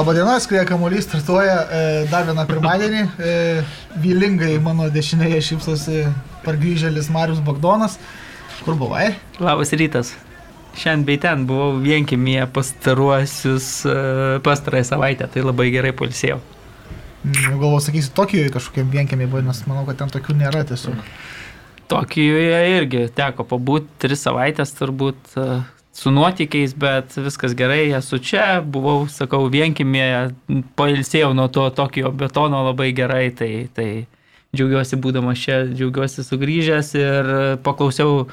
Labadiena, skrieja kamuolys, startuoja e, dar vieną pirmadienį. E, vylingai mano dešinėje šypsosi pargrįžėlis Marius Bagdonas. Kur buvai? Labas rytas. Šiandien bei ten buvau vienkimėje pastaruosius, e, pastarąją savaitę, tai labai gerai polisėjau. Mm, Galvoju, sakysi, Tokijoje kažkokiam vienkėmiai buvo, nes manau, kad ten tokių nėra tiesiog. Tokijoje irgi teko pabūti tris savaitės turbūt e, su nuotykiais, bet viskas gerai, esu čia, buvau, sakau, vienkimėje, pailsėjau nuo to Tokijo betono labai gerai, tai, tai džiaugiuosi būdamas čia, džiaugiuosi sugrįžęs ir paklausiau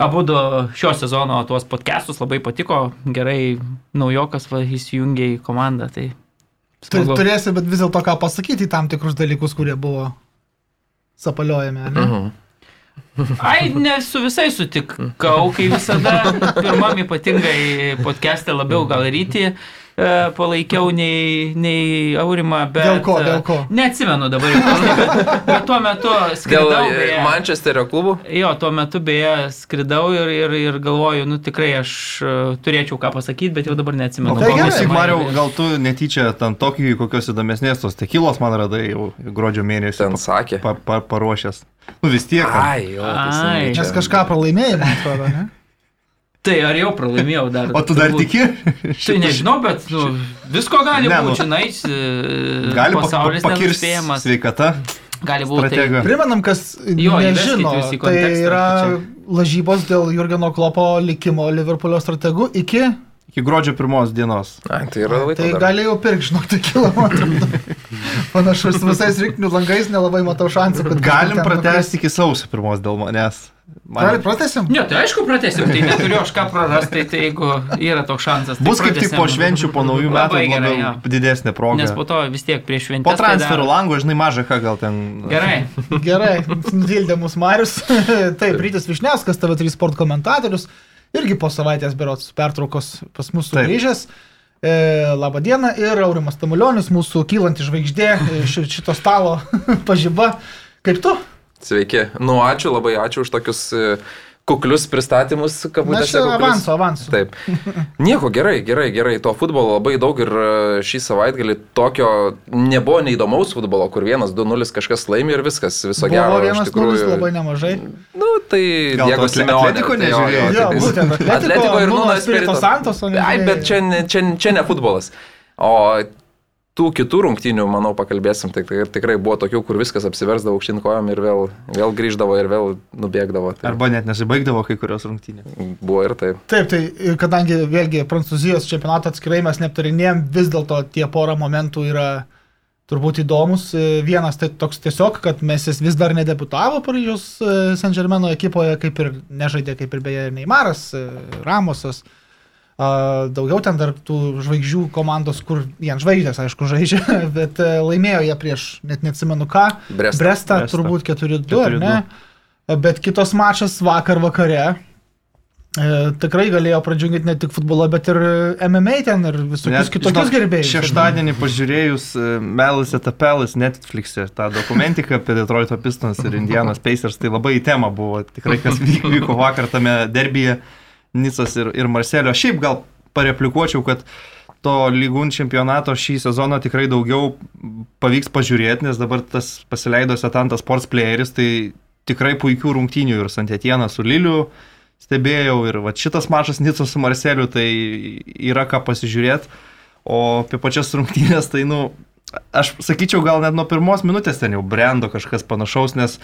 abu du šio sezono tuos podcastus, labai patiko, gerai naujokas va, įsijungė į komandą, tai smagu. turėsi, bet vis dėlto ką pasakyti tam tikrus dalykus, kurie buvo sapaliojami, ne? Mhm. Ai, ne su visais sutikau, kai visada. Pirmam ypatingai podcast'e labiau gal rytį. e, palaikiau nei, nei Aurimą, bet... Dėl ko, e, dėl ko? Neatsimenu dabar, bet, bet tuo metu Dėl skridau. e, beje- Manchesterio klubų? Jo, tuo metu beje skridau ir, ir, ir galvoju, nu tikrai aš e, turėčiau ką pasakyti, bet jau dabar neatsimenu. O tai gerai. Klausyk, man- Mariau, gal tu netyčia tam Tokijui kokios įdomesnės tos tekilos man radai jau gruodžio mėnesį Ten sakė. pa, pa, paruošęs. Nu vis tiek. ten. Ai, jo, teisingai, Ai. čia- Nes kažką pralaimėjai, man atrodo, ne? Tai ar jau pralaimėjau dar? O tu dar Turbūt- tiki? Tai nežinau, bet nu, visko gali Ne, nu, būti, žinai, s- Gali pasaulis pakirsti nenuspėjamas. sveikata. Gali būti. Tai, Primenam, kas Jo, nežino, tai yra kad lažybos dėl Jurgeno Klopo likimo Liverpoolio strategų iki... Iki gruodžio pirmos dienos. Ai, tai yra laiko. Tai dar. gali jau pirkti, žinok, tai kilometrų. Panašus su visais rinkinių langais, nelabai matau šansų, kad Galim pratesti iki sausio pirmos dėl manęs. nukris. Gali pratesim? ne, tai aišku, pratesim, tai neturiu aš ką prarasti, tai, tai jeigu yra toks šansas. Tai Bus kaip tik po pratęsim. švenčių, po naujų metų Labai gerai, jo. didesnė proga. Nes po to vis tiek prieš šventę. Po transferų lango, žinai, mažai ką gal ten. Gerai. Gerai, Dildė mus Marius. Taip, Rytis Višneskas, TV3 sport komentatorius. Irgi po savaitės berots pertraukos pas mus sugrįžęs. E, labą dieną ir Aurimas Tamulionis, mūsų kylanti žvaigždė iš šito stalo pažyba. Kaip tu? Sveiki. Nu, ačiū, labai ačiū už tokius e, kuklius pristatymus, kabutėse. avansu, avansu. Taip. Nieko, gerai, gerai, gerai. To futbolo labai daug ir e, šį savaitgalį tokio nebuvo neįdomaus futbolo, kur vienas, du, nulis kažkas laimi ir viskas, viso gero. Buvo vienas tikrųjų. nulis labai nemažai. Nu, tai to Simeone. Atletiko tai tai- būtent, Atletiko, Atletiko ir Nuno Espirito. Santos, o Ai, bet čia, ne- čia, čia ne futbolas. O tų kitų rungtynių, manau, pakalbėsim. Tai tai tikrai buvo tokių, kur viskas apsiversdavo aukštyn kojom ir vėl, vėl grįždavo ir vėl nubėgdavo. Tai Arba net nesibaigdavo kai kurios rungtynės. buvo ir taip. Taip, tai ir kadangi vėlgi Prancūzijos čempionatą atskirai mes neaptarinėjom, vis dėlto tie pora momentų yra turbūt įdomus. E, Vienas tai toks tiesiog, kad Mesis vis dar nedebutavo Paryžiaus e, Saint Germaino ekipoje, kaip ir nežaidė, kaip ir beje Neimaras, e, Ramosas. A, Daugiau ten dar tų žvaigždžių komandos, kur vien žvaigždės, aišku, žaidžia, bet e, laimėjo jie prieš, net neatsimenu ką, Brestą. Brestą, Brestą. turbūt 4-2, ar 4:2. ne? Bet kitos mačas vakar vakare e, tikrai galėjo pradžiungti ne tik futbolą, bet ir MMA ten ir visokius kitokius gerbėjus. Šeštadienį pažiūrėjus e, Melis etapelis Netflix'e tą dokumentiką apie Detroito Pistons ir Indianos Pacers, tai labai į temą buvo tikrai, kas vyk- vyko vakar tame derbyje Nicos ir, ir Marselio. Šiaip gal pareplikuočiau, kad to lygūn čempionato šį sezoną tikrai daugiau pavyks pažiūrėti, nes dabar tas pasileido Setantas Sports Playeris, tai tikrai puikių rungtynių ir Santetieną su Liliu stebėjau ir va šitas mačas Nicos su Marceliu, tai yra ką pasižiūrėti. O apie pačias rungtynės, tai, nu, aš sakyčiau, gal net nuo pirmos minutės ten jau brendo kažkas panašaus, nes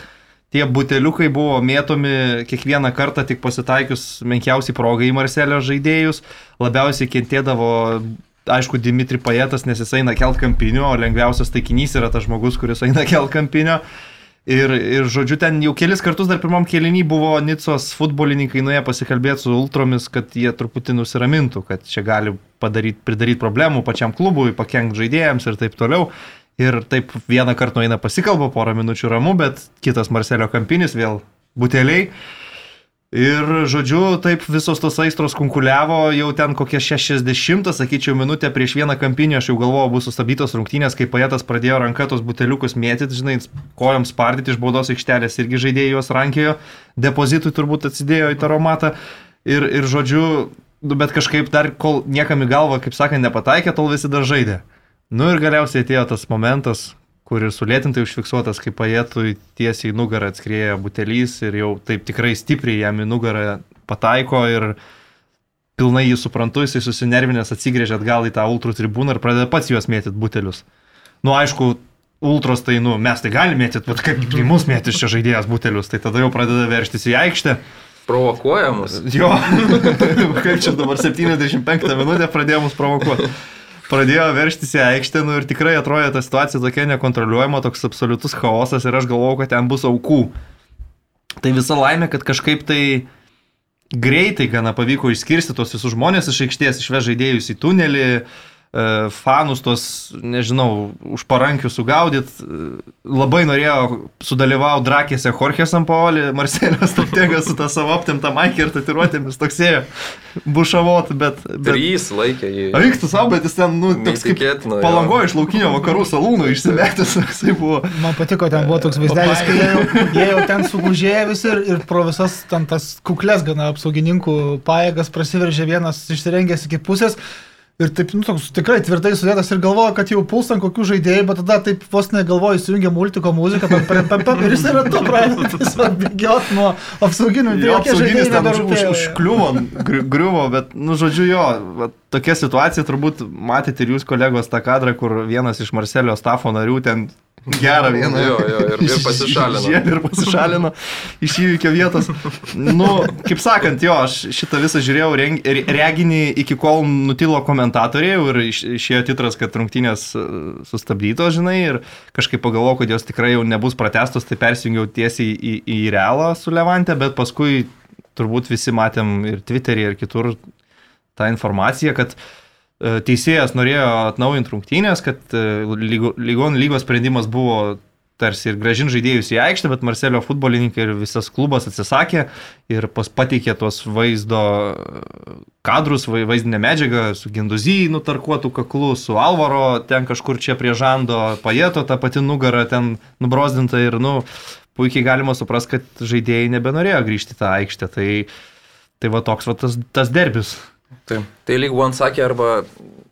tie buteliukai buvo mėtomi kiekvieną kartą tik pasitaikius menkiausiai progai į Marcelio žaidėjus. Labiausiai kentėdavo, aišku, Dimitri Pajetas, nes jis eina kelt kampinio, o lengviausias taikinys yra tas žmogus, kuris eina kelt kampinio. Ir, ir žodžiu, ten jau kelis kartus dar pirmam kelinį buvo Nicos futbolininkai nuėję pasikalbėti su ultromis, kad jie truputį nusiramintų, kad čia gali padaryti, pridaryti problemų pačiam klubui, pakengti žaidėjams ir taip toliau. Ir taip vieną kartą nueina pasikalba, porą minučių ramu, bet kitas Marcelio kampinis vėl buteliai. Ir, žodžiu, taip visos tos aistros kunkuliavo, jau ten kokie 60, sakyčiau, minutę prieš vieną kampinį, aš jau galvojau, bus sustabdytos rungtynės, kai paėtas pradėjo ranka tos buteliukus mėtyti, žinai, kojom spardyti iš baudos aikštelės, irgi žaidėjai juos rankėjo, depozitui turbūt atsidėjo į taromatą. Ir, ir, žodžiu, Nu, bet kažkaip dar, kol niekam į galvą, kaip sakant, nepataikė, tol visi dar žaidė. Nu ir galiausiai atėjo tas momentas, kur ir sulėtintai užfiksuotas, kai paėtui tiesiai į nugarą atskrieja butelys ir jau taip tikrai stipriai jam į nugarą pataiko ir pilnai jį suprantu, jisai susinervinęs atsigrėžė atgal į tą ultrų tribūną ir pradeda pats juos mėtyti butelius. Nu aišku, ultros tai, nu, mes tai galime mėtyti, bet kaip į mus mėtys čia žaidėjas butelius, tai tada jau pradeda verštis į aikštę. Provokuoja mus. Jo, kaip čia dabar 75 minutę pradėjo mus provokuoti. Pradėjo verštis į aikštę, nu ir tikrai atrodė ta situacija tokia nekontroliuojama, toks absoliutus chaosas ir aš galvojau, kad ten bus aukų. Tai visa laimė, kad kažkaip tai greitai gana pavyko išskirsti tos visus žmonės iš aikštės, išvež žaidėjus į tunelį, e, fanus tos, nežinau, už parankių sugaudyti. Labai norėjo sudalyvauti drakėse Jorge Sampaoli, Marcelio strategas su tą savo aptimtą maikį ir tatiruotėmis toksėjo bušavot, bet... bet... Trys laikė jį. Eik tu savo, bet jis ten, nu, toks kaip palangojo iš laukinio vakarų salūno išsimetęs, jisai buvo. Man patiko, ten buvo toks vaizdelis, kai jie jau, jie jau ten sugužėjo visi ir, ir pro visas ten tas kuklės gana apsaugininkų pajėgas prasiveržė vienas išsirengęs iki pusės. Ir taip, nu, toks tikrai tvirtai sudėtas ir galvoja, kad jau puls ant kokių žaidėjų, bet tada taip vos negalvoju, įsijungia multiko muziką, pam, pam, pam, pam, ir jis yra to tiesiog bėgiot nuo apsauginių. Jo, apsauginis ten už, užkliuvo, gri- griuvo, bet, nu, žodžiu, jo, va, tokia situacija turbūt matėte ir jūs kolegos tą kadrą, kur vienas iš Marcelio stafo narių ten gerą vieną. Jo, jo, ir- ir pasišalino. Žiedė ir pasišalino iš įvykio vietos. Nu, kaip sakant, jo, aš šitą visą žiūrėjau reng, re- reginį iki kol nutilo komentatoriai ir iš- išėjo titras, kad rungtynės e, sustabdytos, žinai, ir kažkaip pagalvojau, kad jos tikrai jau nebus pratestos, tai persijungiau tiesiai į, į realą su Levante, bet paskui turbūt visi matėm ir Twitter'į, ir kitur tą informaciją, kad e, teisėjas norėjo atnaujinti rungtynės, kad e, lygo- lygon lygos sprendimas buvo tarsi ir gražin žaidėjus į aikštę, bet Marcelio futbolininkai ir visas klubas atsisakė ir pateikė tuos vaizdo e, kadrus, vai- vaizdinę medžiagą su Ginduzyjai nutarkuotų kaklu, su Alvaro ten kažkur čia prie žando, pajeto tą pati nugarą ten nubrozdinta ir, nu, puikiai galima suprasti, kad žaidėjai nebenorėjo grįžti į tą aikštę. Tai, tai va toks va tas, tas derbis. Tai, tai lyg One sakė, arba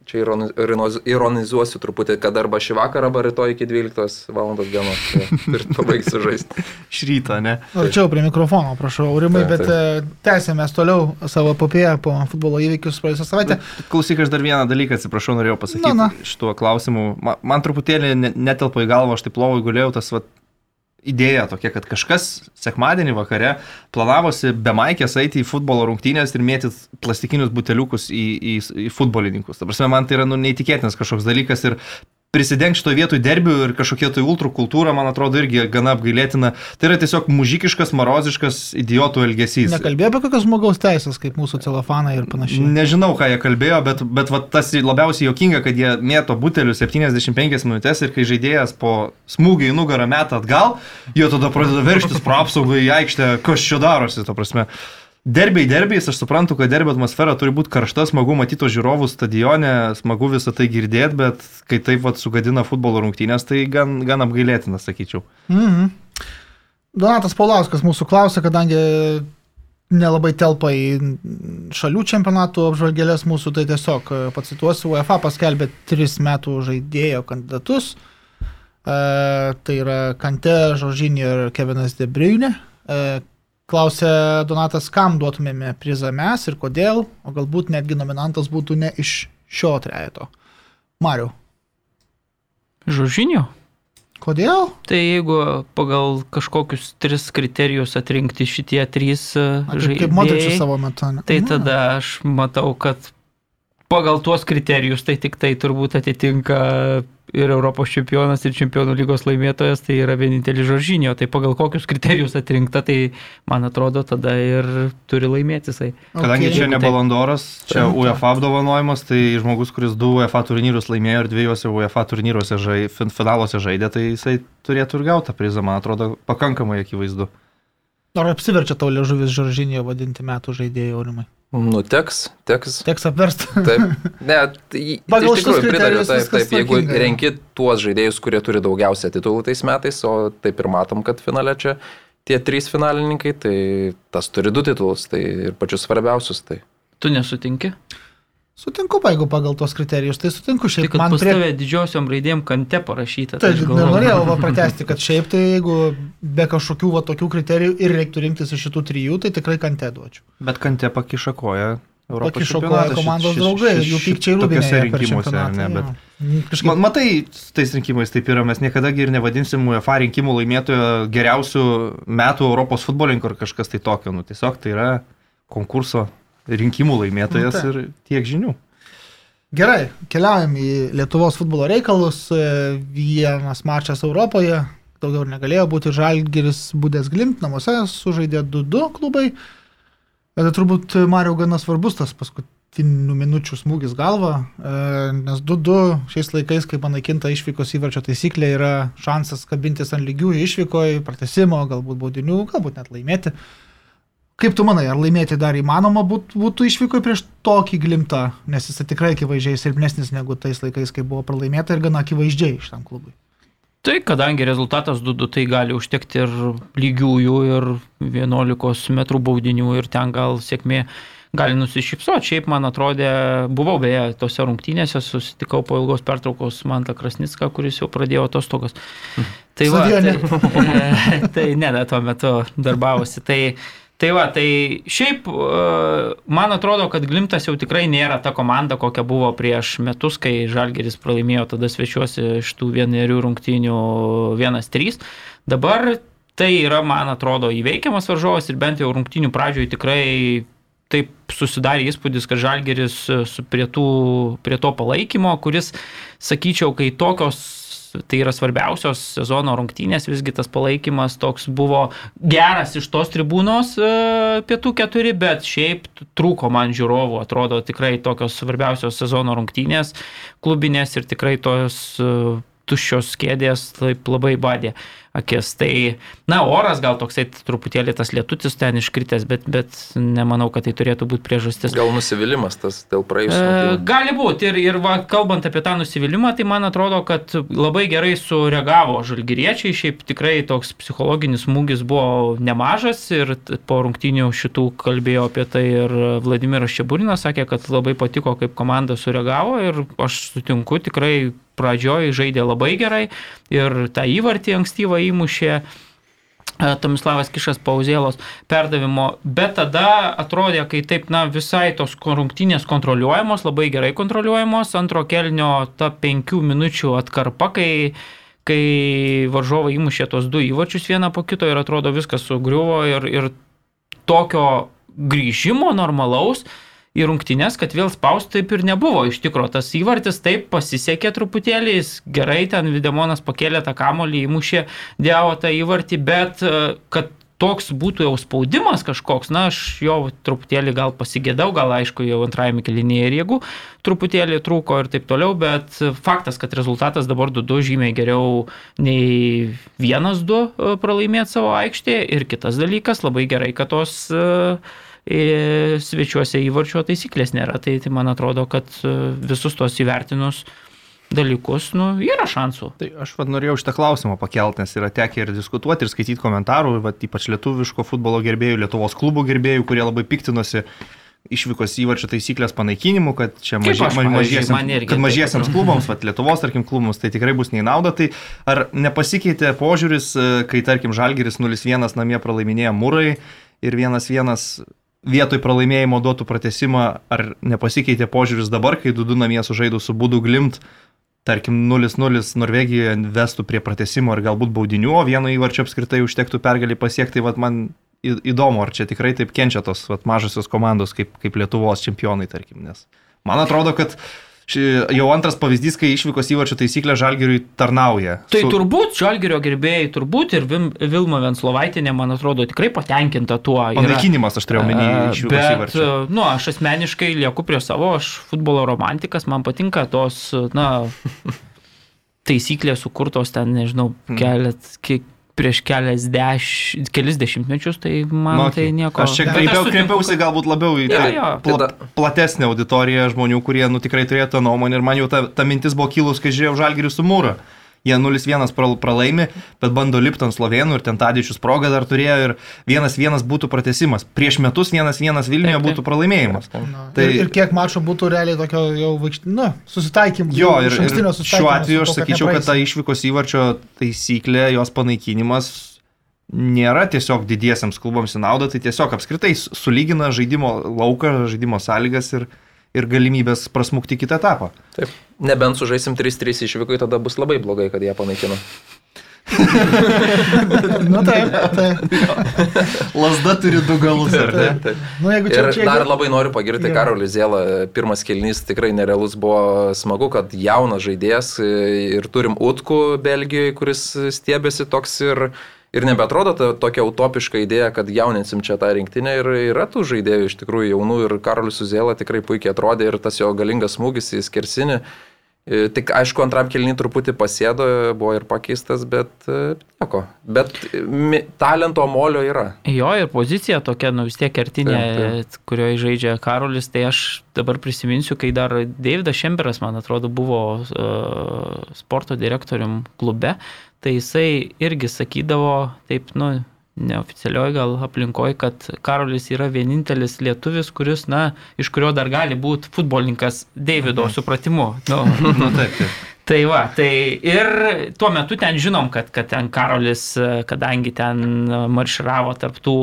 čia ironi- ironiz- ironizuosiu truputį, kad arba šį vakarą, arba rytoj iki 12 val. dienos. Tai, ir pabaigsiu žaisti. Iš ryto, ne? Arčiau prie mikrofono, prašau, Aurimai, Taip, bet e, tęsėme toliau savo popėją po futbolo įvykius praėjusią savaitę. Klausyk, aš dar vieną dalyką, atsiprašau, norėjau pasakyti Na, na. šituo klausimu. Man, man truputėlį ne- netelpa į galvą, aš taip lovai guliau, tas va, idėja tokia, kad kažkas sekmadienį vakare planavosi be maikės eiti į futbolo rungtynės ir mėtyti plastikinius buteliukus į, į, į futbolininkus. Ta prasme, man tai yra nu, neįtikėtinas kažkoks dalykas ir prisidengti šito vietoj derbių ir kažkokia tai ultrų kultūra, man atrodo, irgi gana apgailėtina. Tai yra tiesiog mužikiškas, maroziškas idiotų elgesys. Nekalbėjo apie kokias žmogaus teisės, kaip mūsų celofanai ir panašiai. Nežinau, ką jie kalbėjo, bet, bet va, tas labiausiai jokinga, kad jie mėto butelius 75 minutės ir kai žaidėjas po smūgį į nugarą metą atgal, jie tada pradeda verštis pro apsaugą į aikštę, kas čia darosi, to prasme. Derbiai derbiais, aš suprantu, kad derbio atmosfera turi būti karšta, smagu matyti žiūrovų stadione, smagu visą tai girdėti, bet kai taip vat, sugadina futbolo rungtynės, tai gan, gan apgailėtina, sakyčiau. Mhm. Donatas Paulauskas mūsų klausė, kadangi nelabai telpa į šalių čempionatų apžvalgėlės mūsų, tai tiesiog e, pacituosiu, UEFA paskelbė tris metų žaidėjo kandidatus. E, tai yra Kante, Žoržinė ir Kevinas De Bruyne. E, klausė Donatas, kam duotumėme prizą mes ir kodėl, o galbūt netgi nominantas būtų ne iš šio trejeto. Mariu, Žužinio? kodėl? Tai jeigu pagal kažkokius tris kriterijus atrinkti šitie trys e, A, Kaip, žaidėjai, savo metu. ne? tai tada aš matau, kad pagal tuos kriterijus tai tik tai turbūt atitinka ir Europos čempionas, ir čempionų lygos laimėtojas, tai yra vienintelis žoržinio. Tai pagal kokius kriterijus atrinkta, tai man atrodo tada ir turi laimėti jisai. Kadangi Okay. čia ne Taip. Balandoras, čia. UEFA apdovanojimas, tai žmogus, kuris du UEFA turnyrus laimėjo ir dviejose UEFA turnyruose žai, fin, finaluose žaidė, tai jisai turėtų ir gauti tą prizą, man atrodo, pakankamai akivaizdu. Ar apsiverčia tau liežuvis Žoržinio vadinti metų žaidėjų aurimai? Nu, teks, teks. Teks apversti. Taip. Ne, tai, Pagal iš tikrųjų pritariu, kriterijus taip, taip. Jeigu renki tuos žaidėjus, kurie turi daugiausia titulų tais metais, o taip ir matom, kad finale čia tie trys finalininkai, tai tas turi du titulus, tai ir pačius svarbiausius. Tai. Tu nesutinki? Sutinku, jeigu pagal tos kriterijus, tai sutinku. Tai Šiaip kad man prie... tave didžiosiom raidėm kante parašyta. Tai aš galvoju- nenorėjau va pratesti, kad šiaip tai jeigu be kažkokių va tokių kriterijų ir reiktų rinktis iš šitų trijų, tai tikrai kante duočiau. Bet kante pakiša koją. Europos čempionate komandos šit- draugai, šit- jų šit- pykčiai tokiuose rūbinėje. rinkimuose, ne? Bet... Kažkaip... Ma, matai, tais rinkimais taip yra, mes niekada ir nevadinsim UEFA rinkimų laimėtojo geriausių metų Europos futbolininkų ar kažkas tai tokio. Nu, tiesiog tai yra konkurso rinkimų laimėtojas Nu, taip. ir tiek žinių. Gerai, keliaujam į Lietuvos futbolo reikalus. E, Vienas mačas Europoje, daugiau negalėjo būti. Žalgiris Budės Glimt namuose sužaidė 2-2 klubai. Bet turbūt Mario gana svarbus tas paskutinių minučių smūgis galva, e, nes 2-2 šiais laikais, kai panaikinta išvykos įvarčio taisyklė, yra šansas kabintis ant lygių išvykoje, pratesimo, galbūt baudinių, galbūt net laimėti. Kaip tu manai, ar laimėti dar įmanoma būt, būtų išvykoje prieš tokį glimtą, nes jis tikrai akivaizdžiai silpnesnis negu tais laikais, kai buvo pralaimėta ir gana akivaizdžiai šitam klubui. Tai kadangi rezultatas 2-2, tai gali užtekti ir lygiųjų, ir 11 m baudinių, ir ten gal sėkmė gali nusišypsoti. Šiaip man atrodė, buvau beje tose rungtynėse, susitikau po ilgos pertraukos Mantą Krasnicką, kuris jau pradėjo atostogas. Tai, va, tai, tai ne, tuo metu darbavosi. Tai, Tai va, tai šiaip e, man atrodo, kad Glimtas jau tikrai nėra ta komanda, kokia buvo prieš metus, kai Žalgeris pralaimėjo tada svečiuosi iš tų vienerių rungtynių 1-3. Dabar tai yra, man atrodo, įveikiamas varžovas ir bent jau rungtynių pradžioje tikrai taip susidarė įspūdis, kad Žalgeris prie, tų, prie to palaikymo, kuris, sakyčiau, kai tokios tai yra svarbiausios sezono rungtynės, visgi tas palaikymas toks buvo geras iš tos tribūnos e, pietų keturi, bet šiaip trūko man žiūrovų, atrodo tikrai tokios svarbiausios sezono rungtynės klubinės ir tikrai tos e, tuščios kėdės taip labai badė akis. Tai, na, oras gal toksai truputėlį tas lietutis ten iškritęs, bet, bet nemanau, kad tai turėtų būti priežastis. Gal nusivylimas tas dėl E, praėjusių. gali būti ir, ir va, kalbant apie tą nusivylimą, tai man atrodo, kad labai gerai sureagavo žalgyriečiai, šiaip tikrai toks psichologinis smūgis buvo nemažas ir po rungtinių šitų kalbėjo apie tai ir Vladimiras Čiaburinas sakė, kad labai patiko, kaip komanda sureagavo ir aš sutinku, tikrai pradžioje žaidė labai gerai ir tą įvartį ankstyvą įmušė. e, Tomislavas Kišas pauzėlos perdavimo, bet tada atrodė, kai taip, na, visai tos rungtynės kontroliuojamos, labai gerai kontroliuojamos, antro kelnio ta penkių minučių atkarpa, kai, kai varžovai įmušė tos du įvačius vieną po kito ir atrodo viskas sugriuvo ir, ir tokio grįžimo normalaus į rungtynės, kad vėl spausti taip ir nebuvo. Iš tikrųjų, tas įvartis taip pasisekė truputėlį, jis gerai ten Videmonas pakėlė tą kamolį, įmušė Dievo tą įvartį, bet e, kad toks būtų jau spaudimas kažkoks, na, aš jo truputėlį gal pasigėdau, gal aišku, jau antrajame kelinėje ir jėgų truputėlį trūko ir taip toliau, bet faktas, kad rezultatas dabar 2-2 žymiai geriau nei 1-2 pralaimėti savo aikštėje ir kitas dalykas, labai gerai, kad tos uh, e, svečiuose įvarčio taisyklės nėra. Tai, tai man atrodo, kad e, visus tos įvertinus dalykus, nu, yra šansų. Tai aš vad norėjau šitą klausimą pakelti, nes yra tekę ir diskutuoti, ir skaityti komentarų, va, ypač lietuviško futbolo gerbėjų, Lietuvos klubų gerbėjų, kurie labai piktinosi išvykos įvarčio taisyklės panaikinimu, kad čia mažie, aš, mažiesiams, kad mažiesiams klubams, va, Lietuvos, tarkim, klubams, tai tikrai bus neįnauda. Tai ar nepasikeitė požiūris, e, kai, tarkim, Žalgeris 0-1 namie pralaiminėja Mūrai ir 1-1 vietoj pralaimėjimo duotų pratesimą, ar nepasikeitė požiūris dabar, kai 2-2 namie sužaidų su Būdu Glimt, tarkim 0-0 Norvegijoje vestų prie pratesimo ir galbūt baudinių, o vieno įvarčio apskritai užtektų pergalį pasiekti, vat man įdomu, ar čia tikrai taip kenčia tos vat, mažosios komandos kaip, kaip Lietuvos čempionai, tarkim, nes man atrodo, kad ši, jau antras pavyzdys, kai išvykos įvarčio taisyklė Žalgiriui tarnauja. Tai Su... turbūt Žalgirio gerbėjai, turbūt ir Vim, Vilma Venslovaitinė, man atrodo, tikrai patenkinta tuo. Panaikinimas, aš turėjau omeny, A, išvykos Bet, įvarčio. nu, aš asmeniškai lieku prie savo, aš futbolo romantikas, man patinka tos, na, taisyklės sukurtos ten, nežinau, Hmm. kelet, kiek, prieš kelias deš, kelis dešimtmečius, tai man Nu, nu, tai nieko. Aš čia kreipiau, kreipiausi galbūt labiau į Jo, tai jo. pla, Tada- platesnę auditoriją žmonių, kurie nu, tikrai turėjo tą nuomonę ir man jau ta, ta mintis buvo kilus, kai žiūrėjau Žalgirį su Mūra. Jie 0-1 pral- pralaimi, bet bando lipti ant slovenų ir ten Tadičius progą dar turėjo ir 1-1 būtų pratesimas. Prieš metus 1-1 Vilniuje būtų pralaimėjimas. Na, Tai- ir, ir kiek mačų būtų realiai tokio jau vaikšt... nu, susitaikymų. Jo, ir, ir šiuo susitaikymo atveju aš sakyčiau, kad ta išvykos įvarčio taisyklė, jos panaikinimas nėra tiesiog didiesiams klubams į naudą, tai tiesiog apskritai sulygina žaidimo lauką, žaidimo sąlygas ir, ir galimybės prasmukti kitą etapą. Taip. Nebent sužaisim 3-3 išvykai, tada bus labai blogai, kad jie panaikino. Nu taip, taip. Lasda turi du galus, ar ne? Taip. Nu, jeigu čia, Ir čia dar jeigu- labai noriu pagirti Jo. Karolį Zėlą. Pirmas kelnys tikrai nerealus buvo smagu, kad jaunas žaidėjas e, ir turim Utkų Belgijoje, kuris stiebėsi toks ir, ir nebetrodo ta, tokia utopiška idėja, kad jauninsim čia tą rinktinę ir yra tų žaidėjų iš tikrųjų jaunų ir Karolis Zėlą tikrai puikiai atrodė ir tas jo galingas smūgis į skersinį. E, Tik aišku, antram kelnį truputį pasėdo, buvo ir pakeistas, bet e, nieko. Bet e, mi- talento molio yra. Jo ir pozicija tokia, nu vis tiek kertinė, Taip, kurioje žaidžia Karolis, tai aš dabar prisiminsiu, kai dar Davidas Šemberas, man atrodo, buvo uh, sporto direktorium klube, tai jisai irgi sakydavo, taip, nu, neoficialioj gal aplinkoje, kad Karolis yra vienintelis lietuvis, kuris, na, iš kurio dar gali būti futbolininkas Davido supratimu. Nu, Nu, taip, taip. Tai va, tai ir tuo metu ten žinom, kad, kad ten Karolis, kadangi ten marširavo tarptų,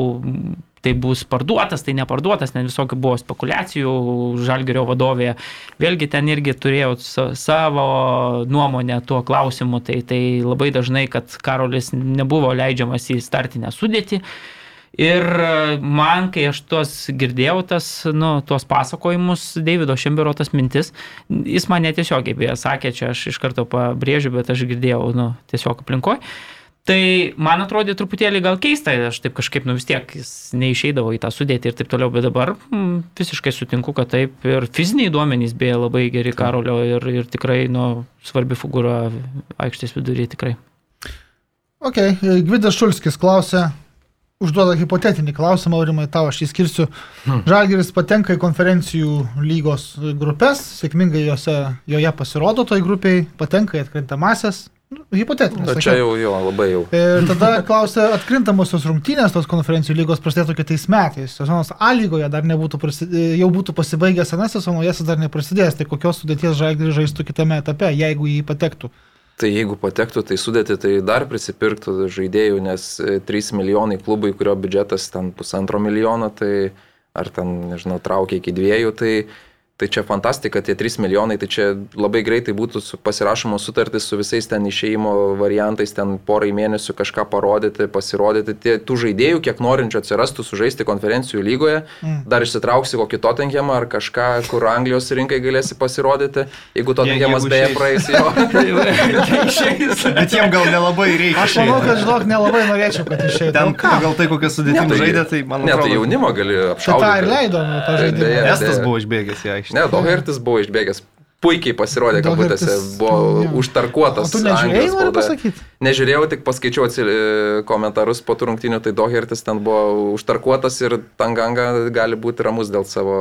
tai bus parduotas, tai neparduotas, net visokių buvo spekulacijų Žalgerio vadovėje. Vėlgi ten irgi turėjau sa- savo nuomonę tuo klausimu, tai, tai labai dažnai, kad Karolis nebuvo leidžiamas į startinę sudėtį. Ir man, kai aš tuos girdėjau, tas, nu, tuos pasakojimus, Davido Šembero tas mintis, jis man netiesiogiai beje sakė, čia aš iš karto pabrėžiu, bet aš girdėjau, nu, tiesiog aplinkoj. Tai man atrodė truputėlį gal keista, aš taip kažkaip, nu vis tiek, jis neišeidavo į tą sudėtį ir taip toliau, bet dabar mm, visiškai sutinku, kad taip ir fiziniai duomenys beje labai geri Karolio ir, ir tikrai, nu, svarbi figūra aikštės viduryje tikrai. Ok, Gvidas Šulskis klausė, užduoda hipotetinį klausimą, Aurimai, tau aš jį skirsiu. Hmm. Žalgiris patenka į konferencijų lygos grupės, sėkmingai jose, joje pasirodo toj grupiai, patenka į atkrintamasis. Nu, Hipotetinis. Na, sakiau. čia jau, jo, labai jau. Ir tada klausia, atkrintamosios rungtynės tos konferencijų lygos prasidėtų kitais metais. Sezonas A lygoje dar nebūtų, prasidė, jau būtų pasibaigęs senas sezonas, naujasis dar neprasidės. Tai kokios sudėties žalgiris žaistų kitame etape, jeigu jį patektų. Tai jeigu patektų, tai sudėti, tai dar prisipirktų žaidėjų, nes e, 3 milijonai klubui, kurio biudžetas ten pusantro milijono, tai ar ten, nežinau, traukia iki dviejų, tai, tai čia fantastika, tie 3 milijonai, tai čia labai greitai būtų pasirašomos sutartys su visais ten išeimo variantais, ten porai mėnesių kažką parodyti, pasirodyti. Tie, tų žaidėjų, kiek norinčių atsirastų sužaisti konferencijų lygoje, Mm. dar išsitrauksi kokį Tottenhamą ar kažką, kur Anglijos rinkai galėsi pasirodyti, jeigu Tottenhamas jeigu beje praeis jo. Bet jiem gal nelabai reikia. Aš manau, kad, žinok, nelabai norėčiau, kad išeitų. Ten Nu ką? pagal tai, kokią sudėtimą Ne, tai- žaidė, tai man Ne, atrodo. tai jaunimo gali Šitą ir apšaudyti. leido nu, tą Tai žaidimą. Estas buvo išbėgęs į aikštę. Ne, Dohertis buvo išbėgęs. Puikiai pasirodė, kad būtėse buvo jo. O užtarkuotas. tu nežiūrėjai, noriu pasakyti? Nežiūrėjau, tik paskaičiau e, komentarus po turrungtinių, tai Dohertis ten buvo užtarkuotas ir Tanganga gali būti ramus dėl savo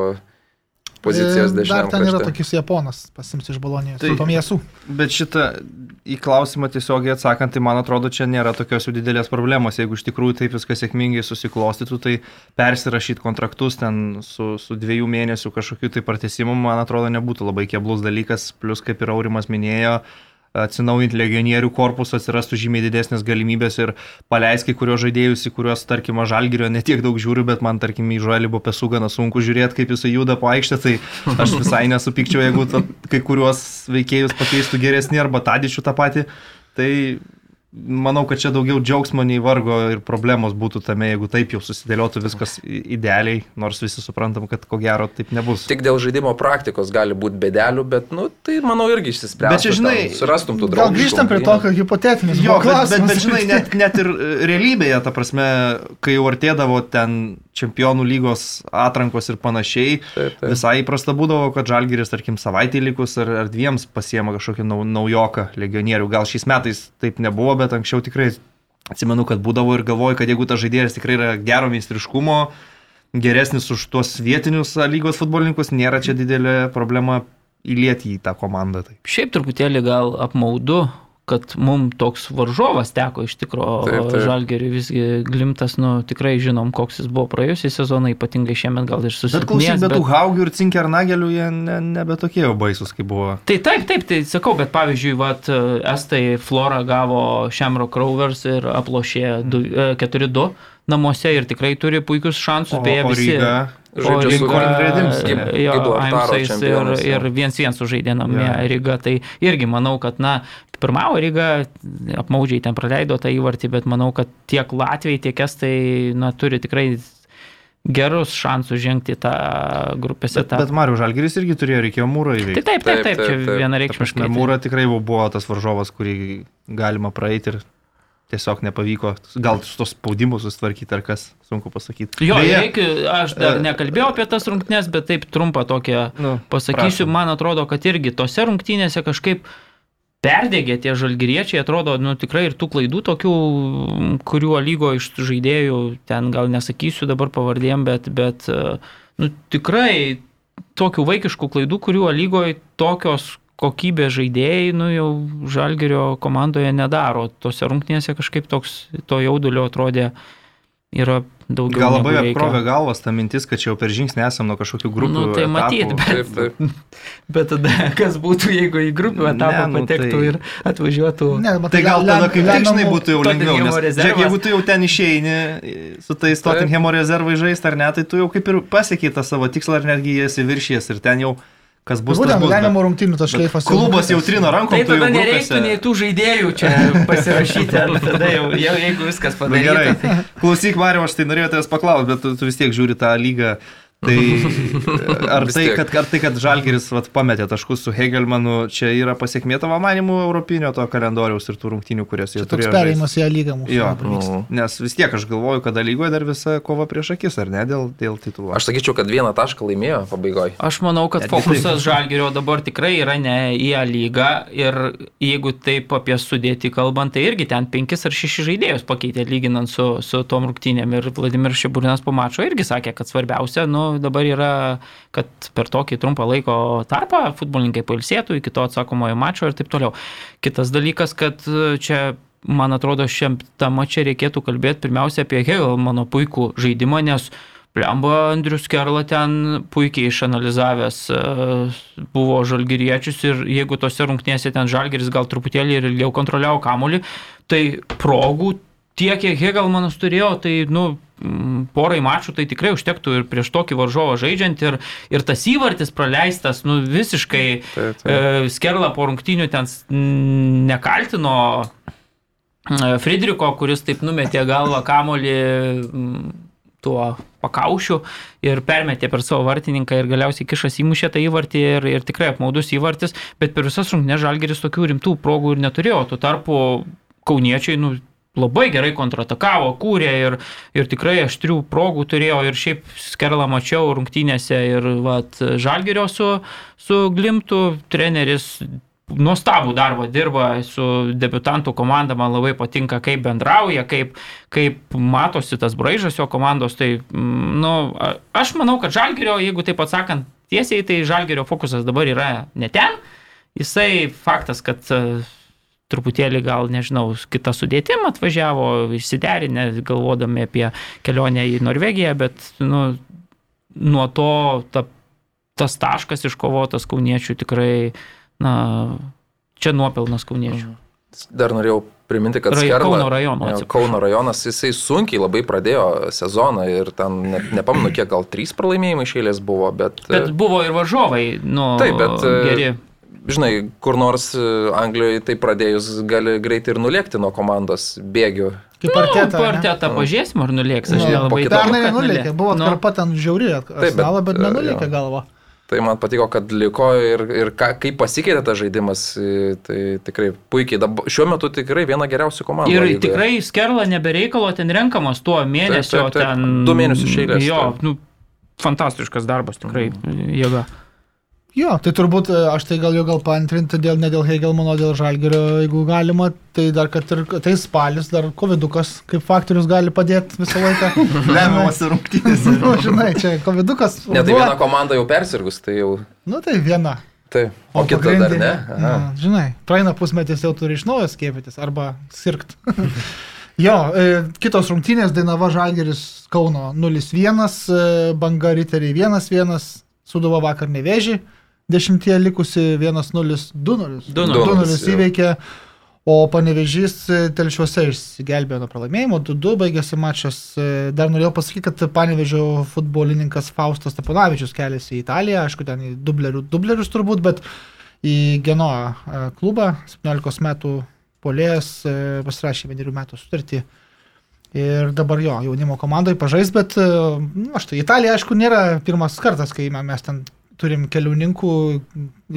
pozicijos E, Dar dešiniam ten yra krašte. tokis Japonas, pasims iš Bolonijos. Tai- Tomiesu. Bet šitą į klausimą tiesiogiai atsakant, tai man atrodo, čia nėra tokios jau didelės problemos. Jeigu iš tikrųjų taip viskas sėkmingai susiklostytų, tai persirašyti kontraktus ten su, su dviejų mėnesių kažkokiu tai partesimu, man atrodo, nebūtų labai keblus dalykas. Plus, kaip ir Aurimas minėjo, atsinaujinti legionierių korpusą atsirastų žymiai didesnės galimybės ir paleis kai kurios žaidėjus, į kuriuos, tarkim, žalgirio netiek daug žiūriu, bet man, tarkim, į žalį buvo pesų gana sunku žiūrėti, kaip jisai juda po aikštę, tai aš visai nesupykčiau, jeigu ta, kai kuriuos veikėjus pakeistų geresnį arba tadičių tą patį. Tai manau, kad čia daugiau džiaugsmo nei vargo ir problemos būtų tame, jeigu taip jau susidėliotų viskas idealiai, nors visi suprantam, kad ko gero taip nebus. Tik dėl žaidimo praktikos gali būti bedelių, bet, nu, tai manau irgi išsispręstų. Bet čia, žinai, ten surastum tų draugų. Gal grįžtam prie to, kad hipotetinis Jo, buvo bet, bet, klausimas. bet žinai, net, net ir realybėje, ta prasme, kai jau artėdavo ten čempionų lygos atrankos ir panašiai, Taip, taip. visai įprasta būdavo, kad Žalgiris, tarkim, savaitį likus ar, ar dviems pasiema kažkokį nau, naujoką legionierių. Gal šiais metais taip nebuvo, bet anksčiau tikrai atsimenu, kad būdavo ir galvoju, kad jeigu tas žaidėjas tikrai yra gero meistriškumo, geresnis už tuos vietinius lygos futbolininkus, nėra čia didelė problema įlieti į tą komandą. Tai. Šiaip truputėlį gal apmaudu, kad mums toks varžovas teko iš taip. žalgeriui visgi glimtas, nu tikrai žinom, koks jis buvo praėjusią sezoną, ypatingai šiemet gal ir Bet klausyk, susitikęs. bet tų Haugių ir Cinkernagelių jie ne, nebe tokie jau baisus, kaip buvo. Tai taip, taip, tai sakau, bet pavyzdžiui, vat, Estai Flora gavo Shamrock Rovers ir aplošė du- e, 4-2 namuose ir tikrai turi puikius šansus, beje, visi. Ryga, Žaidžia su Gordon Redims. Gib- jo, Aimsais ir, ir viens viens sužaidė namie Jo. Ryga. Tai irgi manau, kad, na, pirmavo Ryga, apmaudžiai ten praleido tą įvartį, bet manau, kad tiek Latvijai, tiek Estai, na, turi tikrai gerus šansus žengti tą grupės Bet, etapą. bet Mariu Žalgeris irgi turėjo, reikėjo Tai įveikti. taip, taip, Taip, taip, taip, čia taip. vienareikšmiškai. Mūra tikrai buvo- buvo tas varžovas, kurį galima praeiti ir tiesiog nepavyko. Gal su tos spaudimus susitvarkyti ar kas, sunku pasakyti. Jo, Beje, reikia, aš dar e, nekalbėjau apie tas rungtynes, bet taip trumpą tokią nu, pasakysiu, prašom. man atrodo, kad irgi tose rungtynėse kažkaip perdegė tie žalgyriečiai, atrodo, nu tikrai ir tų klaidų tokių, kuriuo lygo iš žaidėjų, ten gal nesakysiu dabar pavardėm, bet, bet e, nu, tikrai tokių vaikiškų klaidų, kuriuo lygoje tokios kokybės žaidėjai, nu jau žalgerio komandoje nedaro. Tose rungtynėse kažkaip toks to jaudulio atrodė yra daugiau. Gal labai apkrovė galvas ta mintis, kad čia jau per žingsnį esam nuo kažkokių grupių. Nu, tai etapų. matyt, bet- Taip, taip. Bet tada kas būtų, jeigu į grupių etapą Ne, nu, patektų tai- ir atvažiuotų. Ne, bet Tai gal tada kaip tik žinai būtų jau lengviau, nes žiūrėk, jeigu tu jau ten išeini su tais Tottenhamo rezervai žaisti ar ne, tai tu jau kaip ir pasiekiai tą savo tikslą ir netgi esi viršies ir ten jau kas bus. Būtent gyvenimo rungtynių tas šleifas. jau Klubas jau trina rankom, Tai tada nereiktų nei tų žaidėjų čia pasirašyti, ar tada jau, jau jeigu viskas gerai, padaryta. Tai... klausyk, Mario, aš tai norėjau tavęs paklausti, bet tu, tu vis tiek žiūri tą lygą. Tai ar tai, kad, ar tai, kad Žalgeris vat, pametė taškus su Hegelmanu, čia yra pasiekmė tavo manimų europinio to kalendoriaus ir tų rungtynių, kurias jau toks turėjo. žaist? perėjimas į A lygą mūsų. Jo, vyksta. Mhm. nes vis tiek aš galvoju, kad A lygoje dar visa kova prieš akis, ar ne, dėl, dėl titulų. Aš sakyčiau, kad vieną tašką laimėjo pabaigoje. Aš manau, kad Netgi fokusas. Žalgerio dabar tikrai yra ne į A lygą ir jeigu taip apie sudėti kalbant, tai irgi ten penkis ar šešis žaidėjus pakeitė lyginant su, su tom rungtynėm ir Vladimir Šiburinas po mačo irgi sakė, kad svarbiausia nu, dabar yra, kad per tokį trumpą laiko tarpą futbolininkai pailsėtų iki to atsakomojo mačo ir taip toliau. Kitas dalykas, kad e, čia man atrodo, šiam tam čia reikėtų kalbėti pirmiausia apie Hegelmano puikų žaidimą, nes Plemba Andrius Kerla ten puikiai išanalizavęs e, buvo žalgyriečius ir jeigu tose rungtynėse ten žalgeris gal truputėlį ir ilgiau kontroliavo kamolį, tai progų tiek, kiek Hegelmanas turėjo, tai, nu, mm, porai mačų tai tikrai užtektų ir prieš tokį varžovą žaidžiant ir, ir tas įvartis praleistas, nu, visiškai Taip, taip. e, Skerla po rungtynių ten nekaltino e, Friedriko, kuris taip numetė galvą kamolį mm, tuo pakaušiu ir permetė per savo vartininką ir galiausiai kišas įmušė tą įvartį ir, ir tikrai apmaudus įvartis, bet per visas rungtynės žalgeris tokių rimtų progų ir neturėjo. Tuo tarpu kauniečiai, nu, labai gerai kontratakavo, kūrė ir, ir tikrai aštrių progų turėjo ir šiaip skerlą mačiau rungtynėse ir vat, žalgerio su, su Glimtu treneris nuostabų darbą dirba su debutantų komanda, man labai patinka, kaip bendrauja, kaip, kaip matosi tas braižas jo komandos. Tai, mm, nu, aš manau, kad Žalgerio, jeigu taip atsakant tiesiai, tai Žalgerio fokusas dabar yra ne ten. Jisai faktas, kad truputėlį gal, nežinau, kitą sudėtimą atvažiavo, išsiderinę, galvodami apie kelionę į Norvegiją, bet nu, nuo to ta, tas taškas iškovotas kauniečių tikrai, na, čia nuopelnas kauniečių. Dar norėjau priminti, kad Rai- Skerla, Kauno rajono, jo, atsiprašau. Kauno rajonas, jisai sunkiai labai pradėjo sezoną ir ten, ne, nepamenu, kiek gal trys pralaimėjimai išėlės buvo, bet, Bet buvo ir varžovai, nu, Taip, bet, e, geri. Žinai, kur nors e, Anglijoje tai pradėjus gali greitai ir nulėkti nuo komandos bėgių. Kaip partetą. Nu, partetą pažiūrėsim, ar nulėks, aš Nu, nelabai Pernai nenulėkė, buvo Nu, atkarpa ten žiauri bet, arsenalą, bet e, nenulėkė galva. Tai man patiko, kad liko ir, ir ką, kaip pasikeitė tas žaidimas, e, tai tikrai puikiai. Dab, šiuo metu tikrai viena geriausių komandų. Ir lygoje. tikrai skerla nebereikalo ten renkamas tuo mėnesio, taip, taip. ten... Du mėnesius iš eilės, Jo, taip. nu, fantastiškas darbas, tikrai jėga. Jo, tai turbūt e, aš tai gal jau gal paantrinti dėl, ne dėl Hegelmano, dėl Žalgerio, jeigu galima, tai dar kad ir tai spalis, dar covidukas kaip faktorius gali padėti visą laiką. Lemiamas rungtynės. nu, žinai, čia covidukas. Ne, tai viena komanda jau persirgus, tai jau... Nu tai viena. Taip. O, o kita dar ne? Aha. Na, žinai, praeina pusmetis jau turi iš naujo skiepytis arba sirgt. jo, e, kitos rungtynės Dainava Žalgeris Kauno 0-1, e, Banga Riteriai 1-1, Suduva vakar nevėžį, dešimtie likusi 1-0, 2-0. 2-0 įveikė. O panevežys e, telšiuose išsigelbėjo nuo pralaimėjimo, 2-2 baigėsi mačas. E, dar norėjau pasakyti, kad panevežio futbolininkas Faustas Taponavičius keliasi į Italiją, aišku, ten į dublerių, dublerius turbūt, bet į Genoa e, klubą, 17 metų polėjas, pasirašė vienerių metų sutartį. Ir dabar jo, jaunimo komandai pažais, bet, na, nu, štai Italija, aišku, nėra pirmas kartas, kai mes ten turim keliauninkų,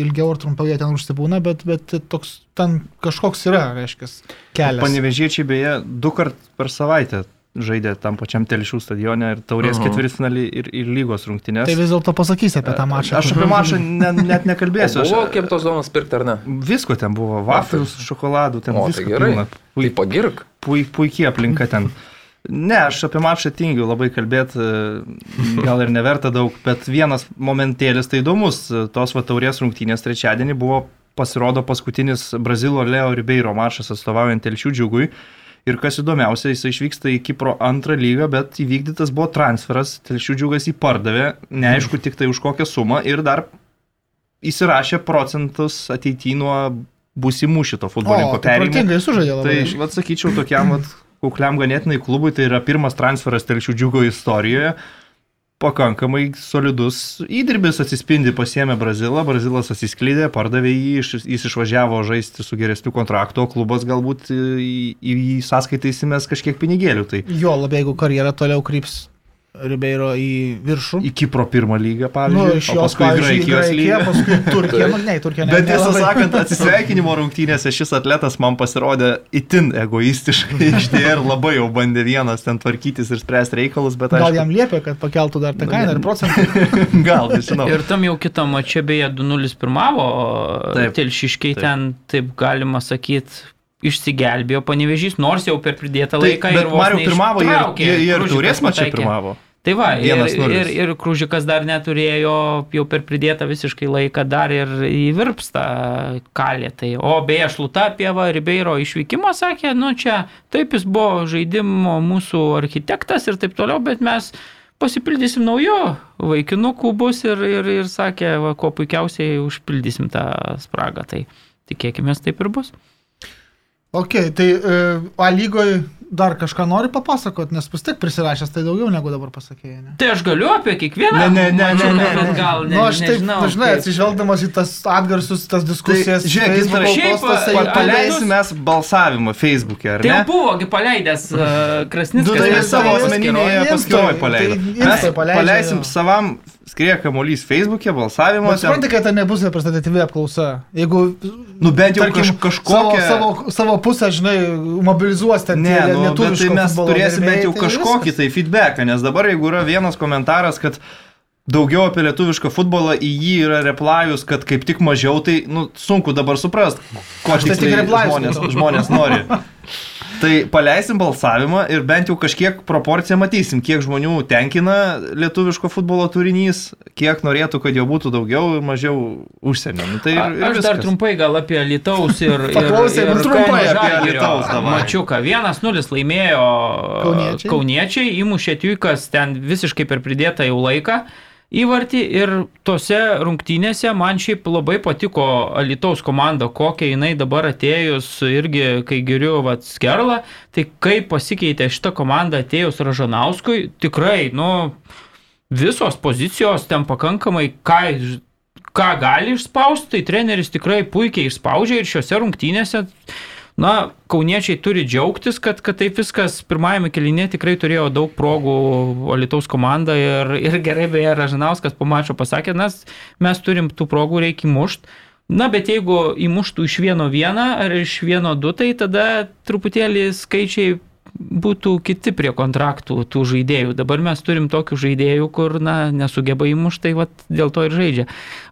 ilgiau ar trumpiau jie ten užsibūna, bet, bet toks ten kažkoks yra, reiškia, kelias. Panevežiečiai beje du kart per savaitę žaidė tam pačiam telšių stadione ir taurės uh -huh. ketvirtfinalį ir, ir lygos rungtynės. Tai vis dėlto pasakysi apie tą mačą. Aš apie mačą ne, net nekalbėsiu. Aš... Buvo kiek tos zonos pirkti ar ne? Visko ten buvo, vaflius, šokoladų, ten o, visko. Tai gerai. Pilna. Pui, tai pagirk. Pui, puikiai aplinka ten. Ne, aš apie mačą tingiu labai kalbėti, gal ir neverta daug, bet vienas momentėlis tai įdomus. Tos va taurės rungtynės trečiadienį buvo pasirodo paskutinis Brazilo Leo Ribeiro mačas atstovaujant Telšių džiugui. Ir kas įdomiausia, jis išvyksta į Kipro antrą lygą, bet įvykdytas buvo transferas, Telšių džiugas jį pardavė, neaišku tik tai už kokią sumą ir dar įsirašė procentus ateityje nuo būsimų šito futbolininko perėjimo. Tai labai. Tai, vad sakyčiau, tokiam vat, kukliam ganėtinai klubui, tai yra pirmas transferas telšių džiugo istorijoje. Pakankamai solidus įdirbis atsispindi pasiemė Brazilą, Brazilas atsisklydė, pardavė jį, jis išvažiavo žaisti su geresniu kontraktu, o klubas galbūt į, į sąskaitą įsimės kažkiek pinigėlių. Tai... Jo, labai jeigu karjera toliau kryps Ribeiro į viršų. Į Kipro pirmą lygą, pavyzdžiui. Nu, iš jo paskui Graikijos lygą. Paskui Turkija, nu, ne, Turkija ne. Bet tiesą sakant, atsisveikinimo rungtynėse šis atletas man pasirodė itin egoistiškai išdė ir labai jau bandė vienas ten tvarkytis ir spręsti reikalus. Gal jam liepė, kad pakeltų dar tą kainą ir procentą? Gal, nežinau. Ir tam jau kitam mačią beje 2-0 pirmavo, telšiškiai ten, taip galima sakyti, išsigelbėjo panevežys, nors jau per pridėtą tai, laiką. Bet Mario pirmavo ir, ir, ir turės mačią pirmavo. Tai va, ir, ir, ir Krūžikas dar neturėjo jau per pridėtą visiškai laiką dar ir įvirpsta kalė. Tai, o beje, šluta apie va, Ribeiro išvykimą sakė, nu čia taip jis buvo žaidimo mūsų architektas ir taip toliau, bet mes pasipildysim naujo vaikinukų bus ir, ir, ir sakė, va, kuo puikiausiai užpildysim tą spragą. Tai tikėkime, taip ir bus. Ok, tai uh, A lygoje dar kažką nori papasakot, nes vis tiek prisirašęs tai daugiau negu dabar pasakėjai. Ne? Tai aš galiu apie kiekvieną. Ne, ne, ne, ne, ne, ne. gal ne. Nu, aš taip nežinau, dažnai kaip... atsižvelgdamas į tas atgarsus, tas diskusijas. Tai, žiūrėk, jis dar šiaip tai paleisim mes balsavimą Facebook'e, ar tai ne? Tai buvogi paleidęs uh, Krasnis. Nu, tai savo asmeninėje paskyroje paleido. Mes paleisim savam skrieja kamuolys Facebook'e, balsavimo. Suprantate, kad tai nebus reprezentatyvi apklausa. Jeigu, nu bent jau tarkim, kažkokią... Savo, savo, savo pusę, žinai, mobilizuos ten. Ne, nu, bet tai mes turėsime bent jau tai kažkokį tai feedbacką, nes dabar jeigu yra vienas komentaras, kad daugiau apie lietuvišką futbolą, į jį yra replajus, kad kaip tik mažiau, tai nu, sunku dabar suprast, ko tai tiksliai žmonės, žmonės nori. Tai paleisim balsavimą ir bent jau kažkiek proporciją matysim, kiek žmonių tenkina lietuviško futbolo turinys, kiek norėtų, kad jo būtų daugiau ir mažiau užsienio. Nu, tai ir, ir Aš viskas. dar trumpai gal apie Lietuvos ir... Paklausėm ir, ir trumpai apie Lietuvos. Mačiuką, 1-0 laimėjo kauniečiai, kauniečiai įmušė Tjuikas ten visiškai per pridėtą jau laiką įvartį ir tose rungtynėse man šiaip labai patiko Alitaus komanda, kokia jinai dabar atėjus irgi, kai geriu vat, skerlą, tai kaip pasikeitė šita komanda atėjus Ražanauskui, tikrai, nu, visos pozicijos ten pakankamai, ką, ką gali išspausti, tai treneris tikrai puikiai išspaudžia ir šiuose rungtynėse Na, kauniečiai turi džiaugtis, kad, kad taip viskas pirmajame kelinė tikrai turėjo daug progų Alitaus komanda ir, ir gerai beje Ražanauskas po mačo pasakė, nes mes turim tų progų reikia mušti. Na, bet jeigu įmuštų iš vieno vieną ar iš vieno du, tai tada truputėlį skaičiai būtų kiti prie kontraktų tų žaidėjų. Dabar mes turim tokių žaidėjų, kur, na, nesugeba įmušti, tai vat, dėl to ir žaidžia.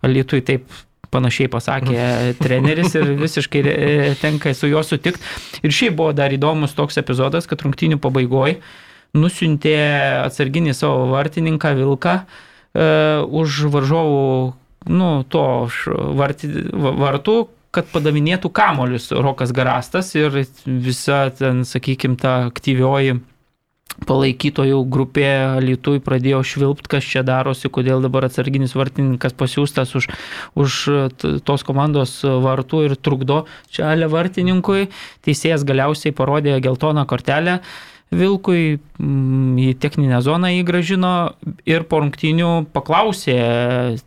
Alitui taip panašiai pasakė treneris ir visiškai e, tenka su juo sutikti. Ir šiaip buvo dar įdomus toks epizodas, kad rungtinių pabaigoje nusintė atsarginį savo vartininką Vilką uh, už varžovų nu, to varti, va- vartų, kad padavinėtų kamolius Rokas Garastas ir visa ten, sakykime, ta aktyvioji palaikytojų grupė Lietuvai pradėjo švilpt, kas čia darosi, kodėl dabar atsarginis vartininkas pasiūstas už, už tos komandos vartų ir trukdo čia ale vartininkui. Teisėjas galiausiai parodė geltoną kortelę. Vilkui mm, į techninę zoną įgražino ir po rungtynių paklausė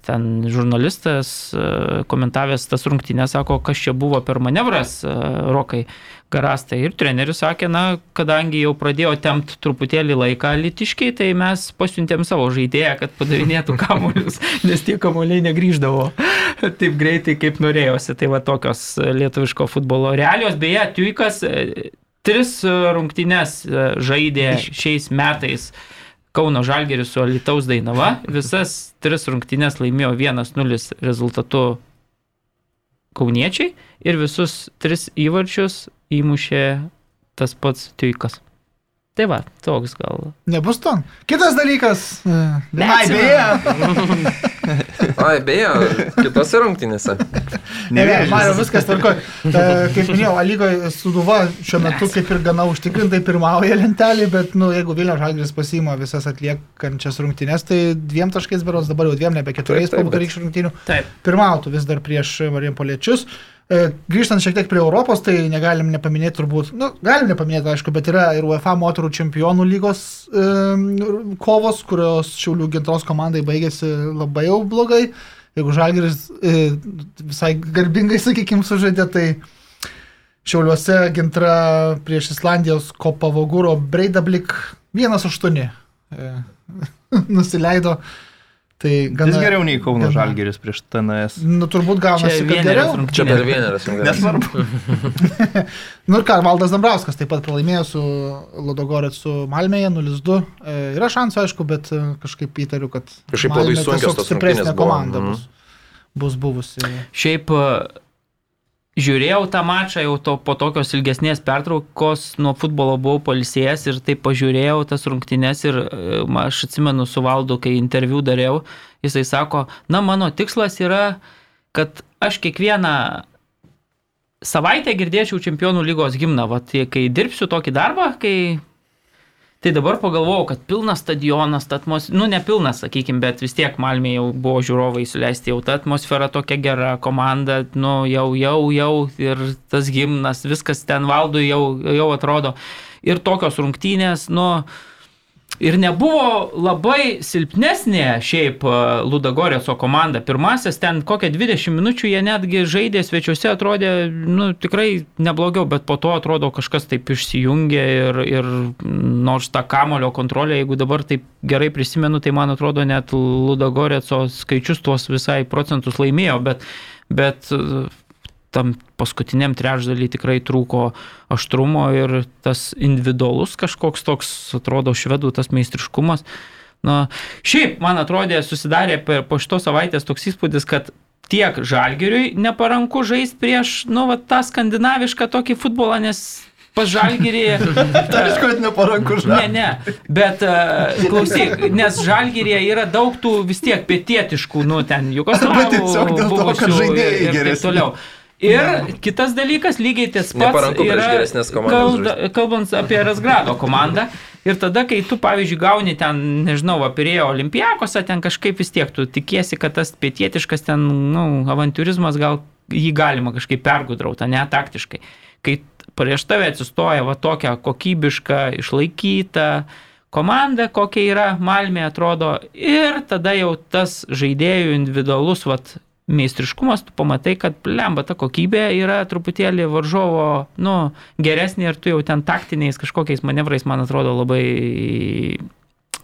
ten žurnalistas, e, komentavęs tas rungtynės, sako, kas čia buvo per manevras, e, Rokai Garastai. Ir treneris sakė, na, kadangi jau pradėjo tempt truputėlį laiką litiškiai, tai mes pasiuntėm savo žaidėją, kad padavinėtų kamuolius, nes tie kamuoliai negryždavo taip greitai, kaip norėjosi. Tai va tokios lietuviško futbolo realijos. Beje, Tuikas e, tris rungtynes e, žaidė šiais metais. Kauno Žalgeris su Alitaus Dainava. Visas tris rungtynės laimėjo 1-0 rezultatu kauniečiai ir visus tris įvarčius įmušė tas pats Tuikas. Tai va, toks gal. Nebus to. Kitas dalykas. e, Ai, Neatsimenu. beje. Ai, beje, kitose rungtynėse. Ne, ne, Mario, viskas tvarko. Kaip minėjau, Alygoje Suduva šiuo metu kaip ir gana užtikrintai pirmauja lentelį, bet, nu, jeigu Vilnius Žalgiris pasiima visas atliekančias rungtynės, tai dviem taškais beros, dabar jau dviem, nebe keturiais po vakarykščių rungtynių. Taip. Pirmautų vis dar prieš Marijampoliečius. Grįžtant šiek tiek prie Europos, tai negalim nepaminėti turbūt, nu, galim nepaminėti, aišku, bet yra ir UEFA moterų čempionų lygos e, kovos, kurios Šiaulių gintros komandai baigėsi labai jau blogai. Jeigu Žalgiris e, visai garbingai, sakykime, sužaidė, tai Šiauliuose gintra prieš Islandijos Kopavoguro Breidablik 1-8 e, nusileido. Tai Gana, Vis geriau nei Kauno gana- Žalgeris prieš TNS. Nu, turbūt gaunasi, kad geriau. Čia per rungtynės. Nesvarbu. Nu ir ką, Valdas Dambrauskas taip pat pralaimėjo su Lodogorėt su Malmėje 0-2. E, yra šansų, aišku, bet e, kažkaip įtariu, kad Kažkaip labai sunkios tiesiog tos stipresnė komanda Mhm. bus, bus buvusi. Šiaip e, žiūrėjau tą mačą jau to, po tokios ilgesnės pertraukos nuo futbolo buvau palsėjęs ir taip pažiūrėjau tas rungtynes ir e, aš atsimenu su Valdu, kai interviu dariau, jisai sako, na mano tikslas yra, kad aš kiekvieną savaitę girdėčiau čempionų lygos gimną, va, tai kai dirbsiu tokį darbą, kai Tai dabar pagalvojau, kad pilnas stadionas, ta atmosfera, nu ne pilnas, sakykime, bet vis tiek Malmė jau buvo žiūrovai įsileisti, jau ta atmosfera tokia gera, komanda, nu jau, jau, jau ir tas gimnas, viskas ten valdui jau, jau atrodo. Ir tokios rungtynės, nu, ir nebuvo labai silpnesnė šiaip e, Ludagorėso komanda. Pirmasis ten kokią 20 minučių jie netgi žaidė svečiuose, atrodė, nu, tikrai neblogiau, bet po to atrodo kažkas taip išsijungė ir, ir nors tą kamulio kontrolę, jeigu dabar taip gerai prisimenu, tai man atrodo net Ludagorėso skaičius tuos visai procentus laimėjo, bet, bet tam paskutiniam trečdalį tikrai trūko aštrumo ir tas individualus kažkoks toks, atrodo, švedų tas meistriškumas. Na, šiaip, man atrodė, susidarė per, po šitos savaitės toks įspūdis, kad tiek žalgeriui neparanku žaisti prieš, nu, va, tą skandinavišką tokį futbolą, nes pas žalgerį... Aišku, kad neparanku Ne, ne, bet uh, klausyk, nes žalgyrėje yra daug tų vis tiek pietietiškų, nu ten Jugoslavų, Bet tiesiog dėl to, kad žaidėjai geresni. toliau. Ir kitas dalykas, lygiai tas pats yra, kalda, kalbant apie Rasgrado komandą. Ir tada, kai tu, pavyzdžiui, gauni ten, nežinau, apirėjo olimpijakose, ten kažkaip vis tiek tu tikiesi, kad tas pietietiškas ten, nu, avantūrizmas gal jį galima kažkaip pergudrauta, ne taktiškai. Kai prieš tave atsistoja va tokia kokybiška, išlaikyta komanda, kokia yra Malmė atrodo, ir tada jau tas žaidėjų individualus, vat, meistriškumas, tu pamatai, kad lemba ta kokybė yra truputėlį varžovo, nu, geresnė ir tu jau ten taktiniais kažkokiais manevrais, man atrodo, labai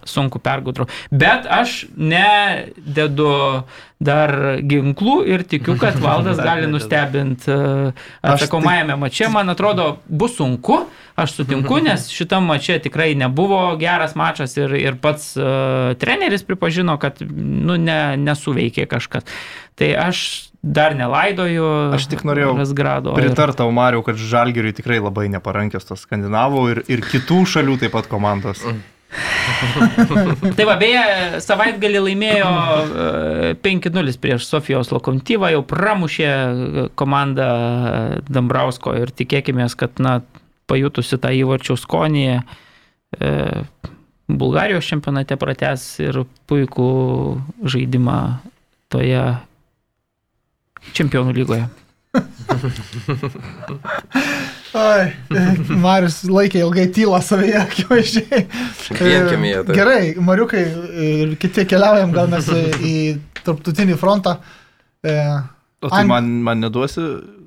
sunku pergudro. Bet aš nededu dar ginklų ir tikiu, kad valdas gali nustebinti Aš atsakomajame mače. Man atrodo, bus sunku, aš sutinku, nes šitam mače tikrai nebuvo geras mačas ir, ir pats uh, treneris pripažino, kad nu, ne, nesuveikė kažkas. Tai aš dar nelaidoju. Aš tik norėjau Rasgrado. ir- Pritartau Mariu, kad Žalgiriui tikrai labai neparankios tos skandinavų ir, ir kitų šalių taip pat komandos. tai va, beje, savaitgalį laimėjo e, 5-0 prieš Sofijos lokomotyvą, jau pramušė e, komanda Dambrausko ir tikėkime, kad, na, pajutusi tą įvarčių skonį, e, Bulgarijos čempionate pratęs ir puikų žaidimą toje čempionų lygoje. Ai, Marius laikė ilgai tylą savyje, akivaizdžiai. Tai. Gerai, Mariukai ir kiti keliaujam, gal mes į tarptautinį frontą. E, O tai An- man, man neduosi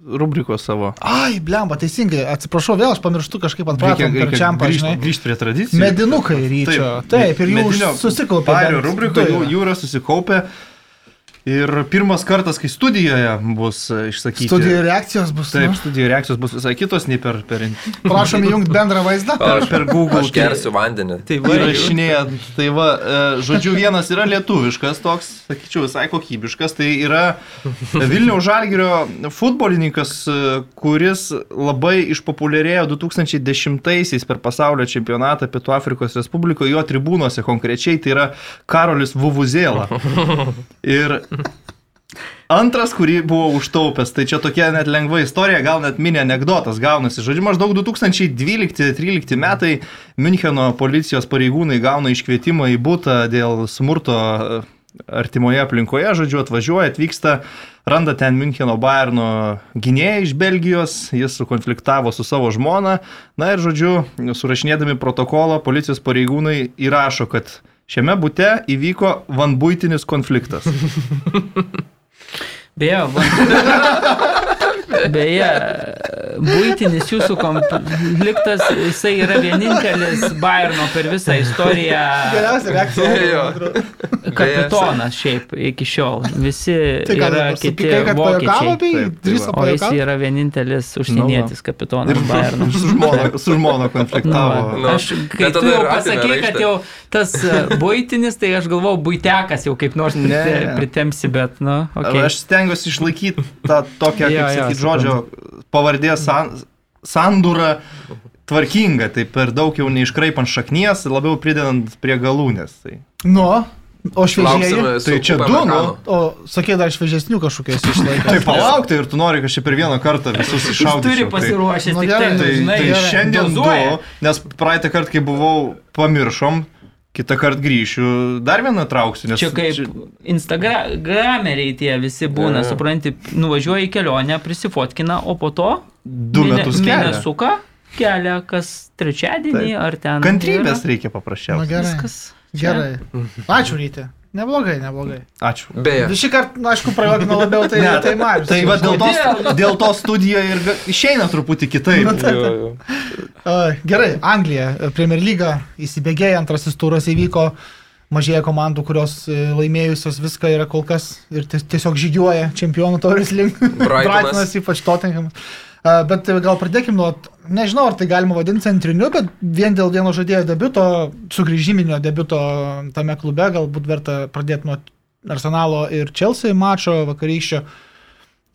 rubrikos savo. Ai, blemba, teisingai, atsiprašau, vėl aš pamirštu kažkaip atpratom per reikia čiampą, grįžt, žinai. grįžt prie tradicijų. Medinukai ryčio. Taip, ir jų susikaupė. Pario du jų, yra. susikaupę. Ir pirmas kartas, kai studijoje bus e, išsakyti. Studijų reakcijos bus. Taip, nu. studijų reakcijos bus visai kitos nei per, per, Prašom įjungti bendrą vaizdą. Aš, per Google. aš gersiu vandenį. Tai va, Įrašinėjant, tai va, e, žodžiu, vienas yra lietuviškas toks, sakyčiau, visai kokybiškas, tai yra Vilniaus Žalgirio futbolininkas, e, kuris labai išpopuliarėjo 2010-aisiais per pasaulio čempionatą Pietų Afrikos Respublikoje, jo tribūnose konkrečiai, tai yra Karolis Vuvuzėla. Ir Antras, kurį buvo užtaupęs, tai čia tokia net lengva istorija, gal net mini anegdotas gaunasi. Žodžiu, maždaug 2012-2013 metai Müncheno policijos pareigūnai gauna iškvietimą į būtą dėl smurto e, artimoje aplinkoje, žodžiu, atvažiuoja, atvyksta, randa ten Müncheno Bayerno gynėją iš Belgijos, jis sukonfliktavo su savo žmona, na ir, žodžiu, surašinėdami protokolą, policijos pareigūnai įrašo, kad šiame būte įvyko vanbuitinis konfliktas. Beje, va, beje, būtinis jūsų konfliktas, jisai yra vienintelis Bayerno per visą istoriją Geriausia reakcija. Kapitonas šiaip iki šiol. Visi Tai yra dabar kiti supykai, vokiečiai. tai Taip, tai. O jis yra vienintelis užsienietis kapitonas Bayerno. Su žmona, su žmona konfliktavo. Nu, Nu, aš, kai tu jau pasakei, kad jau tas e, būtinis, tai aš galvojau, būtekas jau kaip nors Ne, prite, ne. pritemsi, bet, nu, Okay. okay. Aš stengiuosi išlaikyti tą tokią, kaip sakyti, žodžio pavardės san, sandūrą tvarkingą, tai per daug jau neiškraipant šaknies, labiau pridedant prie galūnės. Tai, Nu, o su Tai čia du, nu. O sakai, dar šviežesnių kažkokiais išlaikė. tai palauk, tai ir tu nori, kad čia per vieną kartą visus iššaudyti. turi pasiruošęs, Nu, tik gerai, tai, Tai, žinai, tai šiandien dozuoja. du, nes praeitą kartą, kai buvau, pamiršom, kitą kartą grįšiu, dar vieną trauksiu. Nes Čia kaip Instagrameriai tie visi būna, Jo, jo. supranti, nuvažiuoja į kelionę, prisifotkina, o po to du metus kelia. mėnesuką kelia kas trečiadienį Taip. ar ten. Kantrybės yra reikia Nu, paprasčiausiai. gerai. Viskas. Gerai. Ačiū ryti. Neblogai, neblogai. Ačiū. Beje, Šį kartą, nu, aišku, prajuokino labiau, tai, Ne, tai Marius. Tai va dėl to, dėl to studija ir išeina truputį kitaip. Nu, tai- jo, jo. Ai, Gerai, Anglija, Premier lyga įsibėgėjo, antrasis turas įvyko, mažėja komandų, kurios e, laimėjusios viską yra kol kas ir ties- tiesiog žygiuoja čempionų taurės link. Brightonas. Ypač Tottenham. Bet e, gal pradėkime nuo, nežinau, ar tai galima vadinti centriniu, bet vien dėl vieno žaidėjo debiuto, sugrįžiminio debiuto tame klube, galbūt verta pradėti nuo Arsenalo ir Chelsea mačo vakarykščio.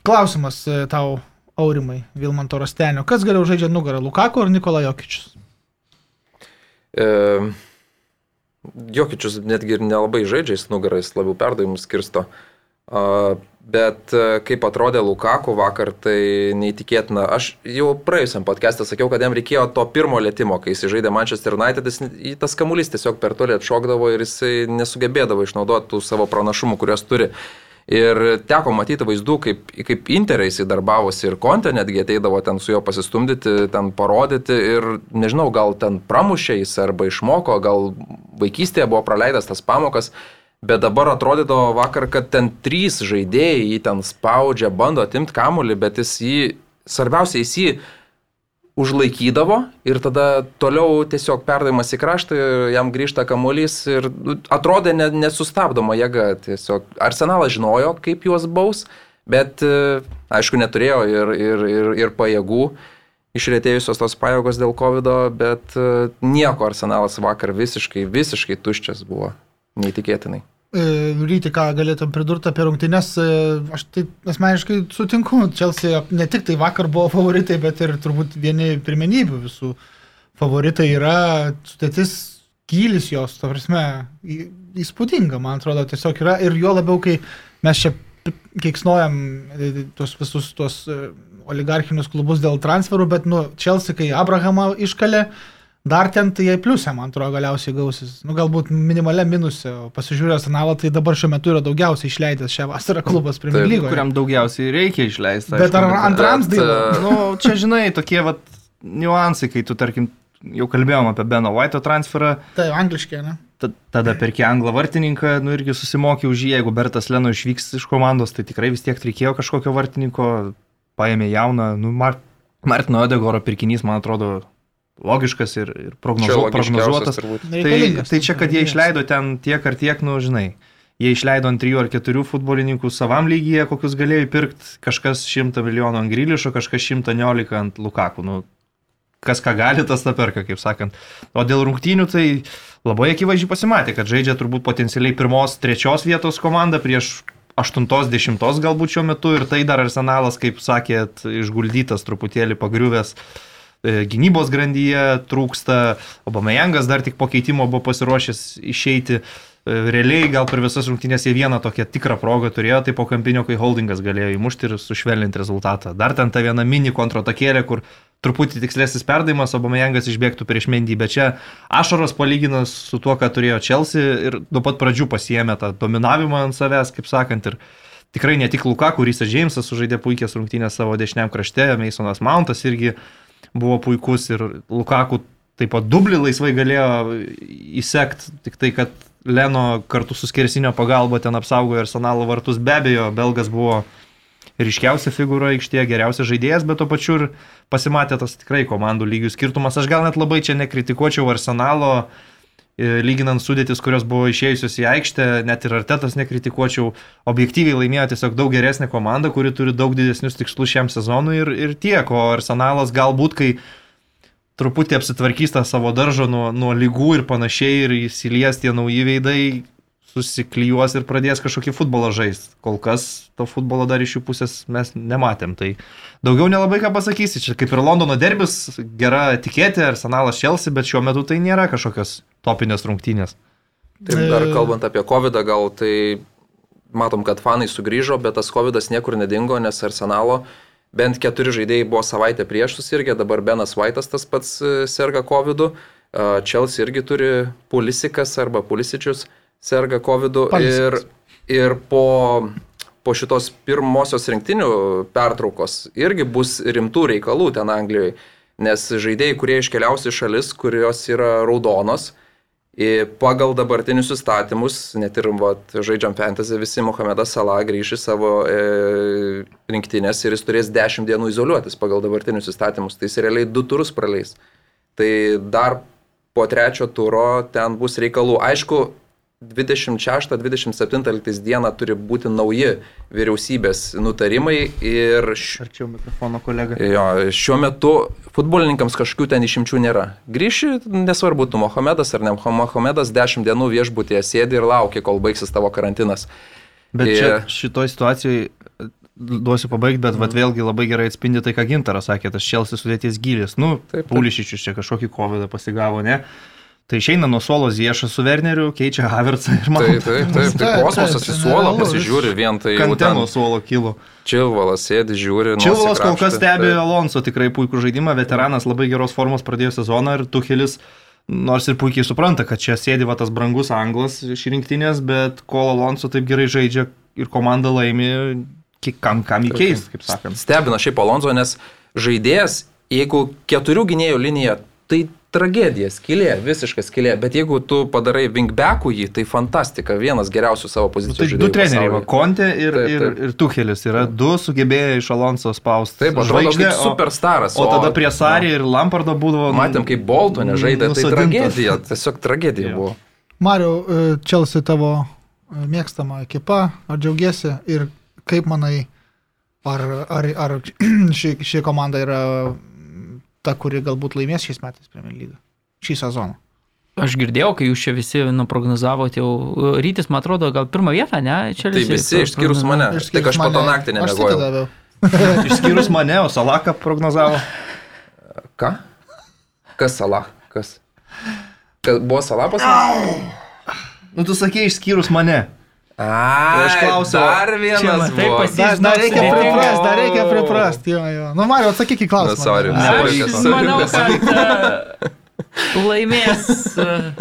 Klausimas e, tau, Aurimai, Vilmanto Rastenio. Kas geriau žaidžia nugarą, Lukaku ar Nikola Jokičius? E, Jokičius netgi ir nelabai žaidžia, jis nugarais labiau perdavimus skirsto. A, Bet e, kaip atrodė Lukaku vakar, tai neįtikėtina. Aš jau praėjusiam podcast'e sakiau, kad jam reikėjo to pirmo lėtimo, kai jis žaidė Manchester United, jis, tas kamuolys tiesiog per toli atšokdavo ir jisai nesugebėdavo išnaudoti tų savo pranašumų, kuriuos turi. Ir teko matyti vaizdų, kaip, kaip Interai jisai darbavosi ir Konte netgi ateidavo ten su juo pasistumdyti, ten parodyti ir nežinau, gal ten pramušė jis arba išmoko, gal vaikystėje buvo praleidęs tas pamokas, bet dabar atrodydavo vakar, kad ten trys žaidėjai jį ten spaudžia, bando atimti kamuolį, bet jis jį, svarbiausia, jis jį užlaikydavo ir tada toliau tiesiog perdavimas į kraštą, jam grįžta kamuolys ir nu, atrodė ne, nesustabdoma jėga. Tiesiog Arsenalas žinojo, kaip juos baus, bet e, aišku neturėjo ir, ir, ir, ir pajėgų. Išrėtėjusios tos pajėgos dėl COVID, bet e, nieko Arsenalas vakar visiškai, visiškai tuščias buvo. Neįtikėtinai. E, Ryti, ką galėtum pridurti apie rungtynes, e, aš tai asmeniškai sutinku, Chelsea ne tik tai vakar buvo favoritai, bet ir turbūt vieni pirmenybių visų favoritai yra sudėtis gylis jos, ta prasme, įspūdinga, man atrodo, tiesiog yra. Ir jo labiau, kai mes čia keiksnojam e, tuos visus tuos oligarchinius klubus dėl transferų, bet, nu, Chelsea, kai Abrahamą iškalė, dar ten tai jai pliusė, man atrodo, galiausiai gausis. Nu, galbūt minimalia minusė, pasižiūrėjęs Arsenalą, tai dabar šiuo metu yra daugiausiai išleidęs šią vasarą klubas Premier Taip, lygoje. Kuriam daugiausiai reikia išleisti. Bet ar antrams dainų? e, Nu, čia žinai, tokie vat niuansai, kai tu, tarkim, jau kalbėjom apie Beno White'o transferą, Tai angliškai, ne? ta- tada perki anglą vartininką, nu irgi susimokė už jį, jeigu Bertas Leno išvyks iš komandos, tai tikrai vis tiek reikėjo kažkokio vartininko, paėmė jauną, nu, Mar Martino Odegoro pirkinys, man atrodo, logiškas ir, ir Čia prognozuo, prognozuotas. Tai, Reikalingas. tai čia, kad jie išleido ten tiek ar tiek, nu, žinai, jie išleido ant trijų ar keturių futbolininkų savam lygyje, kokius galėjo įpirkti, kažkas šimtą milijonų ant Grilišo, kažkas šimtą niolika ant Lukaku. Nu, kas ką gali, tas tą perka, kaip sakant. O dėl rungtynių tai labai akivaizdžiai pasimatė, kad žaidžia turbūt potencialiai pirmos, trečios vietos komanda prieš aštuntos, dešimtos galbūt šiuo metu ir tai dar arsenalas, kaip sakėt, išguldytas truputėlį pagriuvęs gynybos grandyje trūksta, Obamejangas dar tik po keitimo buvo pasiruošęs išeiti. E, Realiai gal per visas rungtynės jie vieną tokią tikrą progą turėjo, tai po kampinio, kai holdingas galėjo įmušti ir sušvelninti rezultatą. Dar ten ta viena mini kontratakėlė, kur truputį tikslesnis perdavimas, Obamejangas išbėgtų prieš Mendy, bet čia Ašaros palyginas su tuo, ką turėjo Chelsea ir nuo pat pradžių pasiemė tą dominavimą ant savęs, kaip sakant, ir tikrai ne tik Luka, kuris Džeimsas sužaidė puikias rungtynės savo dešiniam krašte, Masonas Mountas irgi buvo puikus ir Lukaku taip pat dublį laisvai galėjo įsekti, tik tai, kad Leno kartu su skersinio pagalba ten apsaugojo arsenalo vartus, be abejo, Belgas buvo ryškiausia figūra aikštėje, geriausias žaidėjas, bet to pačiu ir pasimatė tas tikrai komandų lygių skirtumas. Aš gal net labai čia nekritikuočiau arsenalo, e, lyginant sudėtis, kurios buvo išėjusios į aikštę, net ir artetas nekritikuočiau, objektyviai laimėjo tiesiog daug geresnė komanda, kuri turi daug didesnius tikslus šiam sezonui ir, ir tiek, o arsenalas galbūt, kai truputį apsitvarkys tą savo daržą nuo, nuo lygų ir panašiai ir įsilies tie nauji veidai, susiklyjuos ir pradės kažkokį futbolą žaisti. Kol kas to futbolo dar iš jų pusės mes nematėm. Tai daugiau nelabai ką pasakysi. Čia kaip ir Londono derbis, gera etiketė, arsenalas Chelsea, bet šiuo metu tai nėra kažkokios topinės rungtynės. Taip, dar E, kalbant apie COVID, gal tai matom, kad fanai sugrįžo, bet tas COVID niekur nedingo, nes Arsenalo bent keturi žaidėjai buvo savaitę prieš susirgę, dabar Benas Vaitas tas pats e, serga COVID, -u. E, Chelsea irgi turi Pulisikas arba Pulisičius serga COVID ir, ir po, po šitos pirmosios rinktinių pertraukos irgi bus rimtų reikalų ten Anglijoje, nes žaidėjai, kurie iškeliaus į šalis, kurios yra raudonos, pagal dabartinius įstatymus, net ir vat, žaidžiam fantasy, visi Mohamedas Salah grįš į savo e, rinktinės ir jis turės 10 dienų izoliuotis pagal dabartinius įstatymus. Tai jis realiai du turus praleis. Tai dar po trečio turo ten bus reikalų. Aišku, 26-27 dieną turi būti nauji vyriausybės nutarimai ir š... Arčiau mikrofono kolega. Jo, šiuo metu futbolininkams kažkokių ten išimčių nėra. Grįši, nesvarbu, tu Mohamedas ar ne Mohamedas, 10 dienų viešbutėje sėdi ir laukia, kol baigsis tavo karantinas. Bet čia Ir- šitoje situacijoje duosiu pabaigti, bet vat, vėlgi labai gerai atspindi tai, ką Gintaras sakė, tas Čelsis sudėties gilis. Nu, Taip, taip. Pulišičius čia kažkokį kovidą pasigavo, ne? Tai išeina nuo suolo Ziešą su Werneriu, keičia Havertzą ir man. Tai taip, taip, tai Taip, kosmosas taip, į suolą pasižiūri, vien tai ten nuo suolo kilo. Čilvalas sėdi, žiūri. Čilvalas kol kas stebi Taip. Alonso tikrai puikų žaidimą, veteranas labai geros formos pradėjo sezoną ir Tuhelis nors ir puikiai supranta, kad čia sėdi va tas brangus anglas iš rinktinės, bet kol Alonso taip gerai žaidžia ir komanda laimi, kam, kam įkeis, kaip sakant. Stebina šiaip Alonso, nes žaidėjas, jeigu keturių gynėjų linija, tai tragedija, skilė, visiška skilė, bet jeigu tu padarai wingbackų jį, tai fantastika, vienas geriausių savo Nu, pozicijų tai du treneriai, va. Konte ir, Taip, ir, taip. ir Tuhelis yra du sugebėję iš Alonso spausti. Taip, kaip superstaras. O, o tada prie Sarį ir Lampardo būdavo. nu, Matėm, kaip Boltonė žaidė, tai nusadintas. tragedija, tiesiog tragedija buvo. Mariu, e, Chelsea tavo e, mėgstama ekipa, ar džiaugiesi ir kaip manai, ar, ar, ar ši, ši komanda yra ta, kuri galbūt laimės šiais metais Premier League, šį sezoną? Aš girdėjau, kai jūs čia visi nuprognozavote, jau rytis, man atrodo, gal pirmą vietą, ne? Čia Tai visi išskyrus mane. Tik aš po to naktį nemegojau. Išskyrus mane, o Salaką prognozavo. Ką? Kas Salah? Kas? Kad buvo salapas? Nu, tu sakei išskyrus mane. A, aš klausiau, Dar vienas matai, buvo. pas jį- Dar, reikia Žinok, priprast, dar reikia o- priprast. Jo, jo. Nu, Mario, atsakyk į Na, klausimą. sorry. Ne. Sorry, Aš sorry. manau, kad e, laimės e,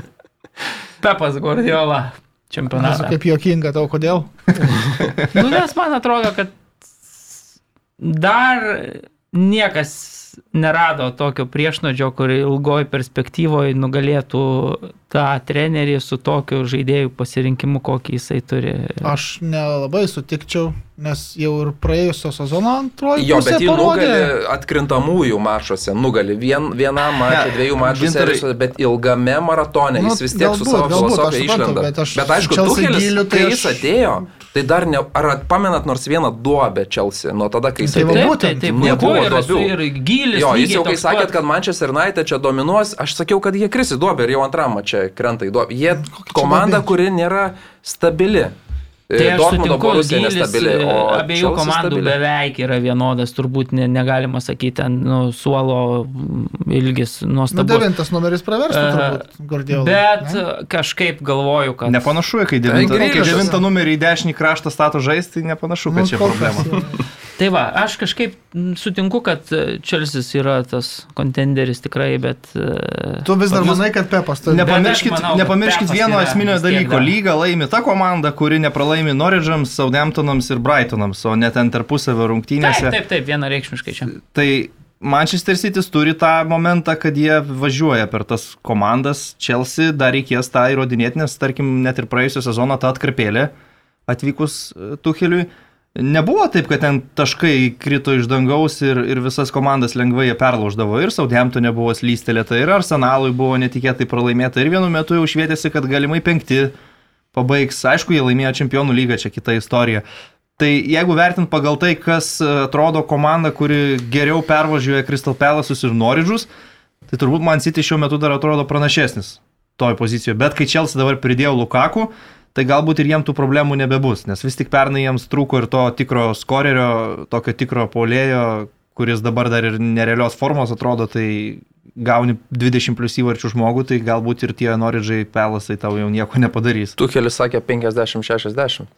Pepas Guardiola Nesu čempionatą. kaip juokinga, tau kodėl? Nu, nes man atrodo, kad dar niekas nerado tokio priešnodžio, kur ilgoj perspektyvoje nugalėtų tą trenerį su tokiu žaidėjų pasirinkimu, kokį jisai turi. Aš nelabai sutikčiau, nes jau ir praėjusio sezono antroji. Jo, bet jį parodė- nugali atkrintamųjų mačuose, nugali vien, vienam mačui, Ne, dviejų mačų Gintarai- serijose, bet ilgame maratone Nu, jis vis tiek su galbūt, savo galbūt, filosofija aš išlenda. bet aš Bet aišku, giliu, tai kai aš- jis atėjo, tai dar ne, ar pamenat nors vieną duobę Chelsea, nuo tada, kai jis Tai atėjo. būtent, taip, nebuvo buvo ir, duobių. ir gilis. Jo, jis jau kai sakėt, pat. kad Manchester United čia dominuos, aš sakiau, kad jie kris į duobę ir jau antram čia krenta į duobę. Jie komanda, kuri nėra stabili. Tai aš Dortmundo sutinku, Gilis nestabili, e, o abiejų komandų stabili. beveik yra vienodas, turbūt ne, negalima sakyti, ten nu, suolo ilgis Nu, nuostabus. devintas numeris praverstų E, turbūt, Guardiola. Bet ne? e, kažkaip galvoju, kad... Nepanašu, kai devintą, Grilišas. kai devintą numerį į dešinį kraštą stato žaisti, tai nepanašu, kad Nu, čia kas, problema. jo. Tai va, aš kažkaip sutinku, kad Čelsis yra tas kontenderis tikrai, bet... e, Tu vis dar manai, kad Pepas tai... Nepamirškit, manau, nepamirškit vieno esminio dalyko. Lyga laimi ta komanda, kuri nepralaimi Norridžams, Southamptonams ir Brightonams, o net ten tarpusavio Taip, rungtynėse. taip, taip, vienareikšmiškai čia. Tai Manchester City turi tą momentą, kad jie važiuoja per tas komandas. Chelsea dar reikės tą įrodinėti, nes tarkim net ir praėjusią sezoną tą atkarpėlę atvykus e, Tuheliui. Nebuvo taip, kad ten taškai krito iš dangaus ir, ir visas komandas lengvai perlauždavo. Ir Southamptonė buvo slystelėta, ir Arsenalui buvo netikėtai pralaimėta. Ir vienu metu jau švietėsi, kad galimai penkti pabaigs. Aišku, jie laimėjo čempionų lygą, čia kita istorija. Tai jeigu vertint pagal tai, kas e, atrodo komanda, kuri geriau pervažiuoja Crystal Palace'us ir Noridžus, tai turbūt Man City šiuo metu dar atrodo pranašesnis toj pozicijoje. Bet kai Chelsea dabar pridėjo Lukaku, tai galbūt ir jiem tų problemų nebebus, nes vis tik pernai jiems trūko ir to tikro skorerio, tokio tikro polėjo, kuris dabar dar ir nerealios formos atrodo, tai gauni 20 plus įvarčių žmogų, tai galbūt ir tie Noridžai Pelasai tau jau nieko nepadarys. Tuchelis sakė 50-60.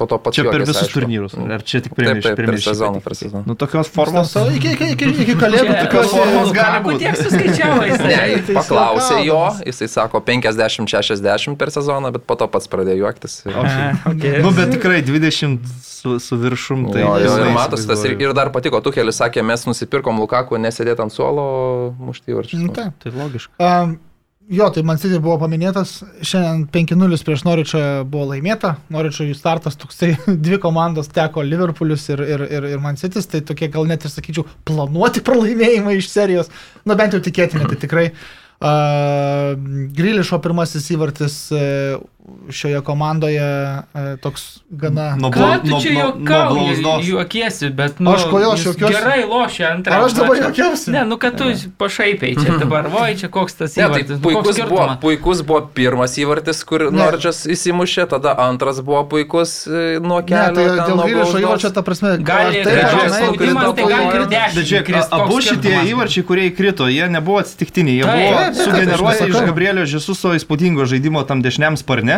Po to pats Čia per juokėsi, visus aišku. turnyrus. Ar čia tik prieš taip, per sezoną, per sezoną. Nu, tokios formos. Formos. Iki, iki, iki, iki kalėdų tokios formos gali Lukaku būt. Tiek suskaičiavo jis. Ne, tai paklausė jo, jisai sako 50-60 per sezoną, bet po to pats pradėjo juoktis. Okay. Nu, bet tikrai 20 su, su viršum. Tai jo, jo, ir matosi tas ir, ir dar patiko, Tuchelis sakė, mes nusipirkom Lukaku nesėdėti ant suolo, mušti įvarčius. Nu, taip. Tai logiška. Um, jo, tai man City buvo paminėtas, šiandien 5-0 prieš Noričą buvo laimėta, Noričio jų startas toksai, dvi komandos teko Liverpoolis ir, ir, ir, ir Man City, tai tokie gal net ir sakyčiau planuoti pralaimėjimai iš serijos, nu bent jau tikėtini, tai tikrai. Uh, Grilišo pirmasis įvartis uh, šioje komandoje uh, toks gana... Nuo Ką tu čia juokauji, blauzdos. juokiesi, bet nu, Aš kodėl aš juokiuosi? Gerai lošia antrą. Ar aš dabar mačą. juokiausi? Ne, nu kad tu pašaipiai čia dabar, voi, čia koks tas Ne, tai įvartis. nu, koks puikus buvo, puikus buvo pirmas įvartis, kur Ne. Nordžas įsimušė, tada antras buvo puikus e, nuo Ne, kelio. tai ten dėl blauzdos. įvarčio, ta prasme, Gali, tai ne, tai koks abu šitie įvarčiai, kurie įkrito, jie nebuvo atsitiktiniai, jie buvo sugeneruoti iš. Gabrielio Žesuso įspūdingo žaidimo tam dešiniam sparne,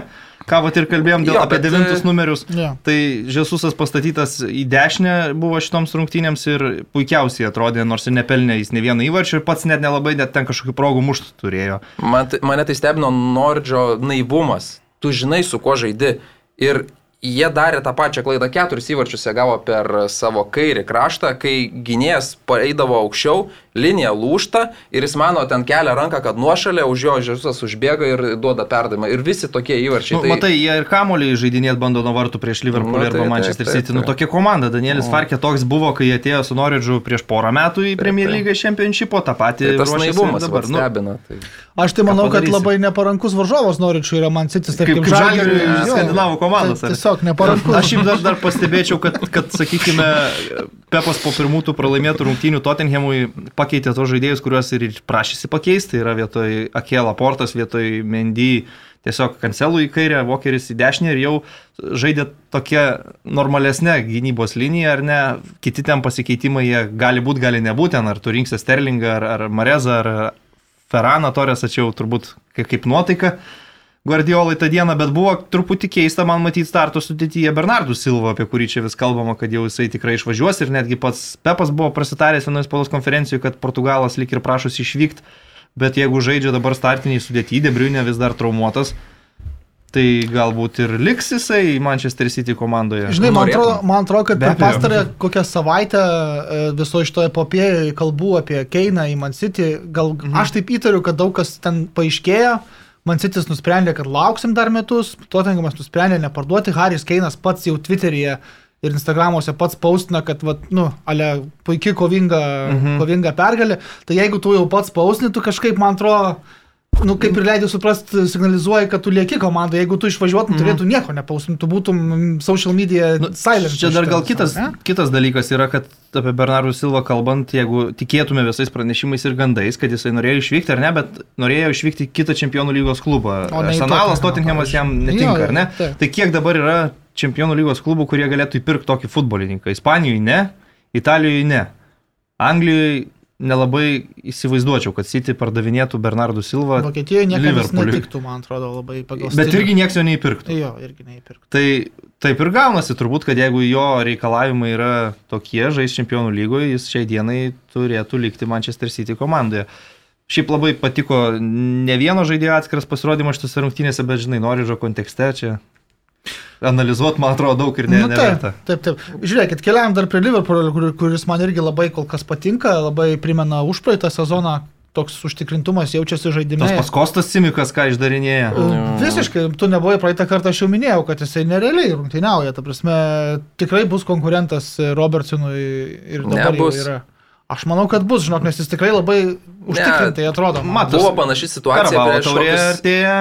ką vat ir kalbėjom dėl Jo, apie bet, devintus e, numerius. Jo. Tai Žesusas pastatytas į dešinę buvo šitoms rungtynėms ir puikiausiai atrodė, nors ir nepelnė jis ne vieną įvarčių ir pats net nelabai net ten kažkokių progų muštų turėjo. Man, mane tai stebino Nordžio naivumas. Tu žinai, su kuo žaidi. Ir jie darė tą pačią klaidą. Keturis įvarčius jie gavo per savo kairį kraštą, kai gynėjas paeidavo aukščiau, linija lūšta ir jis mano ten kelia ranką, kad nuošalė už jo žiesusas užbėga ir duoda perdavimą. Ir visi tokie įvarčiai. Nu, tai... Matai, jie ir kamolį žaidinėti bando nuo vartų prieš Liverpoolį Nu, nu, tai arba taip, Manchester taip, City. Nu, taip. tokia komanda. Danielis Farkė toks buvo, kai atėjo su Noridžu prieš porą metų į Premier. League Championshipo, tą patį. tai tas naivumas dabar. Nu, stebina. Tai... Aš tai manau, kad labai neparankus varžovas Noričiui yra Man City, Kaip- kaip Žalgiriui skandinavų komandos, Tai ar ne? tiesiog neparankus. Aš šiaip dar, dar pastebėčiau, kad, kad, sakykime, Pepas po pirmų tų pralaimėtų rungtynių Tottenhamui pakeitė tos žaidėjus, kuriuos ir prašysi pakeisti. Yra vietoj Akela Portas, vietoj Mendy, tiesiog kancelų į kairę, Vokeris į dešinę ir jau žaidė tokia normalesnė gynybos linija, ar ne? Kiti ten pasikeitimai jie gali būti, gali nebūti, ar tu rinksi Sterlingą, ar, ar Marezą, ar Ferraną, Torres atšiau turbūt kaip, kaip nuotaika. Guardiolai tą dieną, bet buvo truputį keista man matyti starto sudėtyje Bernardų Silva, apie kurį čia vis kalbama, kad jau jisai tikrai išvažiuos ir netgi pats Pepas buvo prasitaręs vienoje spaudos konferencijoje, kad Portugalas lik ir prašosi išvykti, bet jeigu žaidžia dabar startiniai sudėtyje, Debriunė vis dar traumuotas, tai galbūt ir liks jisai Manchester City komandoje. Žinai, man atrodo, man atrodo kad per pastarąją kokią savaitę e, viso iš to epopėjoje kalbų apie Keiną į Man City, gal mhm. aš taip įtariu, kad daug kas ten paaiškėjo. Man City's nusprendė, kad lauksim dar metus, Tottenhamas nusprendė neparduoti, Haris Keinas pats jau Twitter'yje ir Instagramuose pats paustina, kad, vat, nu, ale puikiai kovinga, mhm. kovinga pergalė. Tai jeigu tu jau pats paustini, tu kažkaip, man atrodo, nu, kaip ir leidai suprasti, signalizuoji, kad tu lieki komandoje. Jeigu tu išvažiuotum, turėtų nieko nepausinti, tu būtum mm, social media nu, silent. Čia dar gal kitas, ne? kitas dalykas yra, kad apie Bernardų Silvą kalbant, jeigu tikėtume visais pranešimais ir gandais, kad jisai norėjo išvykti ar ne, bet norėjo išvykti kitą čempionų lygos klubą. O Arsenalas, Tottenhamas jam netinka, Jo, ar ne? taip. Tai kiek dabar yra čempionų lygos klubų, kurie galėtų įpirkti tokį futbolininką? Ispanijoje ne, Italijoje ne. Anglijoje nelabai įsivaizduočiau, kad City pardavinėtų Bernardų Silvą. Vokietijoje niekas netiktų, man atrodo, labai pagal. Bet stilių. irgi nieks jo neįpirktų. Jo, irgi neįpirktų. Tai taip ir gaunasi turbūt, kad jeigu jo reikalavimai yra tokie, žais čempionų lygoje, jis šiai dienai turėtų likti Manchester City komandoje. Šiaip labai patiko ne vieno žaidėjo atskiras pasirodymas šitose rungtynėse, bet žinai, Norižo kontekste čia analizuoti, man atrodo, daug ir ne, nu, taip, neverta. taip, taip. Žiūrėkit, keliam dar prie Liverpoolio, kur, kuris man irgi labai kol kas patinka, labai primena užpraeitą sezoną, toks užtikrintumas jaučiasi žaidime. Tas pats Kostas Simikas, ką išdarinėja. E, Visiškai, tu nebuvai praeitą kartą, aš jau minėjau, kad jisai nerealiai rungtyniauja, ta prasme, tikrai bus konkurentas Robertsonui ir dabar jau Nebus. yra. Aš manau, kad bus, žinok, nes jis tikrai labai užtikrintai atrodo. man. Buvo panaši situacija Karabalo prieš taurė artėja.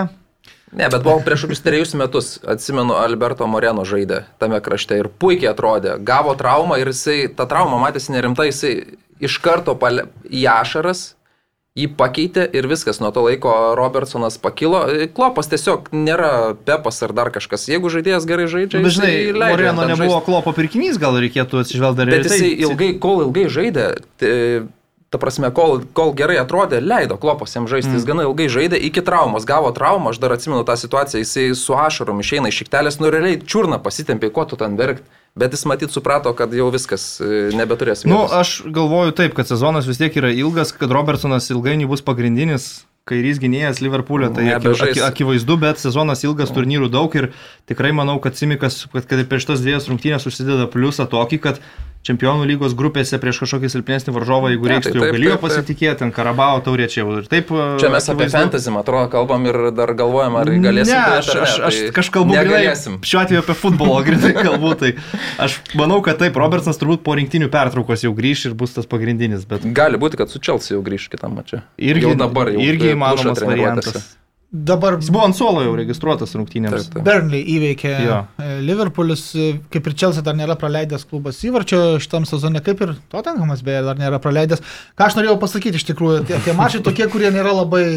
Ne, bet buvo prieš kokius trejus metus, atsimenu, Alberto Moreno žaidė tame krašte ir puikiai atrodė. Gavo traumą ir jisai, ta trauma matėsi nerimta, jisai iš karto pale, į ašaras, jį pakeitė ir viskas. Nuo to laiko Robertsonas pakilo. Klopas tiesiog nėra Pepas ar dar kažkas. Jeigu žaidėjas gerai žaidžia, Bet žinai, Moreno nebuvo žaist. klopo pirkinys, gal reikėtų atsižvelgti dar Bet į tai. jisai ilgai, kol ilgai žaidė, ta prasme, kol, kol gerai atrodė, leido klopas jam žaisti, Mm. jis gana ilgai žaidė, iki traumos, gavo traumą, aš dar atsimenu tą situaciją, jisai su ašarom išeina iš šiktelės, nu realiai čiurna pasitempė, ko tu ten verkt, bet jis matyt suprato, kad jau viskas e, nebeturės. Nu, vietos. aš galvoju taip, kad sezonas vis tiek yra ilgas, kad Robertsonas ilgainiui bus pagrindinis kairys gynėjas Liverpoolio, tai aki, Nebežais. aki, akivaizdu, bet sezonas ilgas, turnyrų daug ir tikrai manau, kad Simikas, kad, kad prieš tas dviejas rungtynės užsideda pliusą tokį, kad čempionų lygos grupėse prieš kažkokį silpnesnį varžovą, jeigu Ne, reiks, tai jau taip, galėjo taip, taip. pasitikėti, ten Karabao taurė čia jau ir taip. Čia mes apie fantasy, man atrodo, kalbam ir dar galvojam, ar galėsim. Ne, aš, aš, aš tai kažkaip kalbu negalėsim. grinai, šiuo atveju apie futbolą, grinai kalbu, tai aš manau, kad taip, Robertsonas turbūt po rinktinių pertraukos jau grįš ir bus tas pagrindinis, bet Gali būti, kad su Chelsea jau grįž kitam mačiui. irgi, jau dabar jau irgi įmanomas treniruotėse. Dabar Jis buvo ant suolo jau registruotas rungtynėms. Taip, taip. Burnley įveikė Jo. e, Liverpoolis, e, kaip ir Chelsea dar nėra praleidęs klubas įvarčio šitam sezone, kaip ir Tottenhamas beje dar nėra praleidęs. Ką aš norėjau pasakyti iš tikrųjų, tie, tie mačai tokie, kurie nėra labai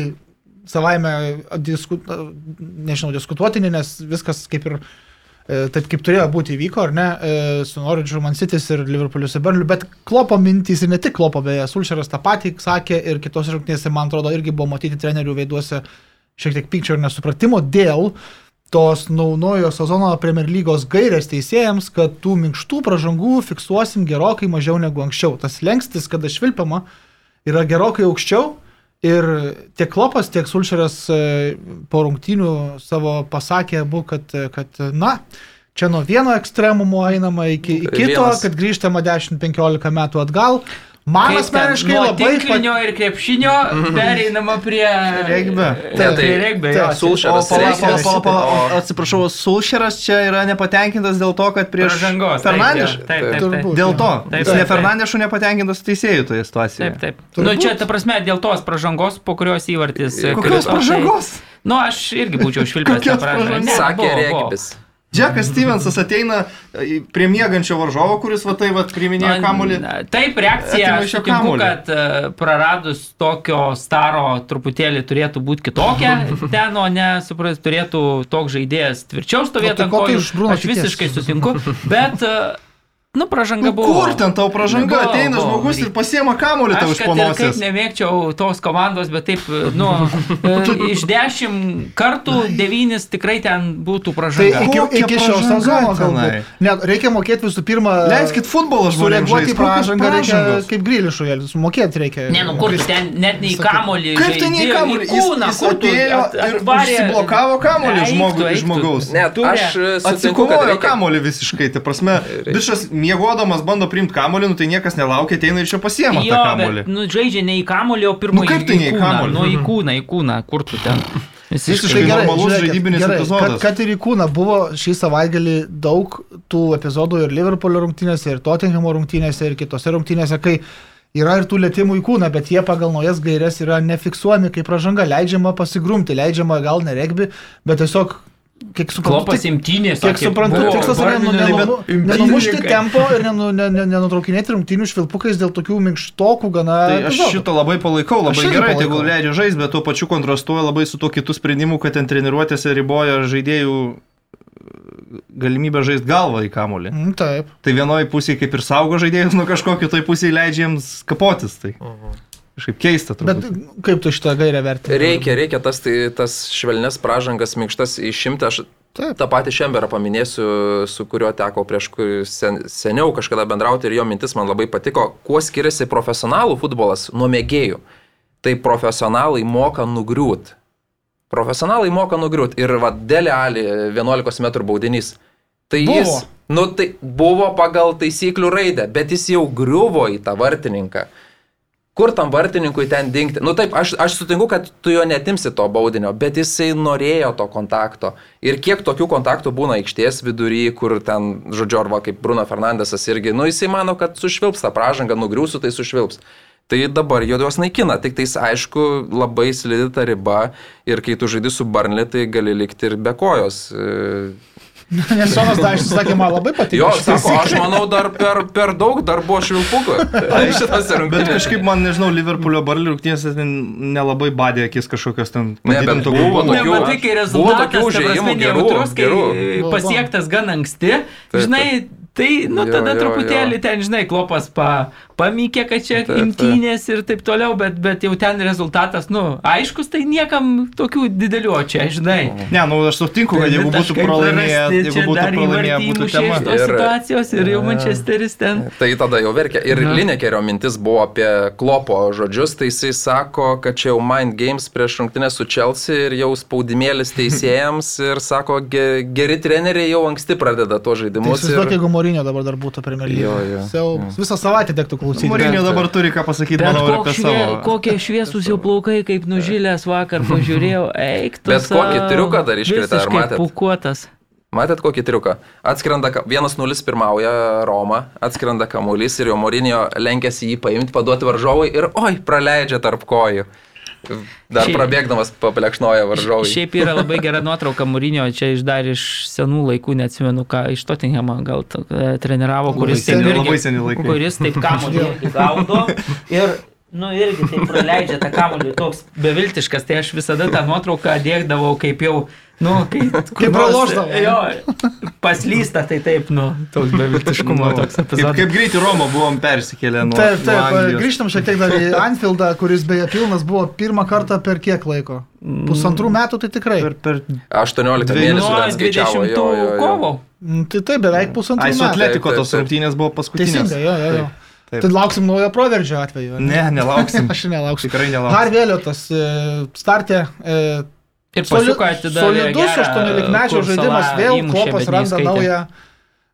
savaime disku, nežinau, diskutuotini, nes viskas kaip ir e, taip kaip turėjo būti įvyko, ar ne, e, su Norwich, Man City ir Liverpooliu ir Burnley, bet klopo mintys ir ne tik klopo, beje, Sulšeras tą patį sakė ir kitose rungtynėse, man atrodo, irgi buvo matyti trenerių veiduose šiek tiek pykčio ir nesupratimo dėl tos naujojo sezono Premier lygos gairės teisėjams, kad tų minkštų pražangų fiksuosim gerokai mažiau negu anksčiau. Tas lengstis, kada švilpiama, yra gerokai aukščiau. Ir tiek Klopas, tiek Sulšeras e, po rungtynių savo pasakė abu, kad, kad na, čia nuo vieno ekstremumo einama iki, iki kito, kad grįžtama 10-15 metų atgal. Man Kaip ten asmeniškai nuo labai tinklinio ir krepšinio pereinama prie Regbio. Taip, tai- taip, Sulšeras atsiprašau, Sulšeras čia yra nepatenkintas dėl to, kad prieš Pražangos. taip, Fernandešu. jo. Taip, taip, taip. Turbūt. Dėl to, Taip, jis taip, ne taip. Fernandešu nepatenkintas teisėjų toje situacijoje. Taip, taip. Turbūt. Nu, čia, ta prasme, dėl tos pražangos, po kurios įvartis. Kokios tai- pažangos? Nu, aš irgi būčiau švilpęs pražangos? Sakė. Rekibis. Džekas Stevensas ateina prie mėgančio varžovo, kuris va tai va priminėjo kamuolį. Taip, reakcija, aš kamuolį. kad e, praradus tokio staro truputėlį turėtų būti kitokia ten, o ne, supras, turėtų toks žaidėjas tvirčiau stovėti tai ko Bruno Aš visiškai sutinku, bet e, nu, pražanga Nu, buvo. kur ten tau pražanga? Buvo, Ateina buvo. žmogus ir pasiema kamuolį tau Aš iš panosės. nemėgčiau tos komandos, bet taip, nu, e, iš dešimt kartų devynis tikrai ten būtų Tai pražanga. iki, Kokia iki šio sezono galbūt. Net reikia mokėti visų pirma. Leiskit futbolą žmonėms Sureaguoti į pražangą reikia kaip grilišų, mokėti reikia. Ne, nu kur tu ten net nei Sakai, kamolį. Kaip ten į kamuolį? Jis, jis atėjo ir užsiblokavo kamuolį žmogaus. Net aš e, sutinku, kad Atsikovojo reikia... kamuolį visiškai. Tai prasme, bišas miegodamas bando priimti kamuolį, nu tai niekas nelaukia, ateina ir čia pasiema Jo, tą bet, kamuolį. nu, žaidžia ne į kamolį, o pirmą Nu, kaip tai ne į kamuolį? Nu, į kūną, į kūną, kur tu ten. Visiškai Tai gerai, normalus žiūrėkit, žaidybinis gerai, epizodas. Kad, kad ir į kūną buvo šį savaitgalį daug tų epizodų ir Liverpoolio rungtynėse, ir Tottenhamo rungtynėse, ir kitose rungtynėse, kai yra ir tų lėtimų į kūną, bet jie pagal naujas gairias yra nefiksuojami kaip pražanga, leidžiama pasigrumti, leidžiama gal ne regbi, bet tiesiog, kiek suprantu, Klopas tik- imtynės. Kiek suprantu, tikslas yra nu, nenumušti tempo ir nenu- ne- ne- nenutraukinėti rungtynių švilpukais dėl tokių minkštokų gana. Tai aš epizodų. šitą labai palaikau, labai Aš gerai, palaikau. tegul leidžia žaisti, bet tuo pačiu kontrastuoja labai su tuo kitų sprendimu, kad ten treniruotėse riboja žaidėjų e, galimybę žaisti galvą į kamolį. Mm, Taip. Tai vienoje pusėje kaip ir saugo žaidėjus nuo kažko, kitoje pusėje leidžia jiems kapotis. Tai kažkaip keista Bet turbūt. kaip tu šitą gairę vertini? Reikia, reikia tas, tai, tas švelnes pražangas, minkštas išimti. Aš Taip. tą patį Šemberą paminėsiu, su kuriuo teko prieš kur- sen, seniau kažkada bendrauti ir jo mintis man labai patiko, kuo skiriasi profesionalų futbolas nuo mėgėjų. Tai profesionalai moka nugriūt. Profesionalai moka nugriūt. Ir vad Dele Ali 11 m baudinys. Tai Buvo. jis, nu tai buvo pagal taisyklių raidę, bet jis jau griuvo į tą vartininką. Kur tam vartininkui ten dingti? Nu taip, aš, aš sutinku, kad tu jo netimsi to baudinio, bet jisai norėjo to kontakto. Ir kiek tokių kontaktų būna aikštės vidury, kur ten, žodžiu, arba kaip Bruno Fernandesas irgi, nu jisai mano, kad sušvilps tą pražangą, nugriūsiu, tai sušvilps. Tai dabar jo juos naikina, tik tais aišku, labai slidi ta riba ir kai tu žaidži su Barnley, tai gali likti ir be kojos. E, Nes Sonas Daišas sakė, man labai patiko. Jo, sako, aš manau, dar per, per daug dar buvo švilpukų. Šitas Bet kažkaip man, nežinau, Liverpoolio barlių ten nelabai badė akis kažkokios ten Ne, bet padidinto buvo tokių- Nematai, kai rezultatas, tokių užėjimų gerų, gerų. Pasiektas gan anksti, Taip, žinai, tai, nu, Jo, tada jo, truputėlį jo. ten, žinai, klopas pa, pamykė, kad čia Taip, taip. imtynės ir taip toliau, bet, bet jau ten rezultatas, nu, aiškus, tai niekam tokių didelių, o čia, žinai. Ne, nu aš sutinku, kad jeigu būtų pralaimėję, jeigu būtų dar pralaimėję, būtų tema. Iš tos Ir- situacijos ir jau Manchesteris ten. Tai tada jau verkia. Ir Na. Linekerio mintis buvo apie klopo žodžius, tai jisai sako, kad čia jau mind games prieš rungtynę su Chelsea ir jau spaudimėlis teisėjams ir sako, ge, geri treneriai jau anksti pradeda to Tai žaidimus. įsivaizduok, Ir... jeigu Morinio dabar dar būtų Premier Jo, League. jo. Siaubas. Visą savaitę tektų klausyti. Mūrinio dabar turi ką pasakyti, Bet manau, apie švie, savo. kokie šviesus jau plaukai, kaip nužylęs vakar pažiūrėjau, eik tu. Bet kokį triuką dar iškrėtė, ar Visiškai matėt? Pukuotas. Matėt kokį triuką? Atskrenda ka- 1-0 pirmauja Roma, atskrenda kamuolys ir jo Morinio lenkėsi jį paimti, paduoti varžovui ir oi, praleidžia tarp kojų. Dar Šiaip- prabėgdamas paplekšnoja varžovui. Šiaip yra labai gera nuotrauka Mūrinio, čia iš dar iš senų laikų, neatsimenu, ką iš Tottenhamo gal e, treniravo, kuris seni- taip irgi- labai seni laikai. Kuris taip kamuolį gaudo ir, nu, irgi taip praleidžia tą kamuolį, toks beviltiškas, tai aš visada tą nuotrauką dėkdavau kaip jau, nu, kai... Kaip pralošdavo. Jo, paslysta, tai taip, nu, toks beviltiškumo, toks Kaip, epizodas. kaip greitai Romą buvom persikėlę nuo, Taip, nuo taip, Anglijos. grįžtam šiek tiek dar į Anfieldą, kuris beje pilnas buvo pirmą kartą per kiek laiko? Pusantrų metų tai tikrai. Per, per... 18 Dviejų- mėnesių Nuo ten skaičiavo. 20 jo, jo, jo. kovo. Mm, Tai taip, beveik pusantrų Ai, su metų. Atletiko Taip, taip, tos taip. rungtynės buvo paskutinės. Teisingai, jo, jo, jo. Taip. Tai lauksim naujo proveržio atveju. ar Ne, nelauksim. Aš nelauksiu. Tikrai nelauksim. Harvey Elliotas e, startė. e, Ir pasiuko atidavė. Solidus gerą 18-mečio kursą, žaidimas, vėl Klopas randa naują.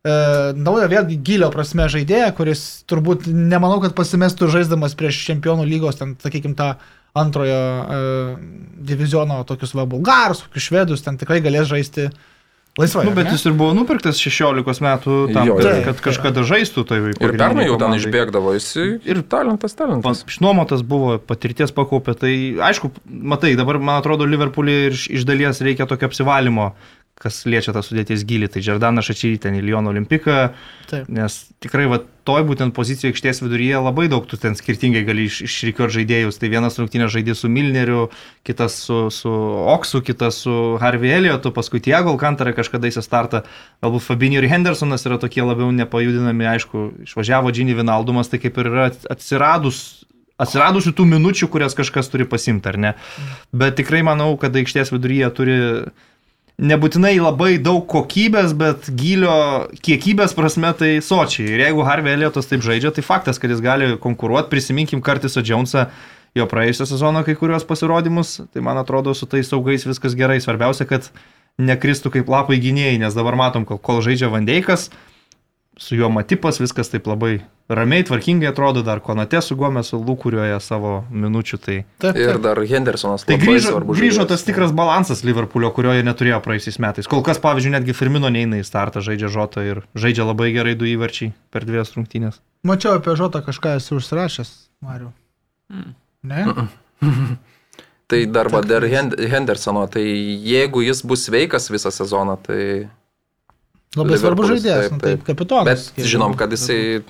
E, naują vėlgi gilio prasme žaidėją, kuris turbūt nemanau, kad pasimestų žaisdamas prieš čempionų lygos, ten, sakykime, tą antrojo e, diviziono tokius va bulgarus, tokius švedus, ten tikrai galės žaisti laisvai. Nu, bet ne? jis ir buvo nupirktas 16 metų tam, Jo, kad, kad kažkada žaistų tai Ir pernai jau ten išbėgdavo, jis ir talentas, talentas. Išnuomotas buvo, patirties pakaupė, tai aišku, matai, dabar man atrodo Liverpoolį ir iš, iš dalies reikia tokio apsivalymo, kas liečia tą sudėties gilį. Tai Žardana Šačiai ten į Lyono olimpiką, Taip. nes tikrai va, toj būtent pozicijoje aikštės viduryje labai daug tu ten skirtingai gali iš, išrikiuoti žaidėjus. Tai vienas rungtynės žaidė su Milneriu, kitas su, su Oksu, kitas su Harvey Elliotu, paskui Tiago Alcantarą kažkada į startą. Galbūt Fabinho ir Hendersonas yra tokie labiau nepajudinami, aišku, išvažiavo Gini Vinaldumas, tai kaip ir yra atsiradus atsiradusių tų minučių, kurias kažkas turi pasimti, ar ne. Bet tikrai manau, kad aikštės viduryje turi nebūtinai labai daug kokybės, bet gilio kiekybės prasme tai sočiai. Ir jeigu Harvey Elliotas taip žaidžia, tai faktas, kad jis gali konkuruoti. Prisiminkim Kartisą Džonsą, jo praėjusią sezoną kai kurios pasirodymus. Tai man atrodo, su tais saugais viskas gerai. Svarbiausia, kad nekristų kaip lapai gynėjai, nes dabar matom, kol, kol žaidžia Vandeikas, su juo Matipas viskas taip labai ramiai, tvarkingai atrodo, dar Konate su Gomesu lūkurioje savo minučių. Tai, Taip, Ir taip. dar Hendersonas. tai grįžo, grįžo tas tikras balansas Liverpoolio, kurio jie neturėjo praeisiais metais. Kol kas, pavyzdžiui, netgi Firmino neina į startą, žaidžia Žotą ir žaidžia labai gerai du įvarčiai per dviejas rungtynės. Mačiau apie Žotą kažką esu užsirašęs, Mariu. Mm. Ne? Tai dar va, dar Hen- Hendersono, tai jeigu jis bus sveikas visą sezoną, tai... Labai svarbus žaidėjas, taip, nu, taip, taip. kapitonas. Bet žinom, kad jisai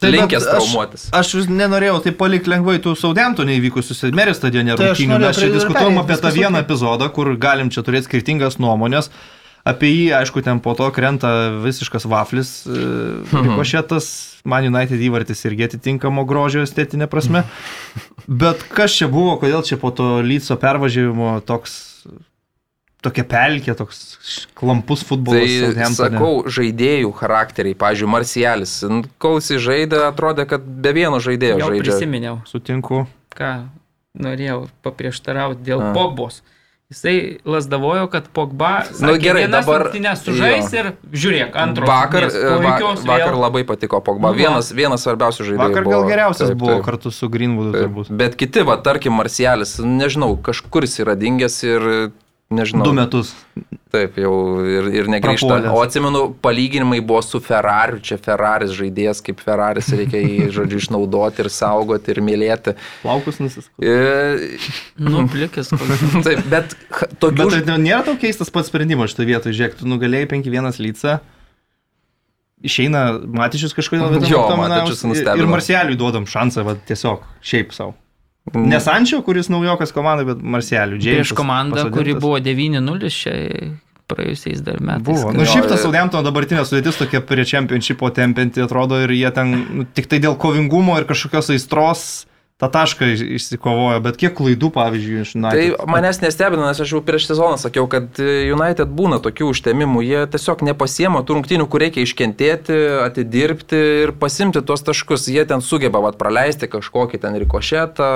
Tai linkęs aš- traumuotis. Aš vis nenorėjau taip palikti lengvai tų Saudemtonė įvykusius Merės stadione Tai aš rungtynių. norėjau Mes čia diskutuojam apie tą vieną epizodą, kur galim čia turėti skirtingas nuomonės. Apie jį, aišku, ten po to krenta visiškas vaflis, Mhm. rikošėtas, Man United įvartis irgi atitinkamo grožio estetinė prasme. Bet kas čia buvo, kodėl čia po to Lyco pervažiavimo toks, tokia pelkė, toks klampus futbolas. Tai sakau, žaidėjų charakteriai, pavyzdžiui, Marcialis, kol jis žaidė, atrodė, kad be vieno žaidėjo Jau žaidžia. prisiminiau, Sutinku. ką norėjau paprieštarauti dėl A. Pogbos. Jisai lasdavojo, kad Pogba Nu, gerai, dabar- sužais jo. ir žiūrėk, antro. Vakar, rungtynės va, puikios vakar vėl. labai patiko Pogba. Nu, va. Vienas, vienas svarbiausių žaidėjų. Vakar buvo. gal geriausias Taip, buvo taip. kartu su Greenwoodu Taip. turbūt. Bet kiti, va, tarkim, Marcialis, nežinau, kažkur jis yra dingęs ir, nežinau. Du metus. Taip, jau ir, ir negrįžta. Prapuolęs. O atsimenu, palyginimai buvo su Ferrari, čia Ferraris žaidėjas, kaip Ferraris reikia jį, žodžiu, išnaudoti ir saugoti ir mylėti. Plaukus nusiskų. E, Nu, plikis. taip, bet tokių... Bet tai nėra tau keistas pats sprendimas šitoje vietoje. Žiūrėk, tu nugalėjai 5-1 lycą. Išeina Matičius kažkodėl Jo, vienam aptaminaus Matičius ir- nustebino. Ir Marseliui duodam šansą, va, tiesiog šiaip savo. Mm. Ne Sančio, kuris naujokas komandai, bet Marseliui. Prieš komandą, kuri pasodintas. buvo 9-0 čia praėjusiais dar metais. Buvo. Nu, šiaip tas Saudemtono dabartinė sudėtis tokia prie čempionšipo tempinti atrodo ir jie ten nu, tik tai dėl kovingumo ir kažkokios aistros tą tašką iš- išsikovojo, bet kiek klaidų, pavyzdžiui, iš Tai United. manęs nestebina, nes aš jau prieš sezoną sakiau, kad e, United būna tokių užtemimų, jie tiesiog nepasiema tų rungtynių, kur reikia iškentėti, atidirbti ir pasimti tuos taškus. Jie ten sugeba vat, praleisti kažkokį ten rikošetą.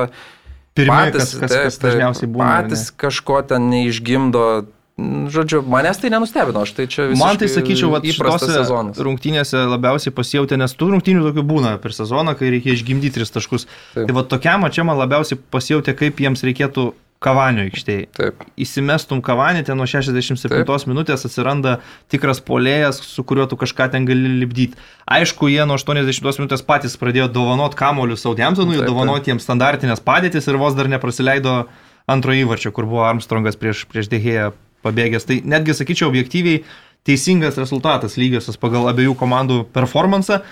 Pirmie, kas, kas, kas dažniausiai būna. Patys kažko ten neišgimdo. Žodžiu, manęs tai nenustebino, aš tai čia Man tai visiškai sakyčiau, šitose sezonas. rungtynėse labiausiai pasijauti, nes tų rungtynių tokių būna per sezoną, kai reikia išgimdyti tris taškus. Taip. Tai va tokiam čia man labiausiai pasijauti, kaip jiems reikėtų kavanio aikštėje. Taip. Įsimestum kavanį, ten nuo 67 Taip. minutės atsiranda tikras polėjas, su kuriuo tu kažką ten gali lipdyti. Aišku, jie nuo 80 minutės patys pradėjo dovanoti kamolius Saudemtonui, dovanoti jiems standartinės padėtis ir vos dar neprasileido antro įvarčio, kur buvo Armstrongas prieš, prieš dėhėją pabėgęs. Tai netgi sakyčiau objektyviai teisingas rezultatas lygiosios pagal abiejų komandų performansą.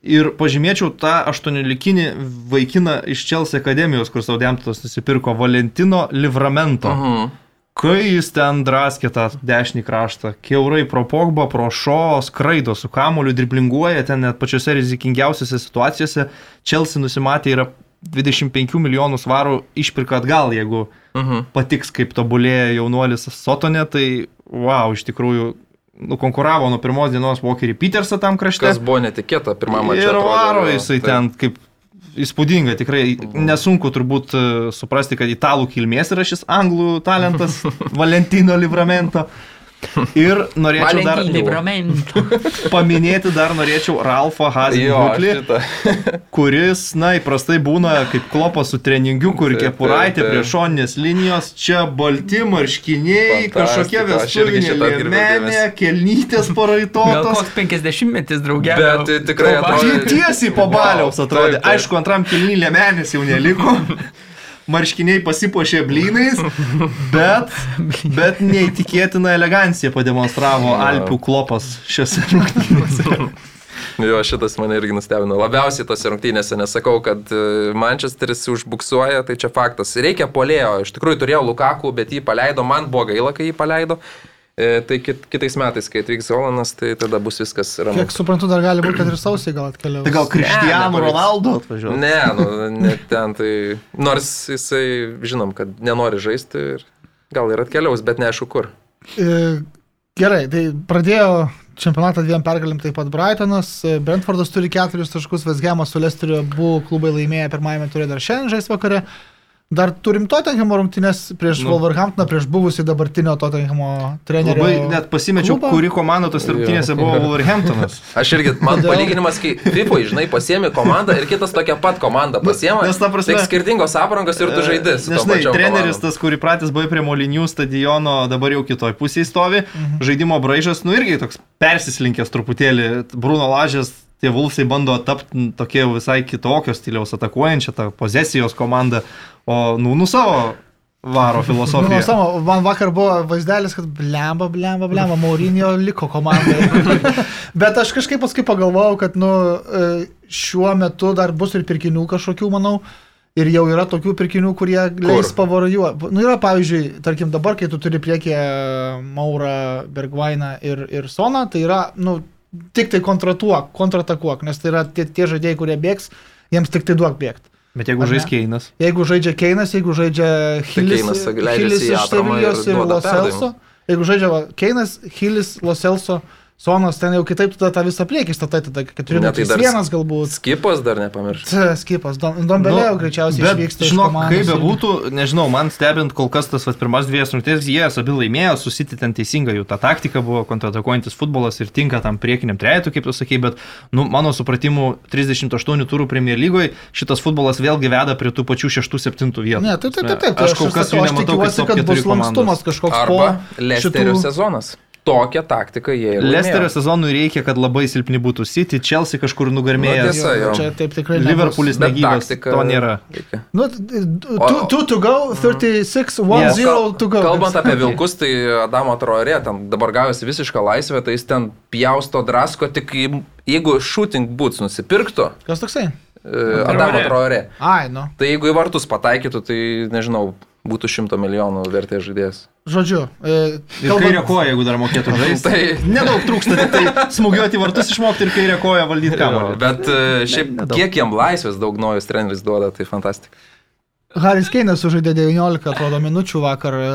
Ir pažymėčiau tą aštuoniolikinį vaikiną iš Chelsea akademijos, kur Saudemtonas nusipirko Valentino Livramento. Mhm. Kai jis ten draskė tą dešinį kraštą, keurai pro Pogba, pro Šo, skraido su kamuoliu, driblinguoja ten net pačiose rizikingiausiose situacijose. Chelsea nusimatė yra 25 milijonų svarų išpirka atgal, jeigu Mhm. patiks, kaip tobulėja jaunuolis Sotone, tai wow, iš tikrųjų nukonkuravo nuo pirmos dienos Walkerį Petersą tam krašte. Kas buvo netikėta pirmame mače. Ir varo jisai taip. ten kaip įspūdinga, tikrai nesunku turbūt e, suprasti, kad italų kilmės yra šis anglų talentas Valentino Livramento. Ir norėčiau dar paminėti, dar norėčiau Ralfą Hazenhutlį, kuris, na, įprastai būna kaip klopas su treningiu, kur Taip, kepuraitė prie šoninės linijos, čia balti marškiniai, šitą atkreipiau liemenė, kelnytės Gal paraitotos. koks 50 metis draugė. Bet tai tikrai tiesiai po baliaus Wow, atrodė. Aišku, antram kilny liemenės jau neliko. Marškiniai pasipuošė blynais, bet, bet neįtikėtina elegancija pademonstravo Alpių klopas šiose rungtynėse. Jo, šitas mane irgi nustebino. Labiausiai tose rungtynėse nesakau, kad e, Manchesteris užbuksuoja, tai čia faktas. Reikia polėjo. Iš tikrųjų turėjau Lukaku, bet jį paleido. Man buvo gaila, kai jį paleido. E, tai kit, kitais metais, kai atvyks Holanas, tai tada bus viskas ramu. Kiek suprantu, dar gali būti, kad ir sausiai gal atkeliaus. Tai gal Cristiano nepavyks. Ronaldo atvažiuoja? Ne, nu, ne ten tai. Nors jisai, žinom, kad nenori žaisti ir gal ir atkeliaus, bet neaišku kur. E, Gerai, tai pradėjo čempionatą dviem pergalėm taip pat Brightonas, e, Brentfordas turi keturis taškus, Vesgemas su Lesteriu abu klubai laimėjo pirmajame turė dar šiandien žais vakare. Dar turim Tottenhamo rungtynės prieš Nu. nu. Wolverhamptoną, prieš buvusį dabartinio Tottenhamo trenerio. Labai net pasimečiau, klubą. kuri komanda tos rungtynėse buvo Wolverhamptonas. Aš irgi, man Kodėl? palyginimas, kai FIFA, žinai, pasiemi komandą ir kitas tokia pat komanda pasiema. nes ta prasme- Tik skirtingos aprangos ir tu žaidži. su Nes, žinai, treneris komandom. tas, kurį pratęs buvai prie Molinių stadiono, dabar jau kitoj pusėje stovi. Mhm. Žaidimo braižas, nu irgi toks persislinkęs truputėlį. Bruno Lažės, tie Vulsai bando tapti tokie visai kitokio stiliaus atakuojančią, tą pozesijos komandą, o nu, nu savo varo Nu, filosofiją. savo, man vakar buvo vaizdelis, kad blemba, blemba, blemba, Maurinio liko komandai. Bet aš kažkaip paskui pagalvojau, kad nu, e, šiuo metu dar bus ir pirkinių kažkokių, manau. Ir jau yra tokių pirkinių, kurie leis pavarojuoti. Nu yra, pavyzdžiui, tarkim dabar, kai tu turi priekį Maurą, Bergvainą ir, ir Soną, tai yra, nu, tik tai kontratuok, kontratakuok, nes tai yra tie, tie žaidėjai, kurie bėgs, jiems tik tai duok bėgti. Bet jeigu žais Keinas. Jeigu žaidžia Keinas, jeigu žaidžia Hilis, Keinas leidžiasi Hilis iš ir Sevilijos ir duoda Loselso, jeigu žaidžia va, Keinas, Hilis, Loselso, Sonas, ten jau kitaip tada tą visą priekį statai, tada 4 Ne, tai galbūt. Skipas dar nepamiršti. T, Skipas, Dombelėjo nu, greičiausiai išvyksta iš žinok, komandos. kaip bebūtų, nežinau, man stebint kol kas tas vat, pirmas dviejas rungtynės, jie abi laimėjo, susiti ten teisinga jų ta taktika buvo, kontratakuojantis futbolas ir tinka tam priekiniam trejetui, kaip tu sakei, bet, nu, mano supratimu, 38 turų Premier lygoje šitas futbolas vėlgi veda prie tų pačių 6-7 vietų. Ne, taip, taip, taip. taip. Aš kol kas aš nematau, kad bus lankstumas kažkoks po Lesterio šitų- sezonas. Tokią taktiką jie ir Lesterio sezonui reikia, kad labai silpni būtų City, Chelsea kažkur Nu, nugarmėjęs. tiesa. jo. Čia taip tikrai. Liverpoolis negyvas, taktika to nėra. Nu, 2 to go, 36, 1-0 to go. Kalbant apie vilkus, tai Adamo Traorė, ten dabar gavosi visišką laisvę, tai jis ten pjausto drasko, tik jeigu shooting boots nusipirktų, Kas toksai? e, Adamo Traorė, Ai, nu. tai jeigu į vartus pataikytų, tai nežinau, būtų šimto milijonų vertės žaidėjas. Žodžiu. e, Ir kalbant- kairė koja, jeigu dar mokėtų žaisti. Tai- Nedaug trūksta, tai smūgiuoti vartus išmokti ir kairė koja valdyti kamuolį. Bet e, šiaip nedaug. kiek jam laisvės daug naujus treneris duoda, tai fantastika. Haris Keinas sužaidė 19, atrodo, minučių vakar. e,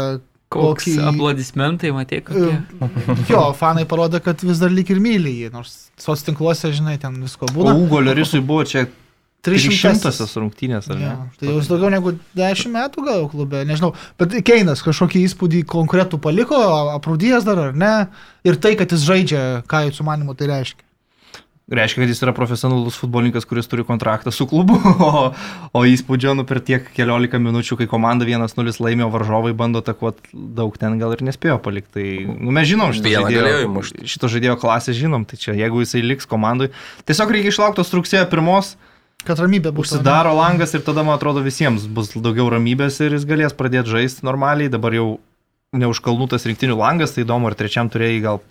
Koks kokį- aplodismentai, matai, kokie. E, Jo, fanai parodė, kad vis dar lyg ir myli jį, nors soc tinkluose, žinai, ten visko O būna. Ugo Lorisui buvo čia 300 300 rungtynės, ar ne? Ja, tai jau daugiau negu 10 metų gal klube, nežinau. Bet Keinas kažkokį įspūdį konkretų paliko, aprūdijęs dar ar ne. Ir tai, kad jis žaidžia, ką jūsų manimu tai reiškia. Reiškia, kad jis yra profesionalus futbolininkas, kuris turi kontraktą su klubu, o, o įspūdžio nu per tiek keliolika minučių, kai komanda 1-0 laimėjo, varžovai bando atakuoti daug ten gal ir nespėjo palikti. Tai nu, mes žinom šito Vieną galėjo žaidėjo, šito žaidėjo klasę, žinom, tai čia jeigu jisai liks komandai, tiesiog reikia išlaukti tos rugsėjo pirmos, Kad ramybė bus. užsidaro langas ir tada, man atrodo, visiems bus daugiau ramybės ir jis galės pradėti žaisti normaliai. Dabar jau neužkalnutas rinktinių langas, tai įdomu, ar trečiam turėjai gal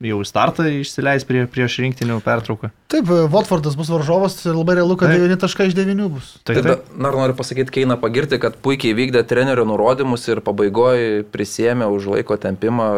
jau į startą išsileis prie, prieš rinktinių pertrauką. Taip, Watfordas bus varžovas ir labai realu, kad Taip. 9 taškai iš 9 bus. Tai, Tai da, dar noriu pasakyti, Keina pagirti, kad puikiai vykdė trenerio nurodymus ir pabaigoje prisėmė už laiko tempimą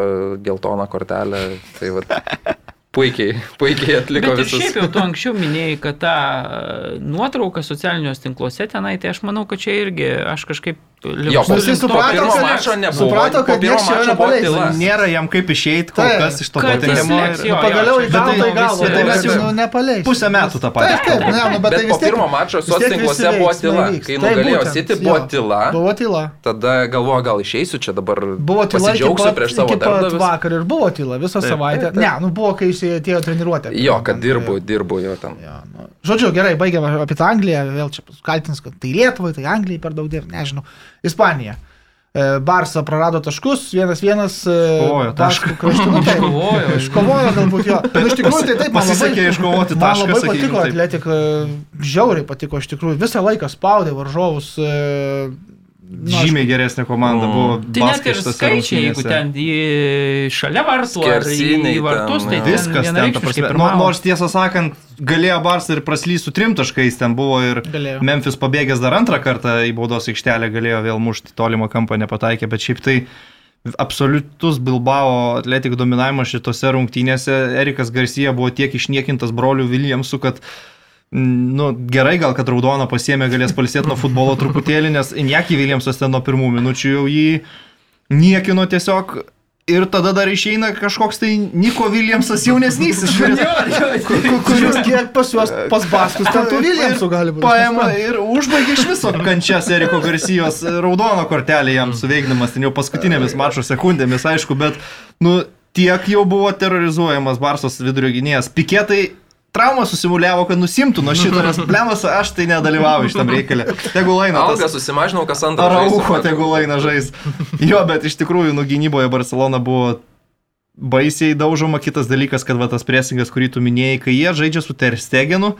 geltoną kortelę. Tai va, puikiai, puikiai atliko visus. šiaip jau tu anksčiau minėjai, kad ta e, nuotrauka socialiniuose tinkluose tenai, tai aš manau, kad čia irgi aš kažkaip... Jo, to, suprato, kad- suprato, kad nieks čia nepaleis. Nėra jam kaip išeiti kol kas iš to jis jo, Nu, pagaliau į žinau, į visi- tai mes jau nepaleis. Pusę metų tą patį. Taip, taip, ne, nu, bet, Bet tai vis tiek- pirmo mačo visi buvo tyla. Kai nugalėjo City, buvo tyla. Buvo tyla. Tada galvoju, gal išeisiu čia dabar. Buvo tyla pat, prieš savo darbdavius. vakar ir buvo tyla visą savaitę. Ne, nu buvo, kai jis atėjo treniruotę. Jo, kad dirbu, tai- dirbu jo ten. Jo, nu. Žodžiu, gerai, baigiame apie tą Angliją, vėl čia kaltins, kad tai Lietuvai, tai Anglijai per daug dirb, nežinau. Ispanija. E, Barsa prarado taškus, vienas vienas. e, Iškovojo tašką. Kraštinu, taip. Iškovojo. Iškovojo galbūt jo. Nu, iš tikrųjų, tai taip man Pasisekė labai, iškovoti man tašką. labai sakykim patiko atletika, žiauriai patiko iš tikrųjų. Visą laiką spaudė varžovus. Nu, žymiai geresnė komanda Mm. buvo. Tai net ir skaičiai, jeigu ten į šalia vartų ar į, vartus, ten, tai jo. ten Viskas ten, ta prasme. Nu, nors tiesą sakant, galėjo Barsą ir praslys su trim taškais, ten buvo ir Galėjo. Memphis pabėgęs dar antrą kartą į baudos aikštelę, galėjo vėl mušti tolimą kampą, nepataikė, bet šiaip tai absoliutus Bilbao atletik dominavimas šitose rungtynėse. Erikas Garcia buvo tiek išniekintas brolių Williamsų, kad mm, Nu, gerai, gal kad raudoną pasiemė, galės palsėti nuo futbolo truputėlį, nes Injaki Williamsas ten nuo pirmų minučių jau jį niekino tiesiog. Ir tada dar išeina kažkoks tai Niko Williamsas jaunesnysis. Kuris kiek pas juos, pas Baskus, ten tų Williamsų gali būti. Paima ir užbaigė iš viso kančias Eriko Garcijos raudono kortelį jam suveikdamas, ten jau paskutinėmis mačo sekundėmis, aišku, bet, nu, tiek jau buvo terrorizuojamas Barsos vidurio gynėjas. Piketai traumą susimuliavo, kad nusimtų nuo šito, nes blemas aš tai nedalyvauju šitam reikalė. Tegul eina. Algą tas- susimažinau, kas antrą. Araucho tegul eina žais. Jo, bet iš tikrųjų, nu gynyboje Barcelona buvo baisiai daužoma. Kitas dalykas, kad va, tas presingas, kurį tu minėjai, kai jie žaidžia su Terstegenu,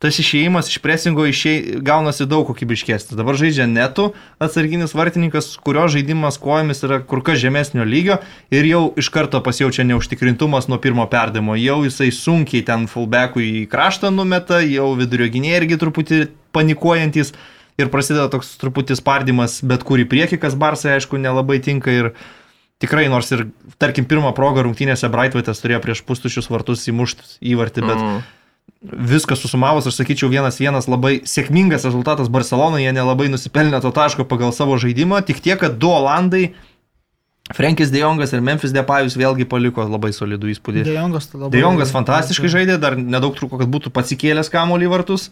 tas išėjimas iš presingo išėj, gaunasi daug kokybiškesnis. Dabar žaidžia netu atsarginis vartininkas, kurio žaidimas kojomis yra kur kas žemesnio lygio ir jau iš karto pasijaučia neužtikrintumas nuo pirmo perdimo. Jau jisai sunkiai ten fullbackui į kraštą numeta, jau vidurio gynėjai irgi truputį panikuojantis ir prasideda toks truputį spardimas bet kur į priekį, kas Barsai aišku nelabai tinka ir tikrai nors ir, tarkim, pirmą progą rungtynėse Brightwaitas turėjo prieš pustušius vartus įmušti įvartį, bet mm. Viskas susumavus, aš sakyčiau, vienas vienas labai sėkmingas rezultatas Barcelonoje, jie nelabai nusipelnė to taško pagal savo žaidimą, tik tiek, kad du Olandai Frankis Dejongas ir Memphis Depajus vėlgi paliko labai solidų įspūdį. Dejongas labai. Dejongas fantastiškai žaidė, dar nedaug trūko, kad būtų pasikėlęs kamuolį vartus,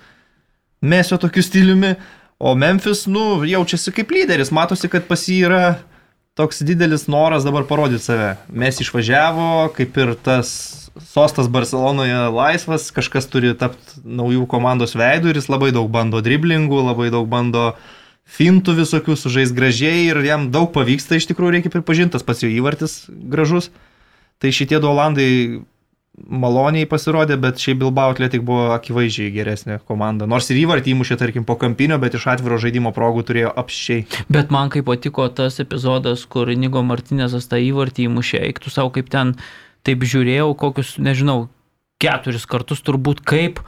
mesio tokiu stiliumi, o Memphis, nu, jaučiasi kaip lyderis, matosi, kad pas jį yra toks didelis noras dabar parodyti save. Mes išvažiavo, kaip ir tas sostas Barcelonoje laisvas, kažkas turi tapti naujų komandos veidų ir jis labai daug bando driblingų, labai daug bando fintų visokių, sužais gražiai ir jam daug pavyksta, iš tikrųjų reikia pripažintas pats jo įvartis gražus. Tai šitie du Olandai maloniai pasirodė, bet šiaip Bilbao Atletik buvo akivaizdžiai geresnė komanda. Nors ir įvartį įmušė, tarkim, po kampinio, bet iš atviro žaidimo progų turėjo apščiai. Bet man kaip patiko tas epizodas, kur Nigo Martinezas tą įvartį įmušė, eiktų savo kaip ten, taip žiūrėjau, kokius, nežinau, keturis kartus turbūt kaip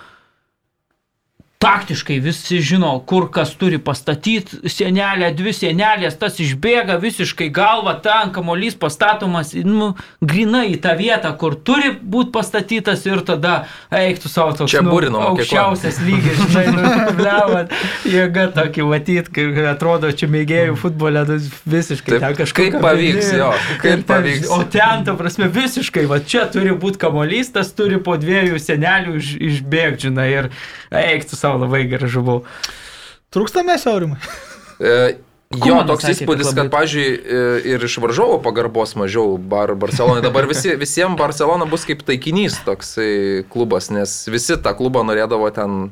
taktiškai visi žino, kur kas turi pastatyti sienelę, dvi sienelės, tas išbėga visiškai galva, ten kamolys pastatomas, nu, grina į tą vietą, kur turi būti pastatytas ir tada eiktų savo toks Čia nu, mokykla. aukščiausias lygis, žinai, nu, blevat, jėga tokį matyt, kai atrodo, čia mėgėjų futbole nu, visiškai Taip, ten kažkaip. kaip pavyks, jo, kaip pavyks. O ten, ta prasme, visiškai, va čia turi būti kamolys, tas turi po dviejų senelių iš, išbėgti, žinai, ir eiktų savo labai gražu buvo. Trūksta mes aurimai. E, Jo, toks sakė, įspūdis, kad kad, pažiūrėjau, ir iš varžovo pagarbos mažiau bar Barcelonai. Dabar visi, visiems Barcelona bus kaip taikinys toksai klubas, nes visi tą klubą norėdavo ten.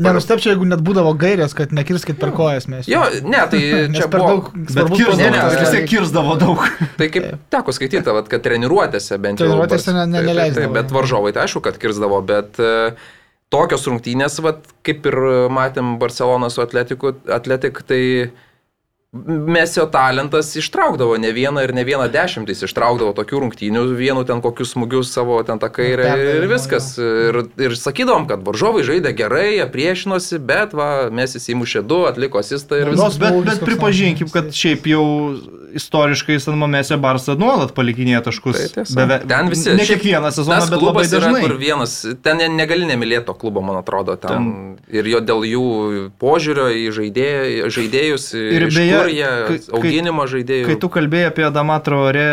Nenustepčiau, jeigu net būdavo gairės, kad nekirskit per kojas mes. Jo, ne, tai čia per buvo. daug Bet kirzdavo, Ne, ne, tas vis tiek kirzdavo daug. Tai kaip teko skaityti, vat, kad treniruotėse bent jau. Treniruotėse ne- ne- neleisdavo, taip, Bet jo. varžovai tai aišku, kad kirzdavo, bet e, tokios rungtynės, vat, kaip ir matėm Barcelona su Atletiku, Atletik, tai Mesio talentas ištraukdavo ne vieną ir ne vieną dešimtis, ištraukdavo tokių rungtynių, vienu ten kokius smūgius savo ten tą kairę ir Perdavimo, viskas. Ir, ir sakydavom, kad varžovai žaidė gerai, jie priešinosi, bet va, mes įsimušė du, atliko asistą ir viskas. Bet, buvo bet viskas pripažinkim, kad šiaip jau istoriškai San Mamesė Barsa nuolat palikinėja taškus. Tai. Beve- Ten visi. Ne kiekvieną sezoną, bet labai yra, dažnai. Kur vienas, ten ne- negali nemylėti to klubo, man atrodo. Ten, ten. Ir jo dėl jų požiūrio į žaidėjų, žaidėjus, Ir beje, kai- auginimo žaidėjų. Kai tu kalbėjai apie Damatro ore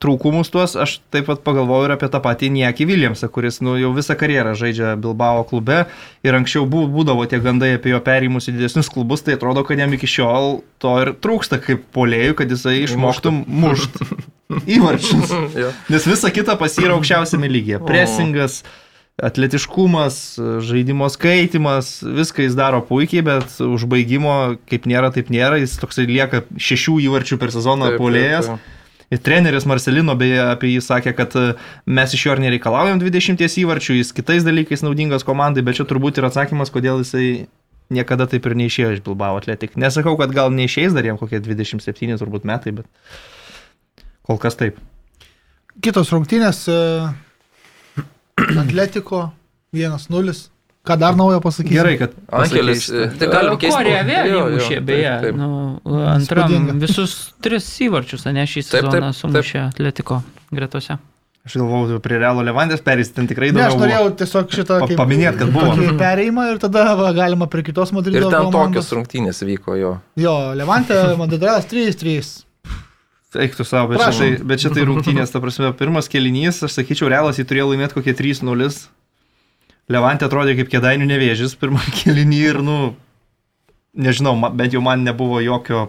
trūkumus tuos, aš taip pat pagalvojau ir apie tą patį Niekį Williamsą, kuris nu, jau visą karjerą žaidžia Bilbao klube ir anksčiau bū- būdavo tie gandai apie jo perėjimus į didesnius klubus, tai atrodo, kad jam iki šiol to ir trūksta kaip polėjų, kad jisai išmoktų mušti įvarčius. Nes visa kita pas jį yra aukščiausiame lygyje. Presingas, atletiškumas, žaidimo skaitimas, viską jis daro puikiai, bet užbaigimo kaip nėra, taip nėra. Jis toksai lieka šešių įvarčių per sezoną polėjas. treneris Marcelino beje apie jį sakė, kad e, mes iš jo ir nereikalaujam 20 įvarčių, jis kitais dalykais naudingas komandai, bet čia turbūt ir atsakymas, kodėl jisai niekada taip ir neišėjo iš Bilbao atletik. Nesakau, kad gal neišeis dar jam kokie 27 turbūt metai, bet kol kas taip. Kitos rungtynės e, Atletiko 1-0. Ką dar naujo pasakyti? Gerai, kad Angelis, e, tai galim keisti. Korėvė Jo, jo, įmušė, taip, beje. taip. Nu, antram Įspūdinga. visus tris įvarčius, ne šį Taip, taip, sezoną taip. sumušė Atletiko gretose. Aš galvojau, prie Realo Levandės perės, ten tikrai Ne, aš norėjau tiesiog šitą Pa- paminėt, kad buvo. tokį perėjimą ir tada va, galima prie kitos Madrido Ir ten komandos. tokios rungtynės vyko jo. Jo, Levante, Madridas 3-3. Eiktų savo, bet, Prašom. šitai, bet šitai rungtynės, ta prasme, pirmas kelinys, aš sakyčiau, Realas jį turėjo laimėti kokie 3-0. Levantė atrodė kaip kėdainių nevėžys pirmą kelinį ir, nu, nežinau, bent jau man nebuvo jokio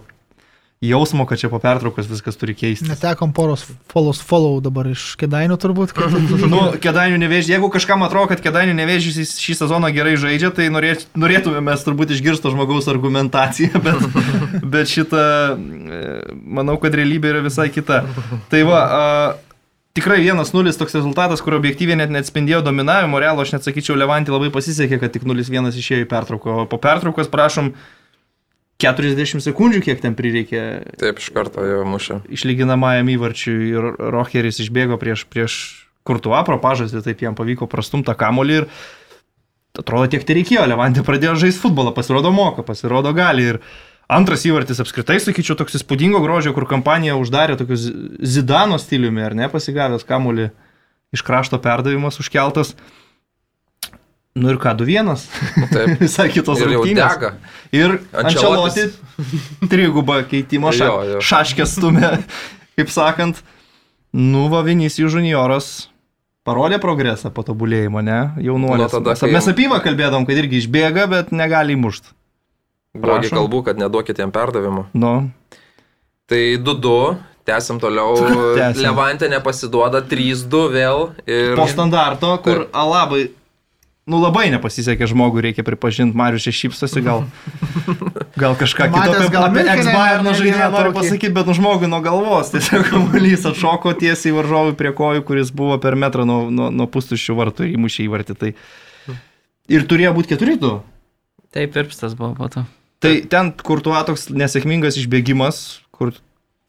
jausmo, kad čia po pertraukos viskas turi keistis. Netekom poros follows follow dabar iš Kedainių turbūt. Kad... Nu, kėdainių nevėžys, jeigu kažkam atrodo, kad kėdainių nevėžys šį sezoną gerai žaidžia, tai norėt, norėtume mes turbūt išgirsto žmogaus argumentaciją, bet, bet šitą, e, manau, kad realybė yra visai kita. Tai va, a, tikrai vienas nulis toks rezultatas, kur objektyviai net neatspindėjo dominavimo, realo aš net sakyčiau, Levantį labai pasisekė, kad tik 0-1 išėjo į pertrauką, o po pertraukos prašom 40 sekundžių, kiek ten prireikė Taip, iš karto jo mušė. išlyginamajam įvarčiui ir Rocheris išbėgo prieš, prieš Kurtuą pro pažastį, taip jam pavyko prastumtą kamolį ir atrodo tiek tai reikėjo, Levantė pradėjo žaisti futbolą, pasirodo moka, pasirodo gali ir antras įvartis apskritai, sakyčiau, toks įspūdingo grožio, kur kompanija uždarė tokius Zidano stiliumi, ar ne, pasigavęs kamolį iš krašto perdavimas užkeltas. Nu ir ką, 2-1. Taip. Visai kitos Ir rungtynės. dega. Ir. Ančeloti trigubą keitimo ša, Jo, jo. šaškę stumė, kaip sakant. Nu, va, Vinicius junioras parodė progresą patobulėjimo, ne? Jaunuolis. Nu, tada, mes, apie jį kalbėdom, kad irgi išbėga, bet negali įmušti. Blogi kalbų, kad neduokit jam perdavimų. Nu, Tai 2-2, tęsim toliau. Tęsiam. Levantė nepasiduoda 3-2 vėl. Ir... po standarto, kur Taip. Alabai, nu labai nepasisekė žmogui, reikia pripažinti, Marius čia šypsosi, gal, gal kažką kito Matęs apie, gal apie ne žaidėją noriu pasakyti, bet nu žmogui nuo galvos, tiesiog kamuolys atšoko tiesiai varžovui prie kojų, kuris buvo per metrą nuo, nuo, nuo pustuščių vartų ir įmušė į vartį. Tai... Ir turėjo būti 4-2. Taip, irpstas buvo po to. Tai ten, kur tuo toks nesėkmingas išbėgimas, kur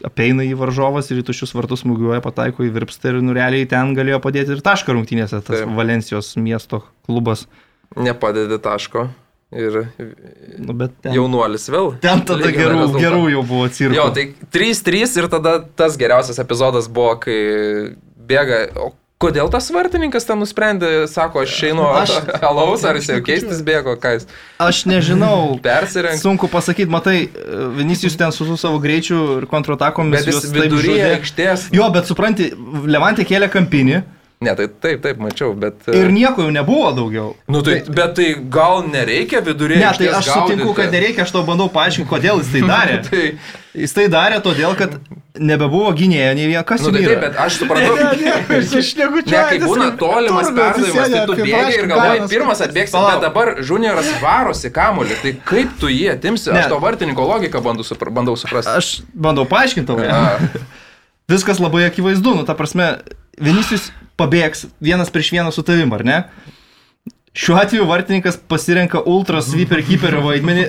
apeina į varžovas ir į tuščius vartus smūgiuoja, pataiko į virpstą ir nureliai ten galėjo padėti ir tašką rungtynėse, tas Taip. Valencijos miesto klubas. Nepadedi taško. Ir Nu, ten, jaunuolis vėl. ten tada gerų, rezultatą. gerų jau buvo cirko. Jo, tai 3-3 ir tada tas geriausias epizodas buvo, kai bėga. O kodėl tas vartininkas ten nusprendė, sako, aš einu alaus, ar jis jau keistis bėgo, ką jis Aš nežinau. persirengė. Sunku pasakyti, matai, Vinicijus ten su, su savo greičiu ir kontratakomis. Bet jis viduryje aikštės. Jo, bet supranti, Levantė kėlė kampinį Ne, tai taip, taip, mačiau, bet... ir nieko jau nebuvo daugiau. Nu, tai, bet tai gal nereikia viduryje Ne, tai aš sutinku, gaudyti? kad nereikia, aš tau bandau paaiškinti, kodėl jis tai darė. tai, Jis tai darė todėl, kad nebebuvo gynėjo nei vieno. Kas nu, tai taip, bet aš šneku Ne, kai būna tolimas perdavimas, tai tu bėgi ir galvoji, pirmas atbėgsi, bet dabar junioras varosi kamuolį, tai kaip tu jį atimsi? Aš to vartininko logiką bandau, supra, bandau suprasti. Aš bandau paaiškinti tau. Viskas labai akivaizdu, nu ta prasme, Vinicius pabėgs vienas prieš vieną su tavim, ar ne? Šiuo atveju vartininkas pasirenka ultra sweeper keeperio vaidmenį,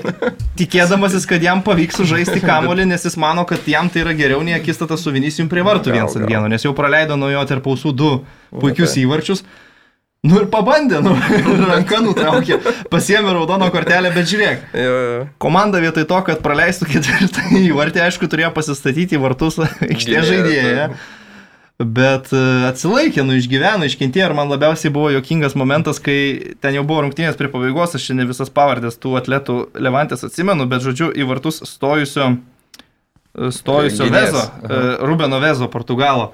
tikėdamasis, kad jam pavyks sužaisti kamolį, nes jis mano, kad jam tai yra geriau nei akistata su Vinicijum prie vartų vienas ant vieno, nes jau praleido nuo jo tarp ausų du puikius įvarčius. Nu ir pabandė, nu, ranka nutraukė, pasiemė raudoną kortelę, bet žiūrėk. Komanda vietoj to, kad praleistų ketvirtą įvartį, aišku, turėjo pasistatyti vartus aikštės žaidėją. Bet e, atsilaikė, nu išgyveno, iškentėjo ir man labiausiai buvo jokingas momentas, kai ten jau buvo rungtynės prie pabaigos, aš šiandien visas pavardės tų atletų Levantės atsimenu, bet žodžiu į vartus stojusio, e, stojusio Gynėjas. Vezo, e, Rubeno Vezo, Portugalo.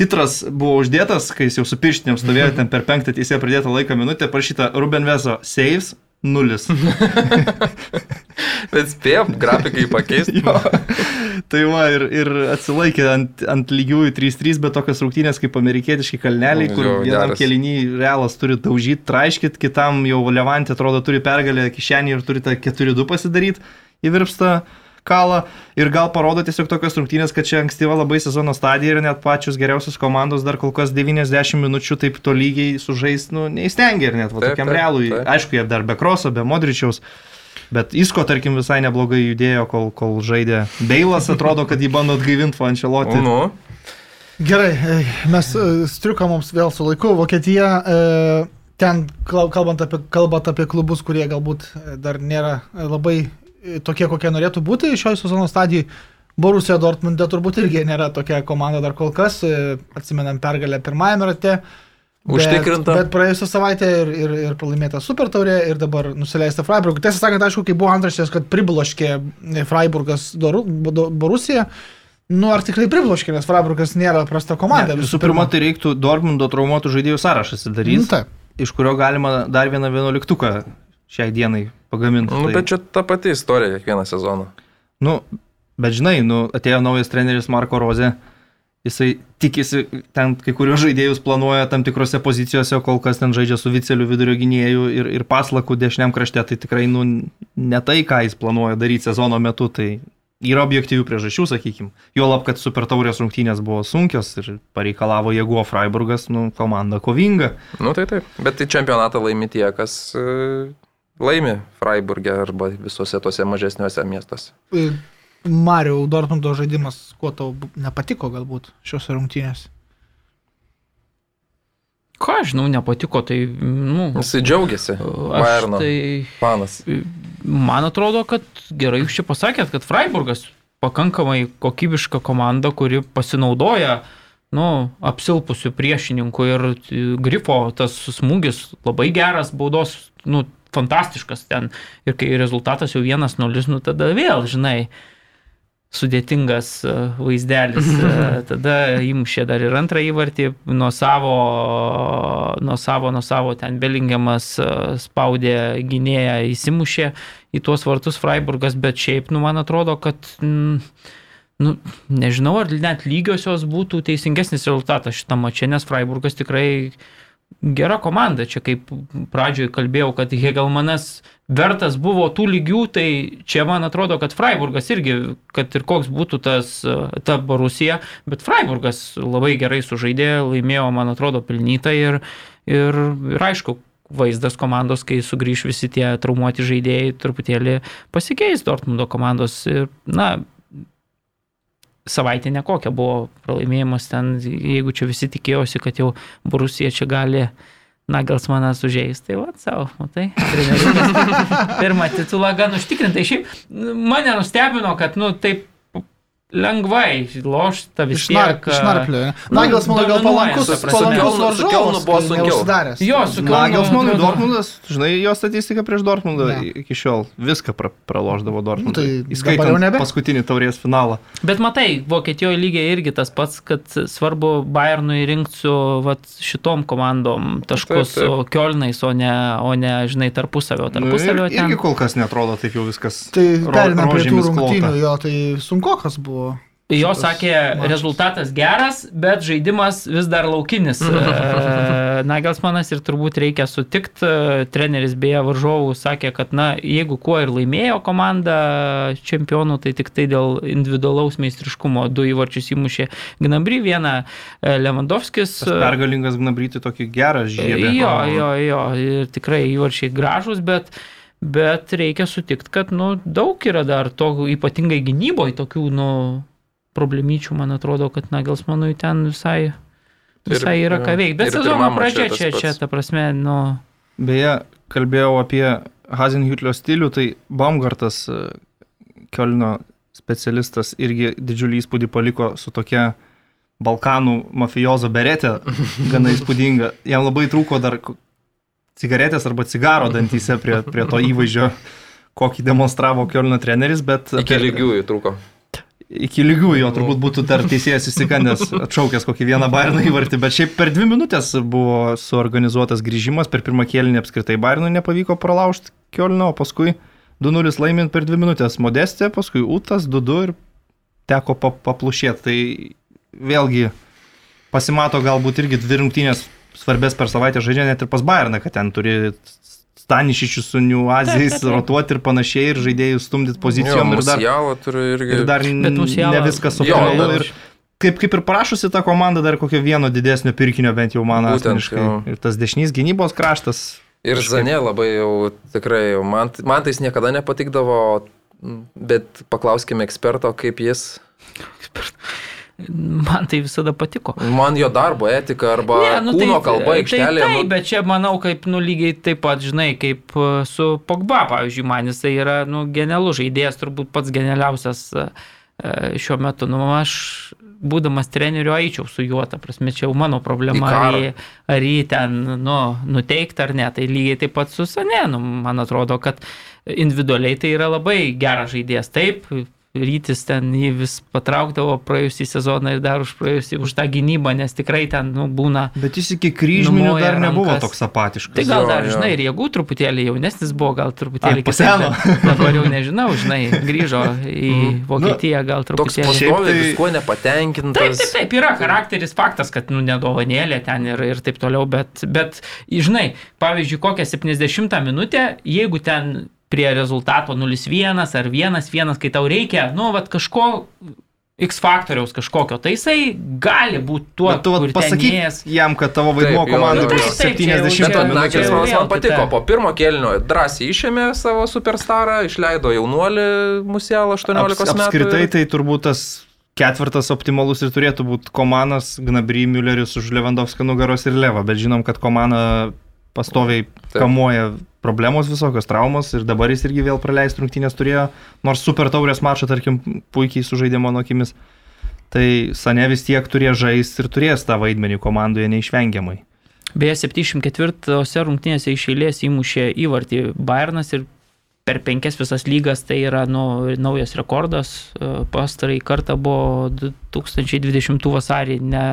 Titras buvo uždėtas, kai jis jau su pirštinėm stovėjo ten per penktą teisėją pridėtą laiką minutę, parašyta Ruben Vezo saves nulis. Bet spėjom grafikai pakeisti. Tai va, ir, ir atsilaikė ant, ant lygiųjų 3-3, bet tokios rungtynės kaip amerikietiški kalneliai, kur Jo, vienam kelinį realas turi daužyti, traiškit, kitam jau Levantė atrodo turi pergalę kišenį ir turi tą 4-2 pasidaryti į virpstą. kala ir gal parodo tiesiog tokios rungtynės, kad čia ankstyva labai sezono stadija ir net pačios geriausios komandos dar kol kas 90 minučių taip to lygiai sužais, nu, neįstengia ir net va, Taip, tokiam taip, realui. taip. Aišku, jie dar be kroso, be modričiaus. Bet Isko, tarkim, visai neblogai judėjo, kol, kol žaidė. Beilas atrodo, kad jį bando atgaivinti Fančelotį. Nu, Gerai, mes e, striuką mums vėl su laiku. Vokietija, e, ten kal- kalbant apie, kalbant apie klubus, kurie galbūt e, dar nėra labai tokie, kokie norėtų būti šioje sezono stadijoje. Borussia Dortmundė turbūt irgi nėra tokia komanda dar kol kas. Atsimenam pergalę pirmajame rate. Bet- Užtikrinta. Bet praėjusią savaitę ir, ir, ir pralaimėta Super taurė ir dabar nusileista Freiburg. Tiesą sakant, aišku, kai buvo antraštės, kad pribloškė Freiburgas Doru- Do- Borusiją, nu ar tikrai pribloškė, nes Freiburgas nėra prasta komanda. Visų pirma, tai reiktų Dortmundo traumuotų žaidėjų sąrašą Nu, sudaryti, taip. iš kurio galima dar vieną vienuoliktuką šiai dienai pagaminti. nu, Tai- bet čia ta pati istorija kiekvieną sezoną. Nu, bet žinai, nu, atėjo naujas treneris Marko Rozė, jisai tikisi, ten kai kurios žaidėjus planuoja tam tikrose pozicijose, kol kas ten žaidžia su Viceliu vidurio gynėjų ir, ir paslakų dešiniam krašte, tai tikrai, nu, ne tai, ką jis planuoja daryti sezono metu, tai yra objektyvių priežasčių, sakykim. Juolab, kad super taurės rungtynės buvo sunkios ir pareikalavo jėgų, o Freiburgas, nu, komanda kovinga. Nu tai taip. Bet į čempionatą laimi tie, kas e, laimi Freiburgė arba visuose tuose mažesniuose miestuose. Mario Dortmundo žaidimas, kuo tau nepatiko galbūt šios rungtynės? Ką aš žinau, nepatiko, tai, nu, Jisai džiaugiasi. aš Bayerno tai fanas. Man atrodo, kad gerai jūs čia pasakėt, kad Freiburgas pakankamai kokybiška komanda, kuri pasinaudoja nu, apsilpusių priešininkų ir e, grifo tas smūgis labai geras, baudos, nu, fantastiškas ten. Ir kai rezultatas jau 1-0, nu tada vėl, žinai, sudėtingas e, vaizdelis. E, Tada įmušė dar ir antrą įvartį, nuo savo, nuo savo, nuo savo ten Belingiamas e, spaudė gynėją, įsimušė į tuos vartus Freiburgas, bet šiaip, nu, man atrodo, kad, mm, nu, nežinau, ar net lygiosios būtų teisingesnis rezultatas šitą mačią, nes Freiburgas tikrai gera komanda. Čia kaip pradžioje kalbėjau, kad Hegelmanas vertas buvo tų lygių, tai čia man atrodo, kad Freiburgas irgi, kad ir koks būtų tas, ta Borusija, bet Freiburgas labai gerai sužaidė, laimėjo, man atrodo, pelnytą ir, ir, ir aišku, vaizdas komandos, kai sugrįž visi tie traumuoti žaidėjai, truputėlį pasikeis Dortmundo komandos. Ir, na, savaitė nekokia buvo pralaimėjimas ten, jeigu čia visi tikėjosi, kad jau Borusija čia gali Nagelsmanas užėjęs, tai va, savo, matai, pirmą titulą gan užtikrintai. Šiaip mane nustebino, kad, nu, taip lengvai lošta vis tiek. išnarplio. nu, Nagels, manau, gal dominuoja, palankus, ta prasme. palankus varžovas, buvo sunkiau. neužsidaręs. Jo, su Nagelsmanui atrodo- Dortmundas, žinai, jo statistika prieš Dortmundą Ne. iki šiol viską pra, praloždavo Dortmundui. Nu, tai Įskaitant nebe. paskutinį taurės finalą. Bet matai, Vokietijoje lygiai irgi tas pats, kad svarbu Bayernui rinkti su vat, šitom komandom taškus, Taip, taip. su Kielnais, o ne, o ne, žinai, tarpusavio. Nu, Tarpusavio ir, ten. irgi kol kas netrodo taip jau viskas. Tai ro- perinam prie tų rungtynių, jo, tai sunkokas buvo. Jo šitas sakė, mačas. rezultatas geras, bet žaidimas vis dar laukinis. E, Nagelsmanas ir turbūt reikia sutikti. Treneris beje varžovų sakė, kad na, jeigu kuo ir laimėjo komanda čempionų, tai tik tai dėl individualaus meistriškumo. Du įvarčius įmušė Gnabry, vieną e, Lewandowskis. Tas pergalingas Gnabryti tokį gerą žiedį. Jo, jo, jo, ir tikrai įvarčiai gražus, bet, bet reikia sutikti, kad nu, daug yra dar to, ypatingai gynyboje, tokių nu, problemyčių, man atrodo, kad Nagelsmanui ten visai, visai Ir- yra ką veikti. Bet sezono pradžia čia, čia, ta prasme, nu, Beje, kalbėjau apie Hazenhutlio stilių, tai Baumgartas, e, Kielno specialistas, irgi didžiulį įspūdį paliko su tokia Balkanų mafijozo beretė, gana įspūdinga. Jam labai trūko dar cigaretės arba cigaro dantyse prie, prie to įvaizdžio, kokį demonstravo Kielno treneris, bet... Iki lygiųjų trūko. Iki lygių jo turbūt būtų dar teisėjas įsikandęs, atšaukęs kokį vieną Bayerną įvartį, bet šiaip per dvi minutės buvo suorganizuotas grįžimas, per pirmą kėlinį apskritai Bayernui nepavyko pralaužti Kielno, o paskui 2-0 laimint per dvi minutės Modestė, paskui Utas 2-2 ir teko pa paplušėti. Tai vėlgi pasimato galbūt irgi dvi rungtynės svarbės per savaitę žaidžia net ir pas Bayerną, kad ten turi Stanišičius su New Azijais Taip, taip, taip. rotuoti ir panašiai, ir žaidėjus stumdyti pozicijom ir dar, irgi. ir dar ne viskas Jo, optimalu. Ir kaip, kaip ir prašusi ta komanda dar kokio vieno didesnio pirkinio, bent jau man Būtent, asmeniškai. jo. Ir tas dešinys gynybos kraštas. Ir kažkaip- Zanė labai jau tikrai, jau man, man tai jis niekada nepatikdavo, bet paklauskime eksperto, kaip jis. Man tai visada patiko. Man jo darbo etika arba ne, nu, kūno tai, kalba aikštelėje. Tai, taip, nu, bet čia manau, kaip nu lygiai taip pat, žinai, kaip e, su Pogba, pavyzdžiui, man jisai yra nu, genialus žaidėjas, turbūt pats genialiausias e, e, šiuo metu. Nu, aš, būdamas treneriu, eičiau su juo, ta prasme, čia jau mano problema, ar jį, ar jį ten nu, nuteikti ar ne. Tai lygiai taip pat su Sanenu, man atrodo, kad individualiai tai yra labai geras žaidėjas. Taip, rytis ten jį vis patraukdavo praėjusį sezoną ir dar už praėjusį, už tą gynybą, nes tikrai ten nu, būna. Bet jis iki kryžminių Numoja dar nebuvo rankas. toks apatiškas. Tai gal Jo, dar, jo. žinai, ir jėgų truputėlį jaunesnis buvo, gal truputėlį Ai, paseno. Dabar jau nežinau, žinai, grįžo į Vokietiją, gal toks truputėlį. Šiaip pastoviai tai- viskuo Taip, nepatenkintas. taip, taip, yra charakteris faktas, kad, nu, nedovanėlė ten ir, ir taip toliau, bet, bet, žinai, pavyzdžiui, kokią 70 minutę, jeigu ten prie rezultato 0-1 ar 1-1, kai tau reikia, nu, vad kažko, X faktoriaus kažkokio, tai jisai gali būti tuo, Bet tu vat tenėjęs. jam, kad tavo vaidmuo Taip, jo, komandai jo, bus jo. Taip, taip, čia jau 70 Bet čia- Nagelsmanas čia jau man vėl patiko, kita. po pirmo kelnio drąsiai išėmė savo superstarą, išleido jaunuolį Musialą 18 Aps, metų. apskritai tai turbūt tas ketvirtas optimalus ir turėtų būti Komanas, Gnabry, Müllerius už Lewandowską nugaros ir Leva, bet žinom, kad Komana pastoviai Taip. kamuoja problemos visokios, traumos ir dabar jis irgi vėl praleist rungtynės turėjo, nors super taurės mačą, tarkim, puikiai sužaidė mano akimis. Tai Sane vis tiek turės žaisti ir turės tą vaidmenį komandoje neišvengiamai. Beje, 74 rungtynėse iš eilės įmušė įvartį Bayernas ir per penkias visas lygas tai yra nu, naujas rekordas. E, Pastarai kartą buvo 2020 vasarį ne,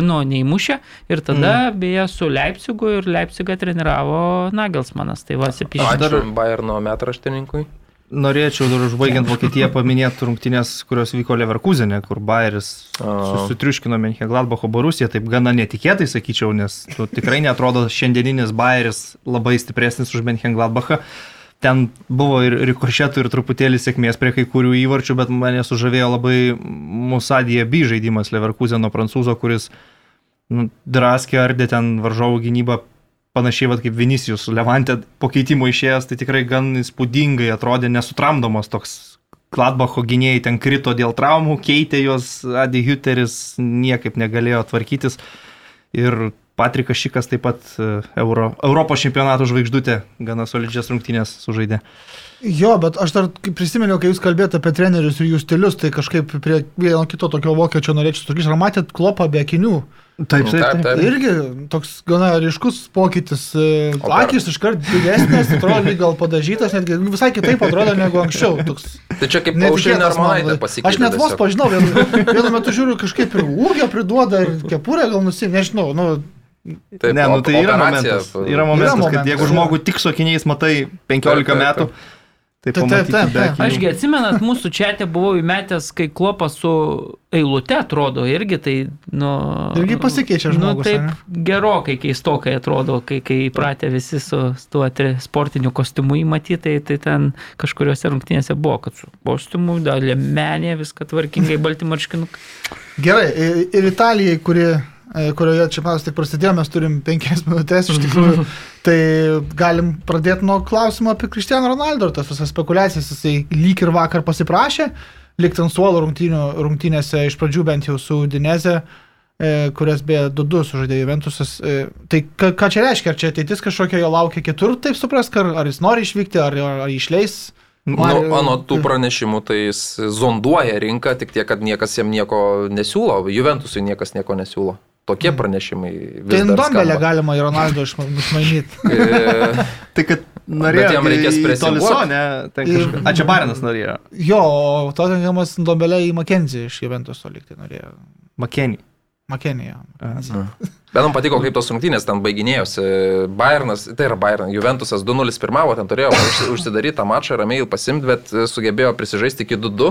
nu, neįmušę ir tada mm. beje su Leipzigu ir Leipzigą treniravo Nagelsmanas. Tai va, 70. Ačiū Bayerno metraštininkui. Norėčiau dar užbaigiant Vokietiją paminėti rungtynės, kurios vyko Leverkusenė, kur Bayeris sutriuškino Menchengladbacho Borusiją, taip gana netikėtai sakyčiau, nes nu, tikrai netrodo šiandieninis Bayeris labai stipresnis už Menchengladbachą. Ten buvo ir rikošetų, ir truputėlį sėkmės prie kai kurių įvarčių, bet mane sužavėjo labai Musadija B žaidimas Leverkuseno prancūzo, kuris nu, draskė ardė ten varžovų gynybą panašiai vat, kaip Vinicijus Levantė po keitimo išėjęs, tai tikrai gan įspūdingai atrodė nesutramdomas toks. Kladbacho gynėjai ten krito dėl traumų, keitė juos, Adi Hüteris niekaip negalėjo tvarkytis. Ir Patrikas Šikas taip pat e, Euro, Europos čempionato žvaigždutė gana solidžias rungtynės sužaidė. Jo, bet aš dar kai prisiminiau, kai jūs kalbėjote apie trenerius ir jų stilius, tai kažkaip prie vieno kito tokio vokiečio norėčiau sugrįžti. Ar matėt klopą be akinių? Taip, Taip, taip. Irgi toks gana ryškus pokytis. e, Akis iškart didesnės, atrodo gal padažytas, netgi visai kitaip atrodo negu anksčiau. Toks Tai čia kaip aušrinė man. armonaitė pasikeitė. Aš net vos pažinau, vienu, vienu metu žiūriu kažkaip ir ūgio priduoda, ir kepurę gal nusim, nežinau. Nu, Taip, ne, nu, tai yra momentas. Yra momentas, kad momentas, jeigu jo. žmogų tik su akiniais matai 15 Taip, taip, metų, tai Taip, taip, taip, taip. Ašgi atsimenat, mūsų čia buvau įmetęs, kai klopas su eilute atrodo irgi, tai, nu... Irgi pasikeičia Nu, žmogus, taip, ane? gerokai keistokai atrodo, kai, kai įpratę visi su, tuo sportiniu kostiumu įmatyti, tai, tai ten kažkuriuose rungtynėse buvo, kad su kostiumu, dalė menė, viską tvarkingai, balti marškinukai. Gerai, ir Italijai, kuri, e, kurioje čempionatas tik prasidėjo, mes turim penkias minutės iš tikrųjų, tai galim pradėti nuo klausimo apie Cristiano Ronaldo ir tas visas spekulacijas. Jisai lyg ir vakar pasiprašė, likti ant suolo rungtynių, rungtynėse iš pradžių bent jau su Udineze, e, kurias beje 2-2 sužaidė Juventusas. E, tai ką, ką čia reiškia? Ar čia ateitis kažkokia jo laukia kitur, taip supras, ar, ar jis nori išvykti, ar, ar išleis? Nu, Man- anot tų pranešimų, tai jis zonduoja rinką, tik tiek, kad niekas jam nieko nesiūlo, Juventusui niekas nieko nesiūlo. Tokie pranešimai vis Tai skamba. galima į Ronaldo išma- išmainyti. E, Tai kad norėjo. jam reikės į presinguot. Toliso, ne? Ten Ir- kažką- A, čia Barinas norėjo. Jo, o Tottenhamas Ndombelė į McKenzie iš Juventuso likti norėjo. Makenį. Makenija. Bet man patiko, kaip tos rungtynės ten baiginėjosi. Bayernas, tai yra Bayern, Juventusas 2-0 pirmavo, ten turėjo užsi- užsidaryti tą mačą, ramiai pasimti, bet sugebėjo prisižaisti iki 2-2.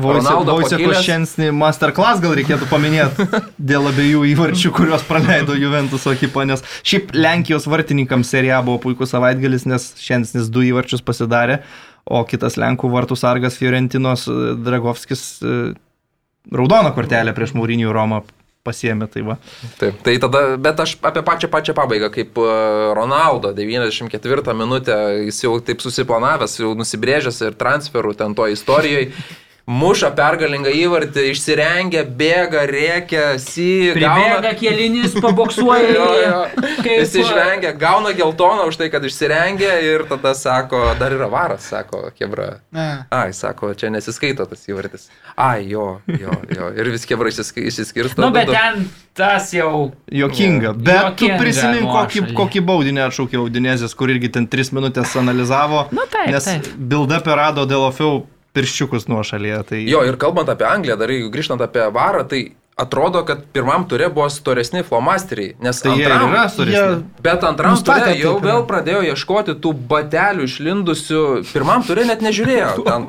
Ronaldo šiandien masterclass gal reikėtų paminėti dėl abiejų įvarčių, kuriuos praleido Juventuso ekipa, nes šiaip Lenkijos vartininkams serija buvo puikus savaitgalis, nes šiandien du įvarčius pasidarė, o kitas Lenkų vartų sargas Fiorentinos e, Dragovskis e, raudoną kortelę prieš Maurinijų Romą pasiemė. Tai va. Taip, tai tada, bet aš apie pačią pačią pabaigą, kaip e, Ronaldo 94 minutę, jis jau taip susiplanavęs, jau nusibrėžęs ir transferų ten to istorijoje. Muša pergalingą įvartį, išsirengia, bėga, rėkia, si, Pribėga kėlinis, paboksuoja. Jo, jo. Jis išvengia, gauna geltoną už tai, kad išsirengia ir tada sako, dar yra varas, sako, kebra. Ne. Ai, sako, čia nesiskaito tas įvartis. Ai, jo, jo, jo. Ir vis kebra išsisk- išsiskirsto. Nu, bet du- ten tas jau. Jokinga. Bet tu Jokinga prisimink, kokį, kokį baudinį atšaukė Audinėzės, kur irgi ten 3 minutės analizavo. Nu, taip, nes taip. Bilda perado pirščiukus nuošalėje. Tai... Jo, ir kalbant apie Angliją, dar jeigu grįžtant apie varą, tai atrodo, kad pirmam turė buvo storesni flomasteriai, nes Tai jie antram, yra storesni. Bet antram turė jau taip, vėl pradėjo ieškoti tų batelių išlindusių. Pirmam turė net nežiūrėjo. Ten,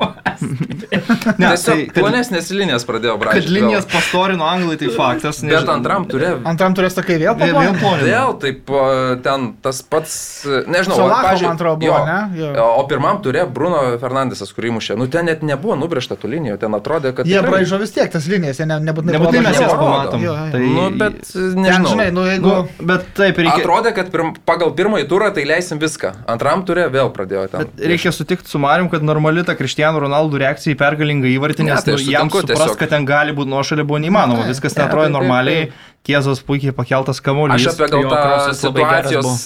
Ne, tiesiog tai, kad, plonesnės linijas pradėjo kad brašyti. linijas pastorino anglai, tai faktas. Bet antram turė Antram turės sakai vėl Vėl, vėl plonino. Vėl taip o, ten tas pats, nežinau, Salacho, pavyzdžiui, man atrodo, buvo, ne? Jo. O pirmam turė Bruno Fernandesas, kurį mušė. Nu ten net nebuvo nubrėžta tų linijų, ten atrodė, kad... Jie tikrai- braižo vis tiek tas linijas, jie ne, nebūtinai Nebūtinai mes pamatom. Jo, jo. Tai, Nu, bet Ten, nežinau. žinai, nu jeigu... nu, bet taip, reikia, Atrodė, kad pirm, pagal pirmąjį turą tai leisim viską. Antram turė vėl pradėjo ten. bet reikia sutikti su Marium, kad normali ta Cristiano Ronaldo reakcija į pergalingą įvartį, Ne, nes tai nu, jam supras, kad ten gali būti nuošalė buvo neįmanoma. Viskas ten Ne, atrodo tai taip, normaliai. Kiezos puikiai pakeltas kamuolys. Aš apie gal tą situacijos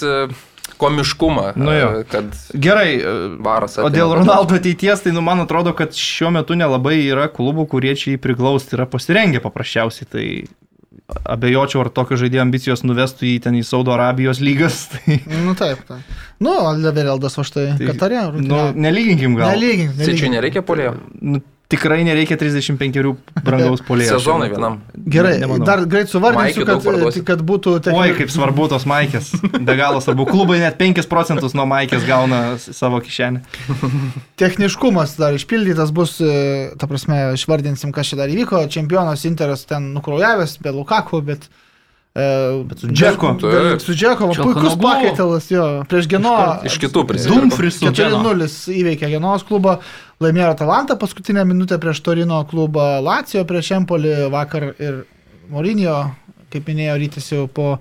komiškumą. Nu jo. e, Kad Gerai, e, varas. O dėl Ronaldo ateities, tai nu, man atrodo, kad šiuo metu nelabai yra klubų, kurie čia jį priglausti yra pasirengę paprasčiausiai. Tai abejočiau, ar tokio žaidėjo ambicijos nuvestų jį ten į Saudo Arabijos lygas. Tai, Nu taip, taip. Nu, Levereldas va štai tai, Katarė. nu, nelyginkim gal. Nelygink, Sičiui nelygink. nereikia polėjo. Nu, tikrai nereikia 35 brangaus polėjo. Sezonai vienam. Gerai, nemanau. dar greit daug kad, kad būtų... Oi, kaip svarbu tos maikės. Be galo svarbu. Klubai net 5 procentus nuo maikės gauna savo kišenę. Techniškumas dar išpildytas bus, e, ta prasme, išvardinsim, kas čia dar įvyko. Čempionas Interas ten nukraujavęs, be Lukaku, bet... e, Bet su Džeko. Taip. Su Džeko, va, puikus pakeitalas, jo, prieš Geno. Iš kitų prisidėjo. Dumfries su Džeko. 4-0 įveikė Genos klubą, laimėjo Atalantą paskutinę minutę prieš Torino klubą Lacijo, prieš Empolį vakar ir Morinio, kaip minėjo Rytis jau po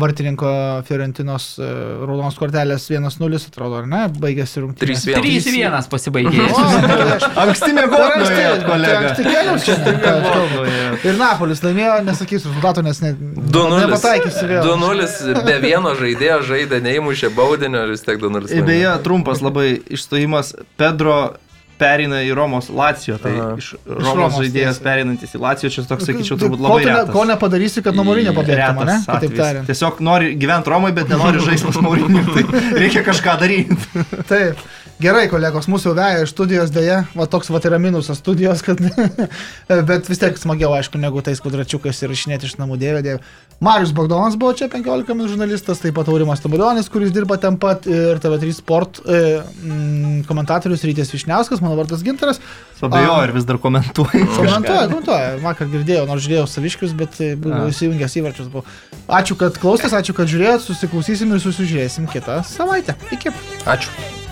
vartininko Fiorentinos e, raudonos kortelės 1-0, atrodo, ar ne, baigėsi rungtynės. 3-1. 3-1 pasibaigė. Anksti per kolega. anksti aš kalbu. Ir Napolis laimėjo, nesakysiu rezultato, nes ne, 2-0. nepataikysiu vėl. 2-0 be vieno žaidėjo žaidė, neįmušė baudinio ir vis tiek 2-0. Ir beje, trumpas labai išstojimas. Pedro perina į Romos Lacijo. Tai Aha. iš Romos, Romos, žaidėjas tiesiai. perinantis į Lacijo, čia toks, sakyčiau, turbūt ko, labai ne, retas. ko nepadarysi, kad nuo Morinio pabėgtum, ne? Kitaip tariant. Tiesiog nori gyventi Romai, bet nenori žaisti pas Maurinį. Tai reikia kažką daryti. Taip. Gerai, kolegos, mūsų veja iš studijos dėja, va toks va yra minusas studijos, kad... bet vis tiek smagiau, aišku, negu tais kvadračiukais ir išinėti iš namų dėvė dėvė. Marius Bagdonas buvo čia 15 min žurnalistas, taip pat Aurimas Taburionis, kuris dirba ten pat ir TV3 Sport e, mm, komentatorius Rytis Višniauskas, mano vardas Ginteras. Sabejo A. ir vis dar komentuoja. Komentuoja, komentuoja. Vakar girdėjau, nors žiūrėjau saviškius, bet e, buvau įsijungęs įvarčius. Buvau. Ačiū, kad klausėtės, ačiū, kad žiūrėjot, susiklausysim ir susižiūrėsim kitą savaitę. Iki. Ačiū.